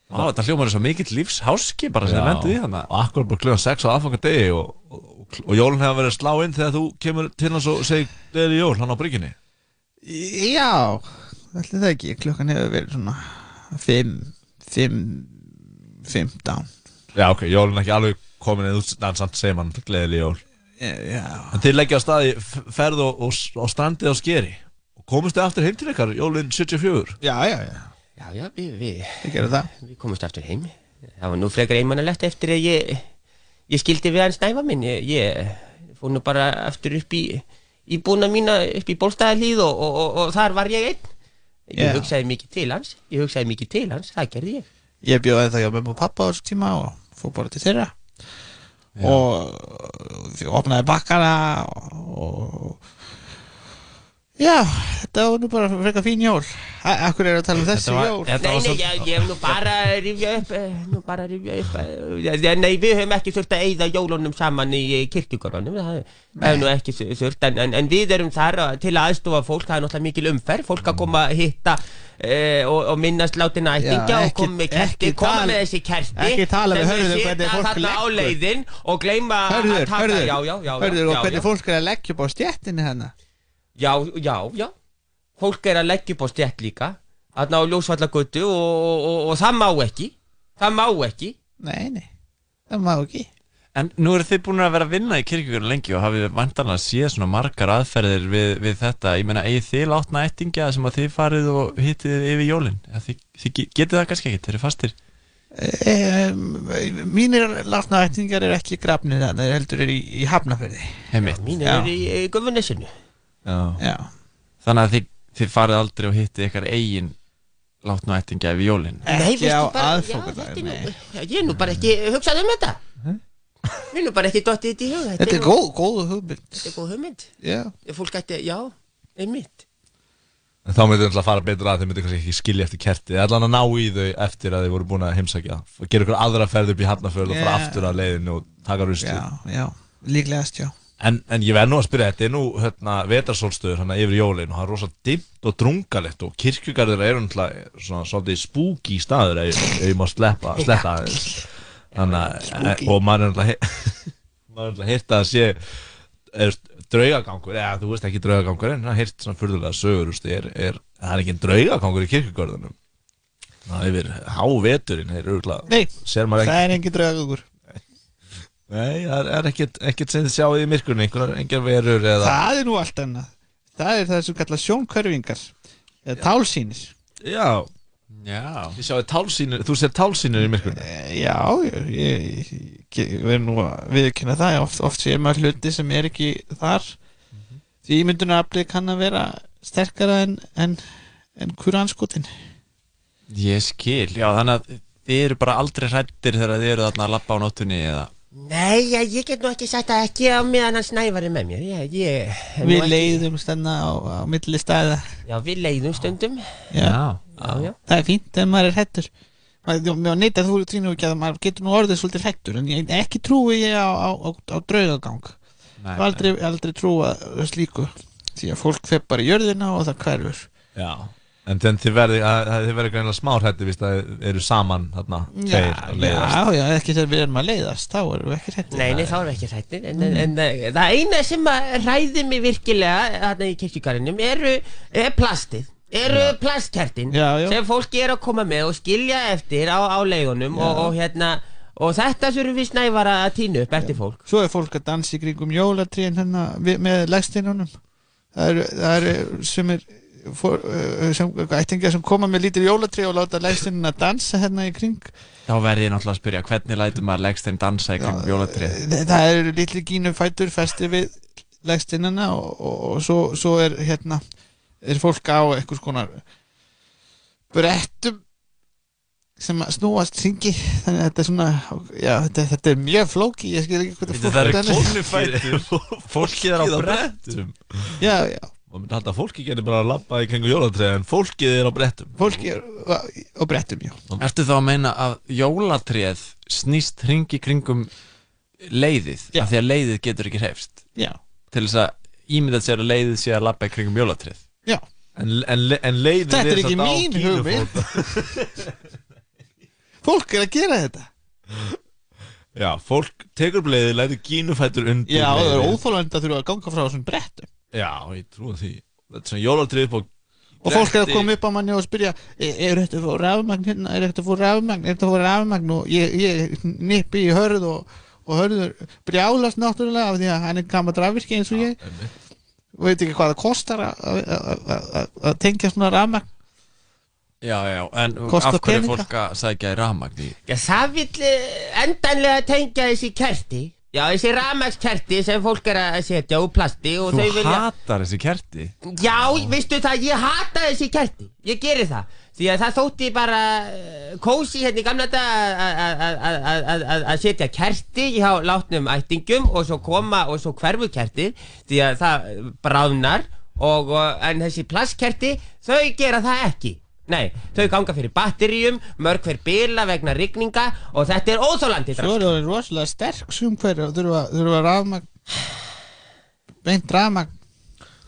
Á, þetta hljómar er svo mikill lífsháski bara sem Já. í hana Og akkur bara kljóðan 6 á aðfanga degi og, og, jólun hefur verið að slá inn þegar þú kemur til hans og segir Gleðileg jól, hann á brygginni Já, ætli það ekki. Klukkan hefur verið svona 5 5 15 Já, ok, jólun er ekki alveg komin eða samt segir mann Gleðileg jól. Já En þeir leggja á staði ferð og, og, og strandið á skeri. Og komist þið aftur heim til ykkar jólun 74 Já, já, já. Já, já, við, við, Við gerum það. við komumst aftur heim. Það var nú frekar einmannalegt eftir að ég, ég skildi við hans næfa minn. Ég, ég fór nú bara aftur upp í, í búna mína upp í bólstæðalíð og, og, og, og þar var ég einn. Ég Já. hugsaði mikið til hans, ég hugsaði mikið til hans, það gerði ég. Ég bjóði það hjá mömmu og pappa á þessu tíma og fór bara til þeirra og við opnaði bakkana og já, þetta var nú bara frekar fín jól. Akkur er að tala um þessi var- jól? þetta Nei, nei, ég, ég hef nú bara að rifja upp, eh, nú bara að rifja upp, eh, nei, við höfum ekki þurft að eyða jólunum saman í kirkjugörunum, það það er nú ekki þu- þurft, en, en, en við erum þar að- til að aðstofa fólk, það er náttúrulega mikil umferð, fólk að koma að hitta uh, og, og minnast látin ættingja og ekki- koma með kerti, koma með þessi kerti, ekki tala við Hörður um hvernig fólk þarna á leggur. leiðin og gleyma Hörður, að taka, hörður, og hvernig fólk er að leggja upp á stjettinni hennar Já, já, já Fólk er að leggja upp á stjætt líka Þarna á ljósvallagötu og, og, og, og það má ekki Það má ekki Nei, nei, það má ekki En nú eru þið búin að vera að vinna í kirkjögunum lengi og hafið vantanlega séð svona margar aðferðir við, við þetta. Ég meina, eigið þið látna ættingja sem að þið farið og hittið yfir jólin? Ja, þið, þið ge- getið það kannski ekki, þeir eru fastir. um, Mínir látnaætningar er ekki grafnir það, þeir heldur er í, í hafnafyrði Heimitt. Mín Já. er í, í gufunesinu Já. Já. Þannig að þið, þið farið aldrei og hittið ykkar eigin látna ættingja yfir jólin. Nei, veistu á þetta er já, Ég er nú bara ekki hugsað um þetta. Ég er nú bara ekki dottið þetta í hug Þetta er nú- góð, góð hugmynd. Þetta er góð hugmynd. Já. Fólk ætti, já, einmitt. En þá myndir það fara betur að þeir myndir kannski ekki skilja eftir kerti eða allan að ná í þau eftir að þeir voru búin að heimsækja. Og gera ykkur aðra ferð upp í Hafnarfjörð og fara Já. aftur að leiðinu og taka já, líklegast já en, en ég verð nú að spyrja, þetta er nú hérna, vetarsólstöður hann yfir jólin og það er rosa dimmt og drungalegt og kirkjugarður eru náttúrulega svona svolítið spooky staður ef, ég má sleppa, aðeins. þannig að Spooky. og maður er náttúrulega er heyrt að sé er, draugagangur, eða þú veist ekki draugagangur en það heyrt svona furðulega sögur úst, er, er, það er ekki draugagangur í kirkjugarðunum það er yfir háveturinn er Nei, sér maður það ekki er engin draugagur Nei, það er- er ekkert, ekkert sem þið sjáið í myrkunni, einhverjar engar verur eða Það er nú allt annað. Það er það sem kallar sjónkörfingar eða tálsýnir. Já, Já. Ég sjáði tálsýnir, þú sér tálsýnir í myrkunni Já, ég, ég, ég, ég verð nú að viðkynna það. Oft, oft sér maður hluti sem er ekki þar. Því ímyndunaraflið kann að vera sterkara en, en, en kuranskotin Ég skil, já þannig að þið eru bara aldrei hrættir þegar þið eru þarna að lappa á nóttunni eða Nei, já, ég get nú ekki sagt að ekki á meðan hans nævar er með mér. Ég, ég, Við ekki- leiðum stanna á, á milli staða. Já, við leiðum stundum. Já, já, já. Það er fínt ef maður er hættur Mér neyta þú trýnum ekki að maður getur nú orðið svolítið hættur en ég, ekki trúi ég á, á, á, á draugagang. Nei, aldrei, aldrei trúa slíku. Því að fólk fer bara í jörðina og það hverfur. Já En þannig þið verði, að, að þið verði greinlega smár hætti Vist að þið eru saman þarna Já, Tveir að leiðast. já, já, ekki þegar við erum að leiðast þá erum við ekki hættir Nei, nei, þá erum við ekki hrættir en, en, en eh, það eina sem að ræði mig virkilega þarna í kirkjugarðinum eru er plastið eru plastkertin Já, já. sem fólki er að koma með og skilja eftir á, á leiðunum og, og hérna og þetta þurfum við snævar að tínu upp eftir fólk. Svo er fólk að dansa í kringum jólatrín hérna með legstinnunum það eru, það eru sem er for, uh, sem, ættingar sem koma með lítil jólatrí og láta legstinnuna dansa hérna í kring. Þá verði ég náttúrulega að spyrja hvernig lætur maður leggstinn dansa í kringum jólatrið Þa- það eru litli gínu fætur festi við legstinnuna og, og, og svo, svo er hérna er fólk á eitthvað konar brettum sem að snúast hringi. Þannig að þetta er svona já, þetta, þetta er mjög flóki ég skil ekki hvað Bíddu, það eru þannig- kólnufætur. Fólkið er á brettum. Já, já Og myndi halda að fólki getur bara að labba í kringu jólatræði En fólkið er á brettum. Fólkið er á brettum, já. Ertu þá að meina að jólatrið snýst hringi kringum leiðið? Af því að leiðið getur ekki hrefst Já. til þess að ímyndað sér að leiðið sé að labba í kringum jólatrið Já. En, en, en leiðið Þetta er ekki samt á mín hugmynd. Fólk er að gera þetta. Já, fólk tekur upp leiðið, lætur gínufætur undir Já, það er leiðið. óþólandi að þurfa að ganga frá þessum brettum Já, ég trúi því Þetta er svona jólatrið upp á Og fólk er að koma upp á manni og spyrja Er, er þetta að fá rafmagn hérna? Er þetta að fá rafmagn? Er þetta fá rafmagn? Og ég, ég nippi í hörð og, og hörður brjálast náttúrulega af því að hann er gammal rafvirki eins og ég og veit ekki hvað það kostar að- tengja svona rafmagn Já, já, en Kostar af hverju er peninga? fólk að sækja í rafmagn í Já, það vil endanlega tengja þessi kerti Já, þessi rafmagskerti sem fólk er að setja úr plasti og Þú þau vilja hatar þessi kerti? Já, veistu það, ég hata þessi kerti. Ég geri það. Því að það þótti bara kósi hérna í gamla dag að- setja kerti hjá látnum ættingum og svo koma og svo hverfu kerti því að það eh, bráðnar og, en þessi plastkerti þau gera það ekki Nei, þau ganga fyrir batteríum, mörg hver bila vegna rigninga og þetta er óþólandi Svo er það rosalega sterk sumhverju og þurfa, þurfa rafmagn beint rafmagn.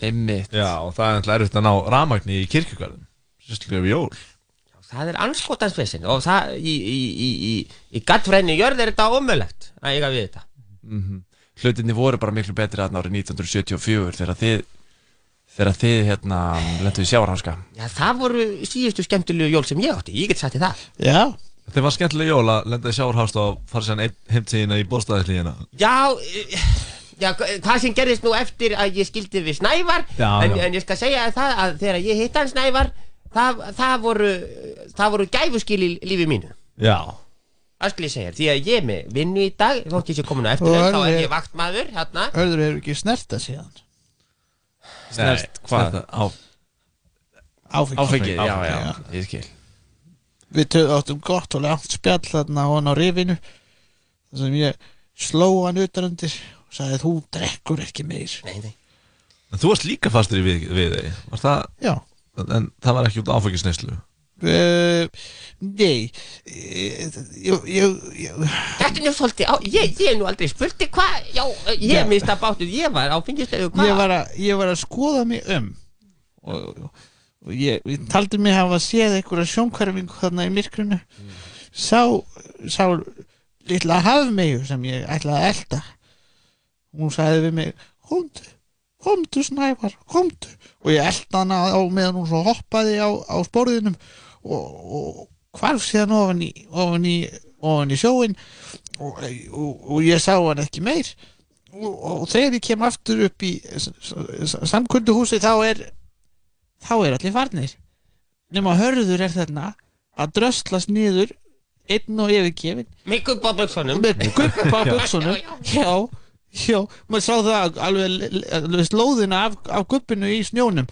Einmitt. Já, og það er alltaf erfitt að ná rafmagni í kirkjugarðum Sérstaklega við jól. Það er anskotansvissin og það í, í, í, í, í gattfræðinu jörð er þetta ómögulegt að eiga við þetta. Mm Hlutinni voru bara miklu betri aðna árið 1974 þegar þið þegar þið hérna lendu í sjáarháska Já, það voru síðustu skemmtilegu jól sem ég átti, ég get sagt þér það. Já. Þeir var skemmtilega jól að lenda í sjáarhást og fara sér heimtíðina í bóðstæðislíðina Já, eh, já, hvað sem gerðist nú eftir að ég skildi við Snævar Já, en, já. en ég skal segja það að þegar ég hitt hann Snævar það, það voru það voru gæfuskil í lífi mínu. Já. Það skal ég segja? Því að ég er með vinnu í dag þótt ég sé komin á eftir þá er ég vaktmaður hérna. Hörður hefur ekki snerta síðan Snert, hvað? Á, Áfengi Áfengi, já, Áfengi, já, ég skil. Við töð áttum gott og langt spjall þarna á hann á rifinu þar sem ég sló hann utanundir og sagði þú drekkur ekki meir. Nei, nei. En þú varst líka fastur í við, við þeir Var það? Já. En það var ekki út áfengisneislu uh, Nei ég, ég, ég, Þetta er nú svolítið, á, ég, er nú aldrei spurti hvað, ég mista bátuð, ég var á fengistöðu, ég var, að, ég var að skoða mig um. Og, og ég, taldi mig hafa séð einhverja sjónkverfingu þarna í myrkrinu. Sá, sá litla hafmeyju sem ég ætlaði að elda hún sagði við mig komdu, komdu snævar komdu. Og ég elda hana á meðan hún svo hoppaði á, á sporðinum og, og hvarf síðan ofan í, ofan í, ofan í sjóin og, og, og ég sá hann ekki meir. Og, og þegar ég kem aftur upp í samkunduhúsi þá er þá er allir farnir. Nema hörður er þarna að dröslast niður einn og yfirgefin Með gubba buksunum með guppa buksunum já, já, maður sá það alveg, alveg slóðina af, af guppinu í snjónum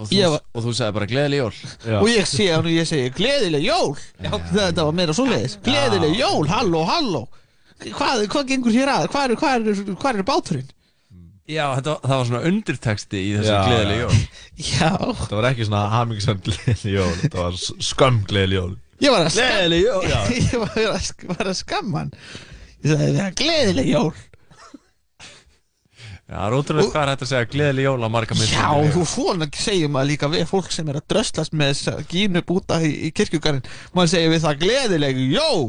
Og þú, Ég var- og þú sagði bara gleðileg jól. Og ég sé hann og ég segi gleðileg jól? Þetta var meira svoleiðis. Gleðileg jól, halló, halló. Hvað, hvað gengur hér að? Hvað er, hvað er, hvað er báturinn? Já, þetta, var- það var svona undirteksti í þessu Já, gleðileg já. jól. Já. Það var ekki svona hamingisam gleðileg jól Þetta var skömm gleðileg jól. Ég var að Gleðileg jól, já. Ég var að, var að skamma hann. Ég sagði það gleðileg jól það er ótrúlega hvað er hægt að segja gleðileg jól á marga mynd Já, þú svona segjum maður líka við fólk sem er að dröslast með þessa gínu búta í, í kirkjugarinn maður segir við það gleðileg jól!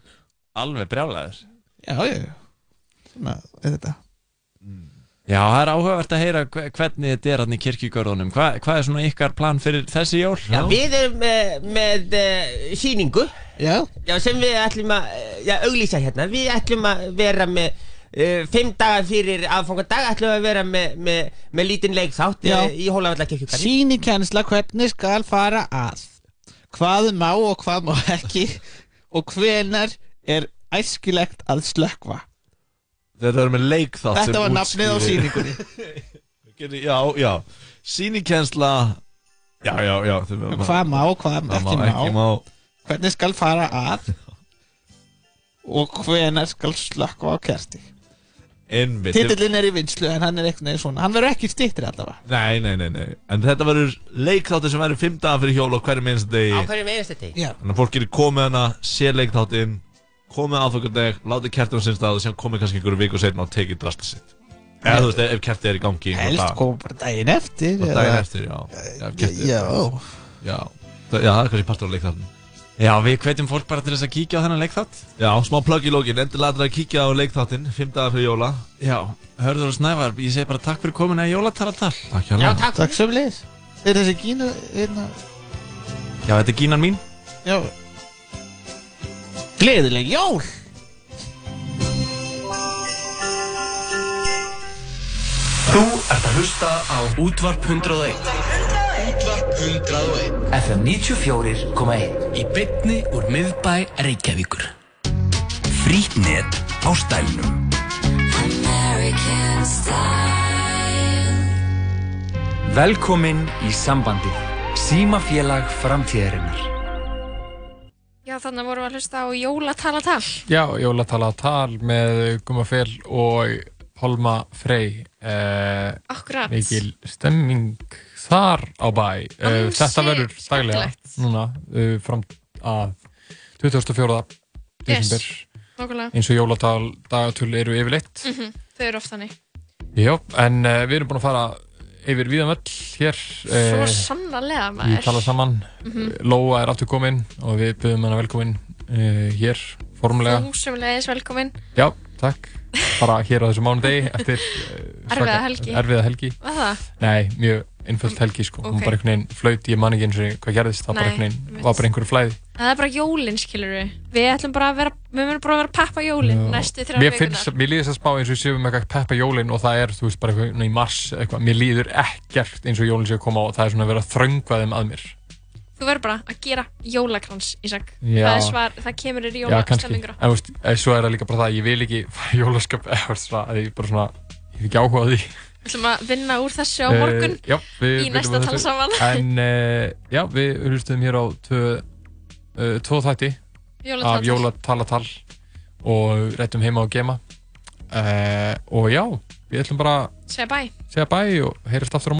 Alveg brjálæður Já, já, svona er þetta. Já, það er áhugavert að heyra hve- hvernig þetta er hann í kirkjugörðunum. Hva, Hvað er svona ykkar plan fyrir þessi jól? Já, við erum með, með uh, síningu Já. Já, sem við ætlum að eh, já, auglýsa hérna. Við ætlum að vera með Fimm dagar fyrir aðfangadag ætlum við að vera með, með, með lítinn leikþátt Já. uh, í Hólavallakirkjugarði Sýnikensla hvernig skal fara að? Hvað má og hvað má ekki? Og hvenar er æskilegt að slökva Þetta var með leikþátt Þetta sem var nafnið á sýningunni. Já, já. Sýnikensla Já, já, já Hvað má og hvað má ekki má. má. Hvernig skal fara að? Og hvenar skal slökva á kerti Titillin er í vinslu en hann er eitthvað svona Hann verður ekki stýttir allavega. Nei, nei, nei, nei. En þetta verður leikþáttur sem verður fimm dagar fyrir jól og hverju minnst degi. Á hverju meðast þetta Já. Þannig að fólk getur komið hana, sé leikþáttinn komið aðfokkardeg, látið kertum á sinn stað og síðan komið kannski einhverju viku setna og tekið drastið sitt. Eða þú veist, ef kertið er í gangi Helst koma bara daginn eftir eða- daginn eftir, já, já, Já. já, það, já, það er kannski partur á leikþáttin Já, við hvetjum fólk bara til þess að kíkja á þennan leikþátt. Já, smá plugg í lógin, endilega að kíkja á leikþáttin fimm dagar fyrir jóla. Já, hörður og snævar, ég segi bara takk fyrir komuna í jólatalatal Takk hjá takk Takk sem leið Er þessi gínu hérna. Já, þetta er gínan mín. Já. Gleðileg jól. Þú ert að hlusta á Útvarp 101 Útvarp 101 FM 94.1 Í bytni úr miðbæ Reykjavíkur. Frýtt net á stælnum. American style. Velkomin í sambandið. Símafélag framtíðarinnar. Já, þannig vorum við að hlusta á jólatalatal. Já, jólatala tal með Guma Fel og Pálma Frey. Eh, Akkurat. Mikil stemming þar á bæ Ansi Þetta verður daglega núna eh, fram að 24. desember nákvæmlega. eins og jólatal dagatöl eru yfirleitt Mhm, Þau eru oft þannig. Já, en uh, við erum búin að fara yfir víðan völl hér Svo sannarlega maður. tala saman Mhm. Lóa er aftur komin og við byrjum hana velkomin uh, hér formulega Þú sömulegis velkomin. Já, takk bara hér á þessu mánudegi eftir uh, Erfiða helgi. erfiða helgi? Nei, mjög einföld helgi sko hún Ok. bara einhvern veginn flaut, ég man ekki eins og hvað gerðist það bara einhvern veginn, var bara einhverju flæði Það er bara jólinn, skilur við. Við ætlum bara að vera, við munum bara að vera peppa jólinn næstu þrjá vikunar. mér líður þess að spá eins og séum með eitthvað peppa jólin og það er, þú veist, bara eitthvað í mars eitthvað, mér líður ekkert eins og jólin séu að koma og það er svona að vera að þröngva þeim að mér Þú verður bara að gera jólakrans, Ísak. Já. Það svar, það kemur þér í Já, kannski, jólastemmingur. en eh, svo er það líka bara það að ég vil ekki í jólaskap eða, að ég bara svona, ég hef ekki áhuga á því Við ætlum að vinna úr þessu á morgun Eh, já, í næsta tala saman. En uh, já, við hlustum hér á uh, tvo þætti af jólatalatal og réttum heima og gema uh, og já, við ætlum bara að Segja bæ. og heyrast aftur á